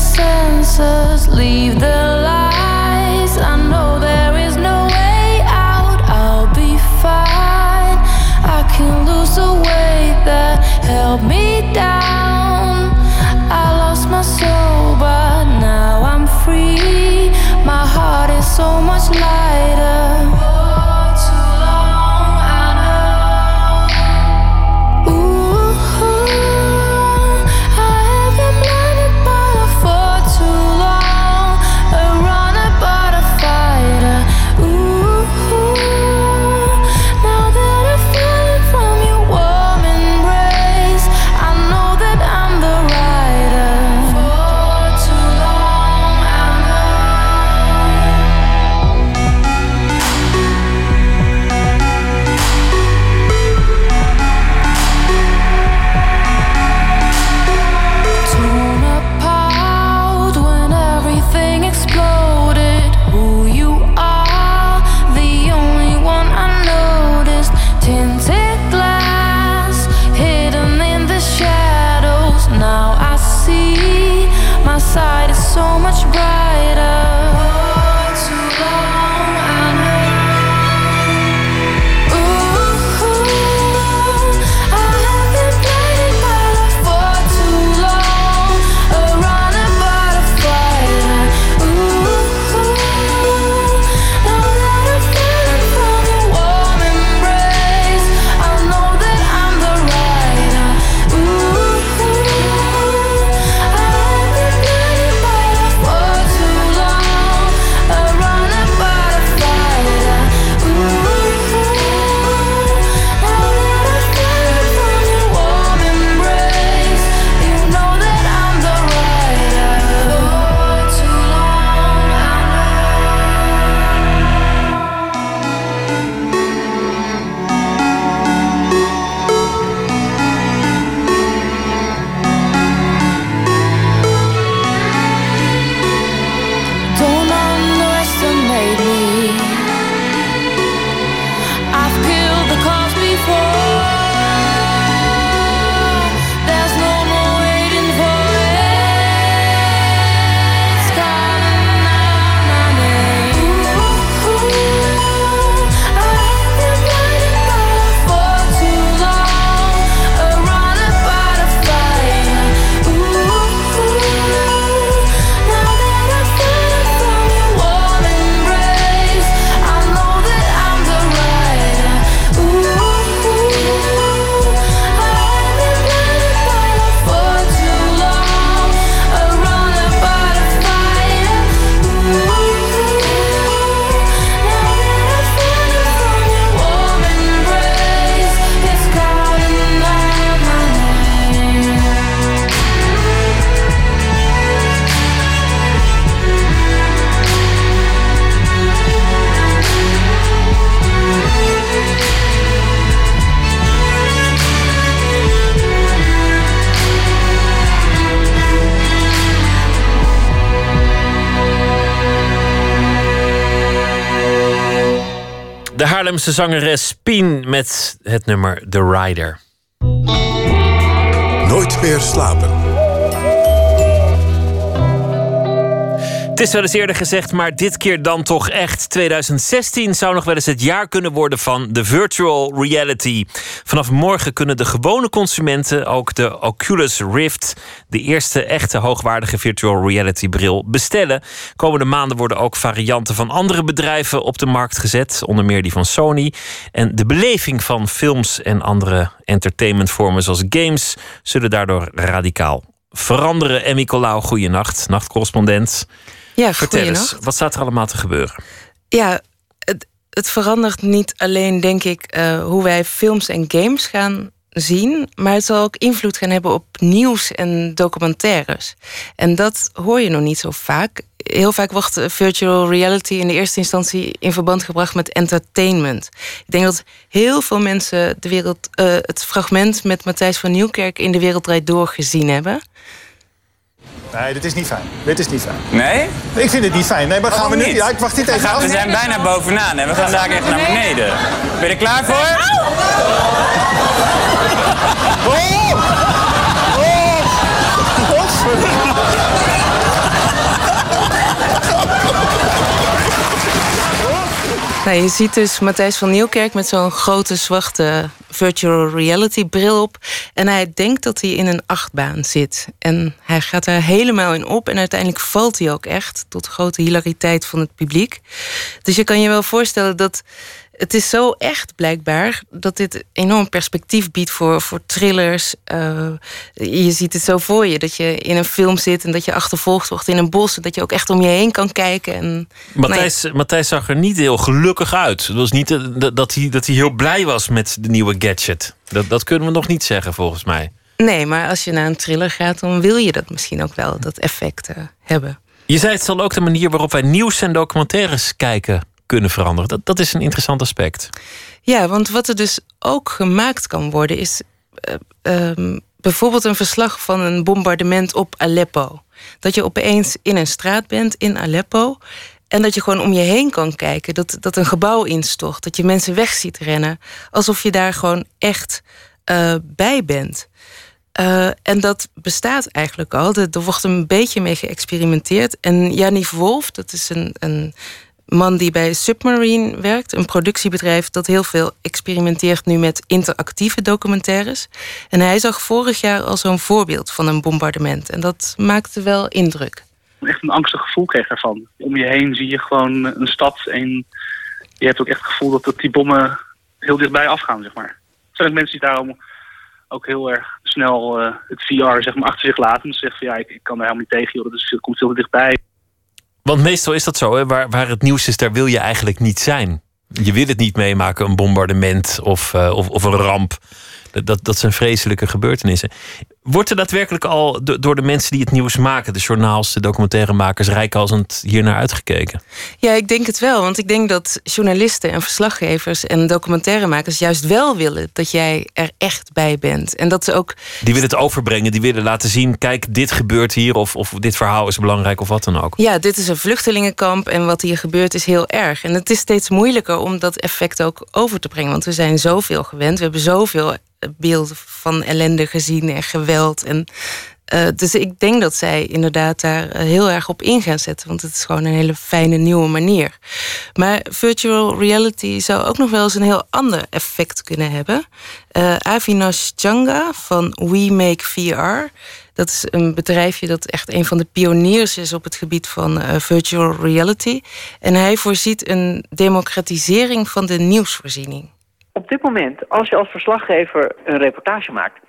Senses. Leave the lies. I know there is no way out. I'll be fine. I can lose the weight that held me down. I lost my soul, but now I'm free. My heart is so much lighter. Haarlemse zangeres Pien met het nummer The Rider. Nooit meer slapen. Het is wel eens eerder gezegd, maar dit keer dan toch echt. 2016 zou nog wel eens het jaar kunnen worden van de virtual reality. Vanaf morgen kunnen de gewone consumenten ook de Oculus Rift, de eerste echte hoogwaardige virtual reality bril, bestellen. Komende maanden worden ook varianten van andere bedrijven op de markt gezet, onder meer die van Sony. En de beleving van films en andere entertainmentvormen zoals games zullen daardoor radicaal veranderen. En Nicolaou, goeienacht, nachtcorrespondent. Ja, Vertel eens, wat staat er allemaal te gebeuren? Ja, het, het verandert niet alleen, denk ik, eh, hoe wij films en games gaan zien, maar het zal ook invloed gaan hebben op nieuws en documentaires. En dat hoor je nog niet zo vaak. Heel vaak wordt virtual reality in de eerste instantie in verband gebracht met entertainment. Ik denk dat heel veel mensen de wereld, eh, het fragment met Matthijs van Nieuwkerk in de Wereld Draait Door gezien hebben. Nee, dit is niet fijn. Dit is niet fijn. Nee? Ik vind het niet fijn. Nee, maar gaan we nu... niet? Ja, ik wacht dit even af. We zijn bijna bovenaan en we gaan daar echt naar beneden. Ben je er klaar voor? Oh! Nou, je ziet dus Matthijs van Nieuwkerk met zo'n grote zwarte virtual reality bril op. En hij denkt dat hij in een achtbaan zit. En hij gaat er helemaal in op. En uiteindelijk valt hij ook echt. Tot grote hilariteit van het publiek. Dus je kan je wel voorstellen dat. Het is zo echt blijkbaar dat dit enorm perspectief biedt voor, voor thrillers. Eh, je ziet het zo voor je dat je in een film zit en dat je achtervolgd wordt in een bos. en Dat je ook echt om je heen kan kijken. En, Matthijs, Matthijs zag er niet heel gelukkig uit. Het was niet eh, dat- dat hij, dat hij heel blij was met de nieuwe gadget. Dat, dat kunnen we nog niet zeggen, volgens mij. Nee, maar als je naar een thriller gaat, dan wil je dat misschien ook wel, dat effect eh, hebben. Je zei het zal ook de manier waarop wij nieuws en documentaires kijken kunnen veranderen. Dat, dat is een interessant aspect. Ja, want wat er dus ook gemaakt kan worden, is eh, ehm, bijvoorbeeld een verslag van een bombardement op Aleppo. Dat je opeens in een straat bent in Aleppo. En dat je gewoon om je heen kan kijken. Dat, dat een gebouw instort. Dat je mensen weg ziet rennen. Alsof je daar gewoon echt eh, bij bent. Eh, en dat bestaat eigenlijk al. Er wordt een beetje mee geëxperimenteerd. En Janief Wolf, dat is een, een man die bij Submarine werkt, een productiebedrijf dat heel veel experimenteert nu met interactieve documentaires. En hij zag vorig jaar al zo'n voorbeeld van een bombardement. En dat maakte wel indruk. echt een angstig gevoel kreeg ervan. Om je heen zie je gewoon een stad en je hebt ook echt het gevoel dat, die bommen heel dichtbij afgaan, zeg maar. Er zijn ook mensen die daarom ook heel erg snel eh, het VR zeg maar, achter zich laten. En zeggen van ja, ik, ik kan daar helemaal niet tegen, joh, is, het komt heel dichtbij. Want meestal is dat zo, hè? Waar, waar het nieuws is, daar wil je eigenlijk niet zijn. Je wil het niet meemaken, een bombardement of, eh, of, of een ramp. Dat, dat, dat zijn vreselijke gebeurtenissen. Wordt er daadwerkelijk al do- door de mensen die het nieuws maken, de journaals, de documentairemakers, rijkhalsend hier naar uitgekeken? Ja, ik denk het wel. Want ik denk dat journalisten en verslaggevers en documentairemakers juist wel willen dat jij er echt bij bent. En dat ze ook Die willen het overbrengen, die willen laten zien: kijk, dit gebeurt hier, of, of dit verhaal is belangrijk, of wat dan ook. Ja, dit is een vluchtelingenkamp en wat hier gebeurt is heel erg. En het is steeds moeilijker om dat effect ook over te brengen. Want we zijn zoveel gewend. We hebben zoveel beelden van ellende gezien en geweld. En, eh, dus ik denk dat zij inderdaad daar eh, heel erg op in gaan zetten. Want het is gewoon een hele fijne nieuwe manier. Maar virtual reality zou ook nog wel eens een heel ander effect kunnen hebben. Eh, Avinash Changa van We Make VR. Dat is een bedrijfje dat echt een van de pioniers is op het gebied van virtual reality. En hij voorziet een democratisering van de nieuwsvoorziening. Op dit moment, als je als verslaggever een reportage maakt,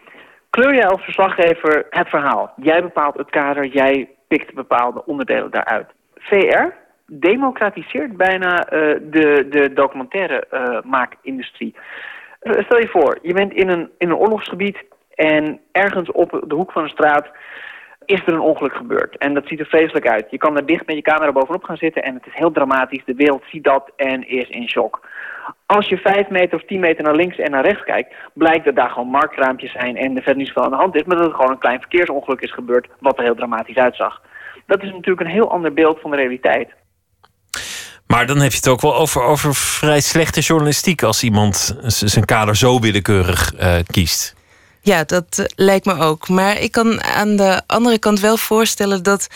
kleur jij als verslaggever het verhaal. Jij bepaalt het kader, jij pikt bepaalde onderdelen daaruit. VR democratiseert bijna eh, de, de documentaire eh, maakindustrie. Eh, stel je voor, je bent in een, in een oorlogsgebied en ergens op de hoek van een straat is er een ongeluk gebeurd. En dat ziet er vreselijk uit. Je kan daar dicht met je camera bovenop gaan zitten en het is heel dramatisch. De wereld ziet dat en is in shock. Als je vijf meter of tien meter naar links en naar rechts kijkt, blijkt dat daar gewoon marktraampjes zijn en er verder niet zoveel aan de hand is, maar dat er gewoon een klein verkeersongeluk is gebeurd, wat er heel dramatisch uitzag. Dat is natuurlijk een heel ander beeld van de realiteit. Maar dan heb je het ook wel over, over vrij slechte journalistiek als iemand zijn kader zo willekeurig eh, kiest. Ja, dat eh, lijkt me ook. Maar ik kan aan de andere kant wel voorstellen dat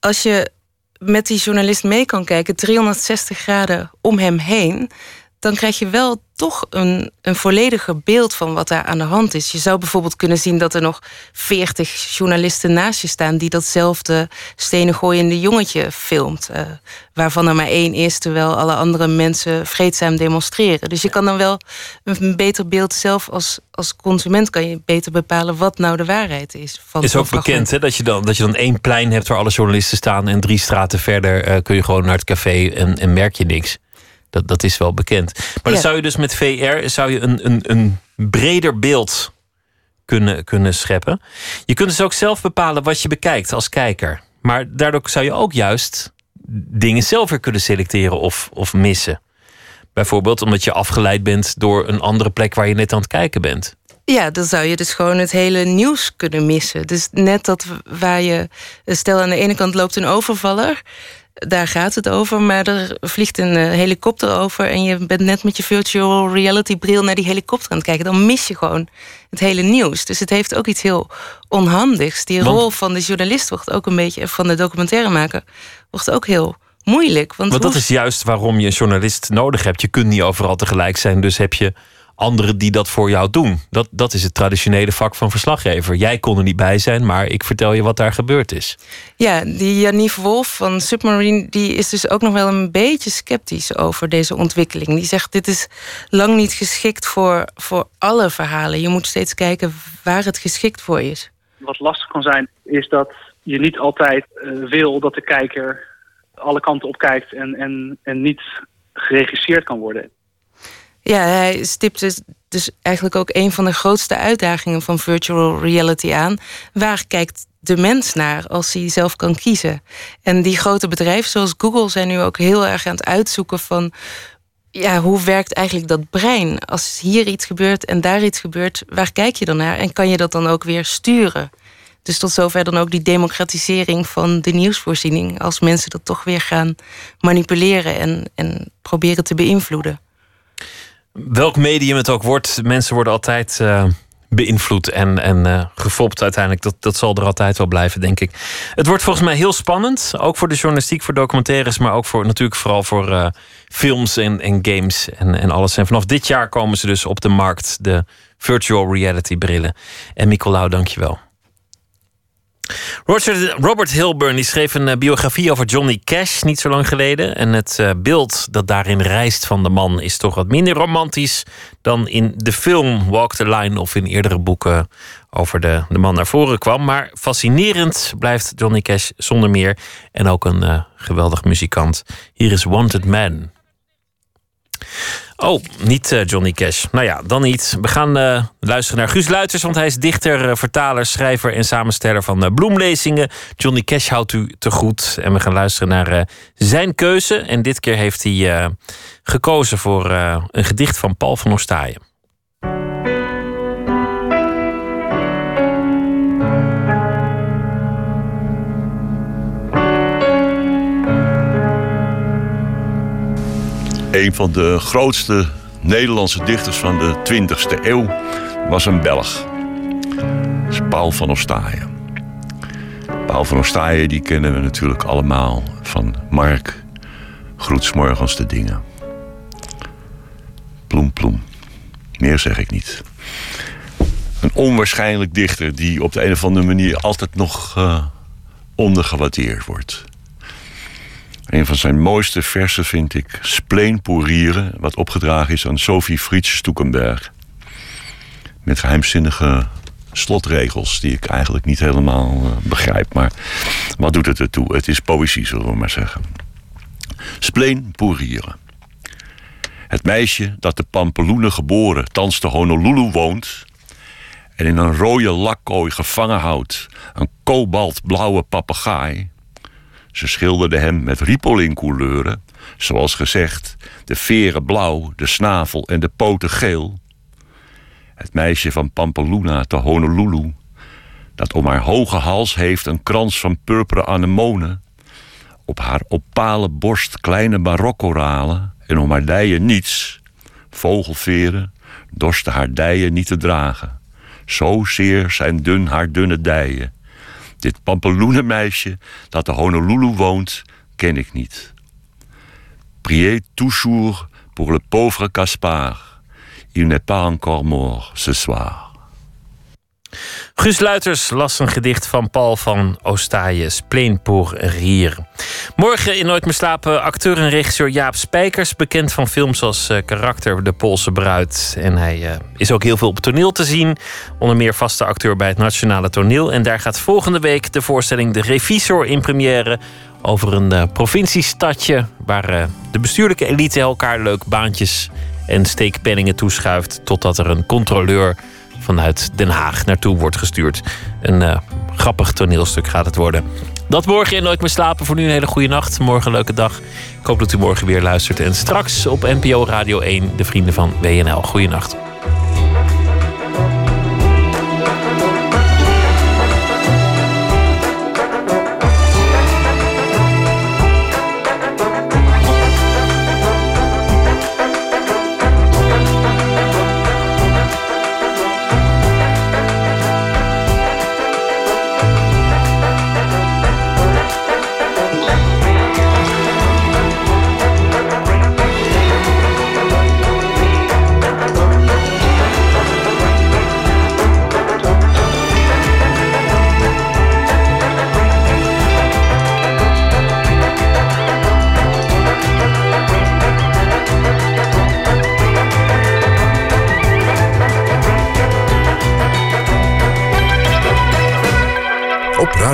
als je met die journalist mee kan kijken, 360 graden om hem heen, dan krijg je wel toch een, een vollediger beeld van wat daar aan de hand is. Je zou bijvoorbeeld kunnen zien dat er nog 40 journalisten naast je staan die datzelfde stenen gooiende jongetje filmt. eh, waarvan er maar één is, terwijl alle andere mensen vreedzaam demonstreren. Dus je kan dan wel een beter beeld zelf als, als consument kan je beter bepalen wat nou de waarheid is. Van is ook fragment. bekend hè, dat, je dan, dat je dan één plein hebt waar alle journalisten staan. En drie straten verder eh, kun je gewoon naar het café en, en merk je niks. Dat, dat is wel bekend. Maar dan zou je dus met VR zou je een, een, een breder beeld kunnen, kunnen scheppen. Je kunt dus ook zelf bepalen wat je bekijkt als kijker. Maar daardoor zou je ook juist dingen zelf weer kunnen selecteren of, of missen. Bijvoorbeeld omdat je afgeleid bent door een andere plek waar je net aan het kijken bent. Ja, dan zou je dus gewoon het hele nieuws kunnen missen. Dus net dat waar je. Stel aan de ene kant loopt een overvaller. Daar gaat het over, maar er vliegt een eh, helikopter over. En je bent net met je virtual reality bril naar die helikopter aan het kijken. Dan mis je gewoon het hele nieuws. Dus het heeft ook iets heel onhandigs. Die Want- rol van de journalist wordt ook een beetje. van de documentairemaker wordt ook heel moeilijk. Want, Want dat hoe- is juist waarom je een journalist nodig hebt. Je kunt niet overal tegelijk zijn, dus heb je anderen die dat voor jou doen. Dat, dat is het traditionele vak van verslaggever. Jij kon er niet bij zijn, maar ik vertel je wat daar gebeurd is. Ja, die Janief Wolf van Submarine... die is dus ook nog wel een beetje sceptisch over deze ontwikkeling. Die zegt, dit is lang niet geschikt voor, voor alle verhalen. Je moet steeds kijken waar het geschikt voor is. Wat lastig kan zijn, is dat je niet altijd eh, wil dat de kijker alle kanten op kijkt en, en, en niet geregisseerd kan worden. Ja, hij stipt dus, dus eigenlijk ook een van de grootste uitdagingen van virtual reality aan. Waar kijkt de mens naar als hij zelf kan kiezen? En die grote bedrijven zoals Google zijn nu ook heel erg aan het uitzoeken van. Ja, hoe werkt eigenlijk dat brein? Als hier iets gebeurt en daar iets gebeurt, waar kijk je dan naar? En kan je dat dan ook weer sturen? Dus tot zover dan ook die democratisering van de nieuwsvoorziening. Als mensen dat toch weer gaan manipuleren en, en proberen te beïnvloeden. Welk medium het ook wordt, mensen worden altijd eh, beïnvloed en, en eh, gefopt uiteindelijk. Dat, dat zal er altijd wel blijven, denk ik. Het wordt volgens mij heel spannend. Ook voor de journalistiek, voor documentaires, maar ook voor, natuurlijk vooral voor eh, films en, en games en, en alles. En vanaf dit jaar komen ze dus op de markt, de virtual reality brillen. En Nicolaou, dankjewel. Robert Hilburn die schreef een eh, biografie over Johnny Cash niet zo lang geleden. En het eh, beeld dat daarin reist van de man is toch wat minder romantisch dan in de film Walk the Line of in eerdere boeken over de, de man naar voren kwam. Maar fascinerend blijft Johnny Cash zonder meer. En ook een eh, geweldig muzikant. Hier is Wanted Man. Oh, niet eh, Johnny Cash. Nou ja, dan niet. We gaan eh, luisteren naar Guus Luiters, want hij is dichter, eh, vertaler, schrijver en samensteller van bloemlezingen. Johnny Cash houdt u te goed. En we gaan luisteren naar zijn keuze. En dit keer heeft hij gekozen voor een gedicht van Paul van Ostaaien. Een van de grootste Nederlandse dichters van de 20e eeuw was een Belg. Paul van Ostaaien. Paul van Ostaaien die kennen we natuurlijk allemaal van Mark. Groetsmorgens de dingen. Ploem ploem. Meer zeg ik niet. Een onwaarschijnlijk dichter die op de een of andere manier altijd nog eh, ondergewaardeerd wordt. Een van zijn mooiste versen vind ik Spleenpoerieren, wat opgedragen is aan Sophie Fritz Stoekenberg. Met geheimzinnige slotregels die ik eigenlijk niet helemaal eh, begrijp. Maar wat doet het ertoe? Het is poëzie, zullen we maar zeggen. Spleenpoerieren. Het meisje dat de Pampeloenen geboren, thans te Honolulu woont... en in een rode lakkooi gevangen houdt... een kobaltblauwe papegaai... Ze schilderde hem met Ripolin-couleuren, zoals gezegd, de veren blauw, de snavel en de poten geel. Het meisje van Pampeluna te Honolulu, dat om haar hoge hals heeft een krans van purperen anemonen, op haar opale borst kleine barokkoralen en om haar dijen niets, vogelveren, dorsten haar dijen niet te dragen. Zozeer zijn dun haar dunne dijen. Dit pampeloenenmeisje dat te Honolulu woont, ken ik niet. Priez toujours pour le pauvre Caspar. Il n'est pas encore mort ce soir. Guus Luiters las een gedicht van Paul van Ostaaije, Spleen pour rire. Morgen in Nooit meer slapen acteur en regisseur Jaap Spijkers, bekend van films als eh, Karakter, De Poolse Bruid. En hij eh, is ook heel veel op toneel te zien, onder meer vaste acteur bij het Nationale Toneel. En daar gaat volgende week de voorstelling De Revisor in première over een eh, provinciestadje waar de bestuurlijke elite elkaar leuk baantjes en steekpenningen toeschuift totdat er een controleur vanuit Den Haag naartoe wordt gestuurd. Een eh, grappig toneelstuk gaat het worden. Dat morgen in Nooit meer slapen. Voor nu een hele goede nacht. Morgen een leuke dag. Ik hoop dat u morgen weer luistert. En straks op NPO Radio 1, de vrienden van WNL. Goeienacht.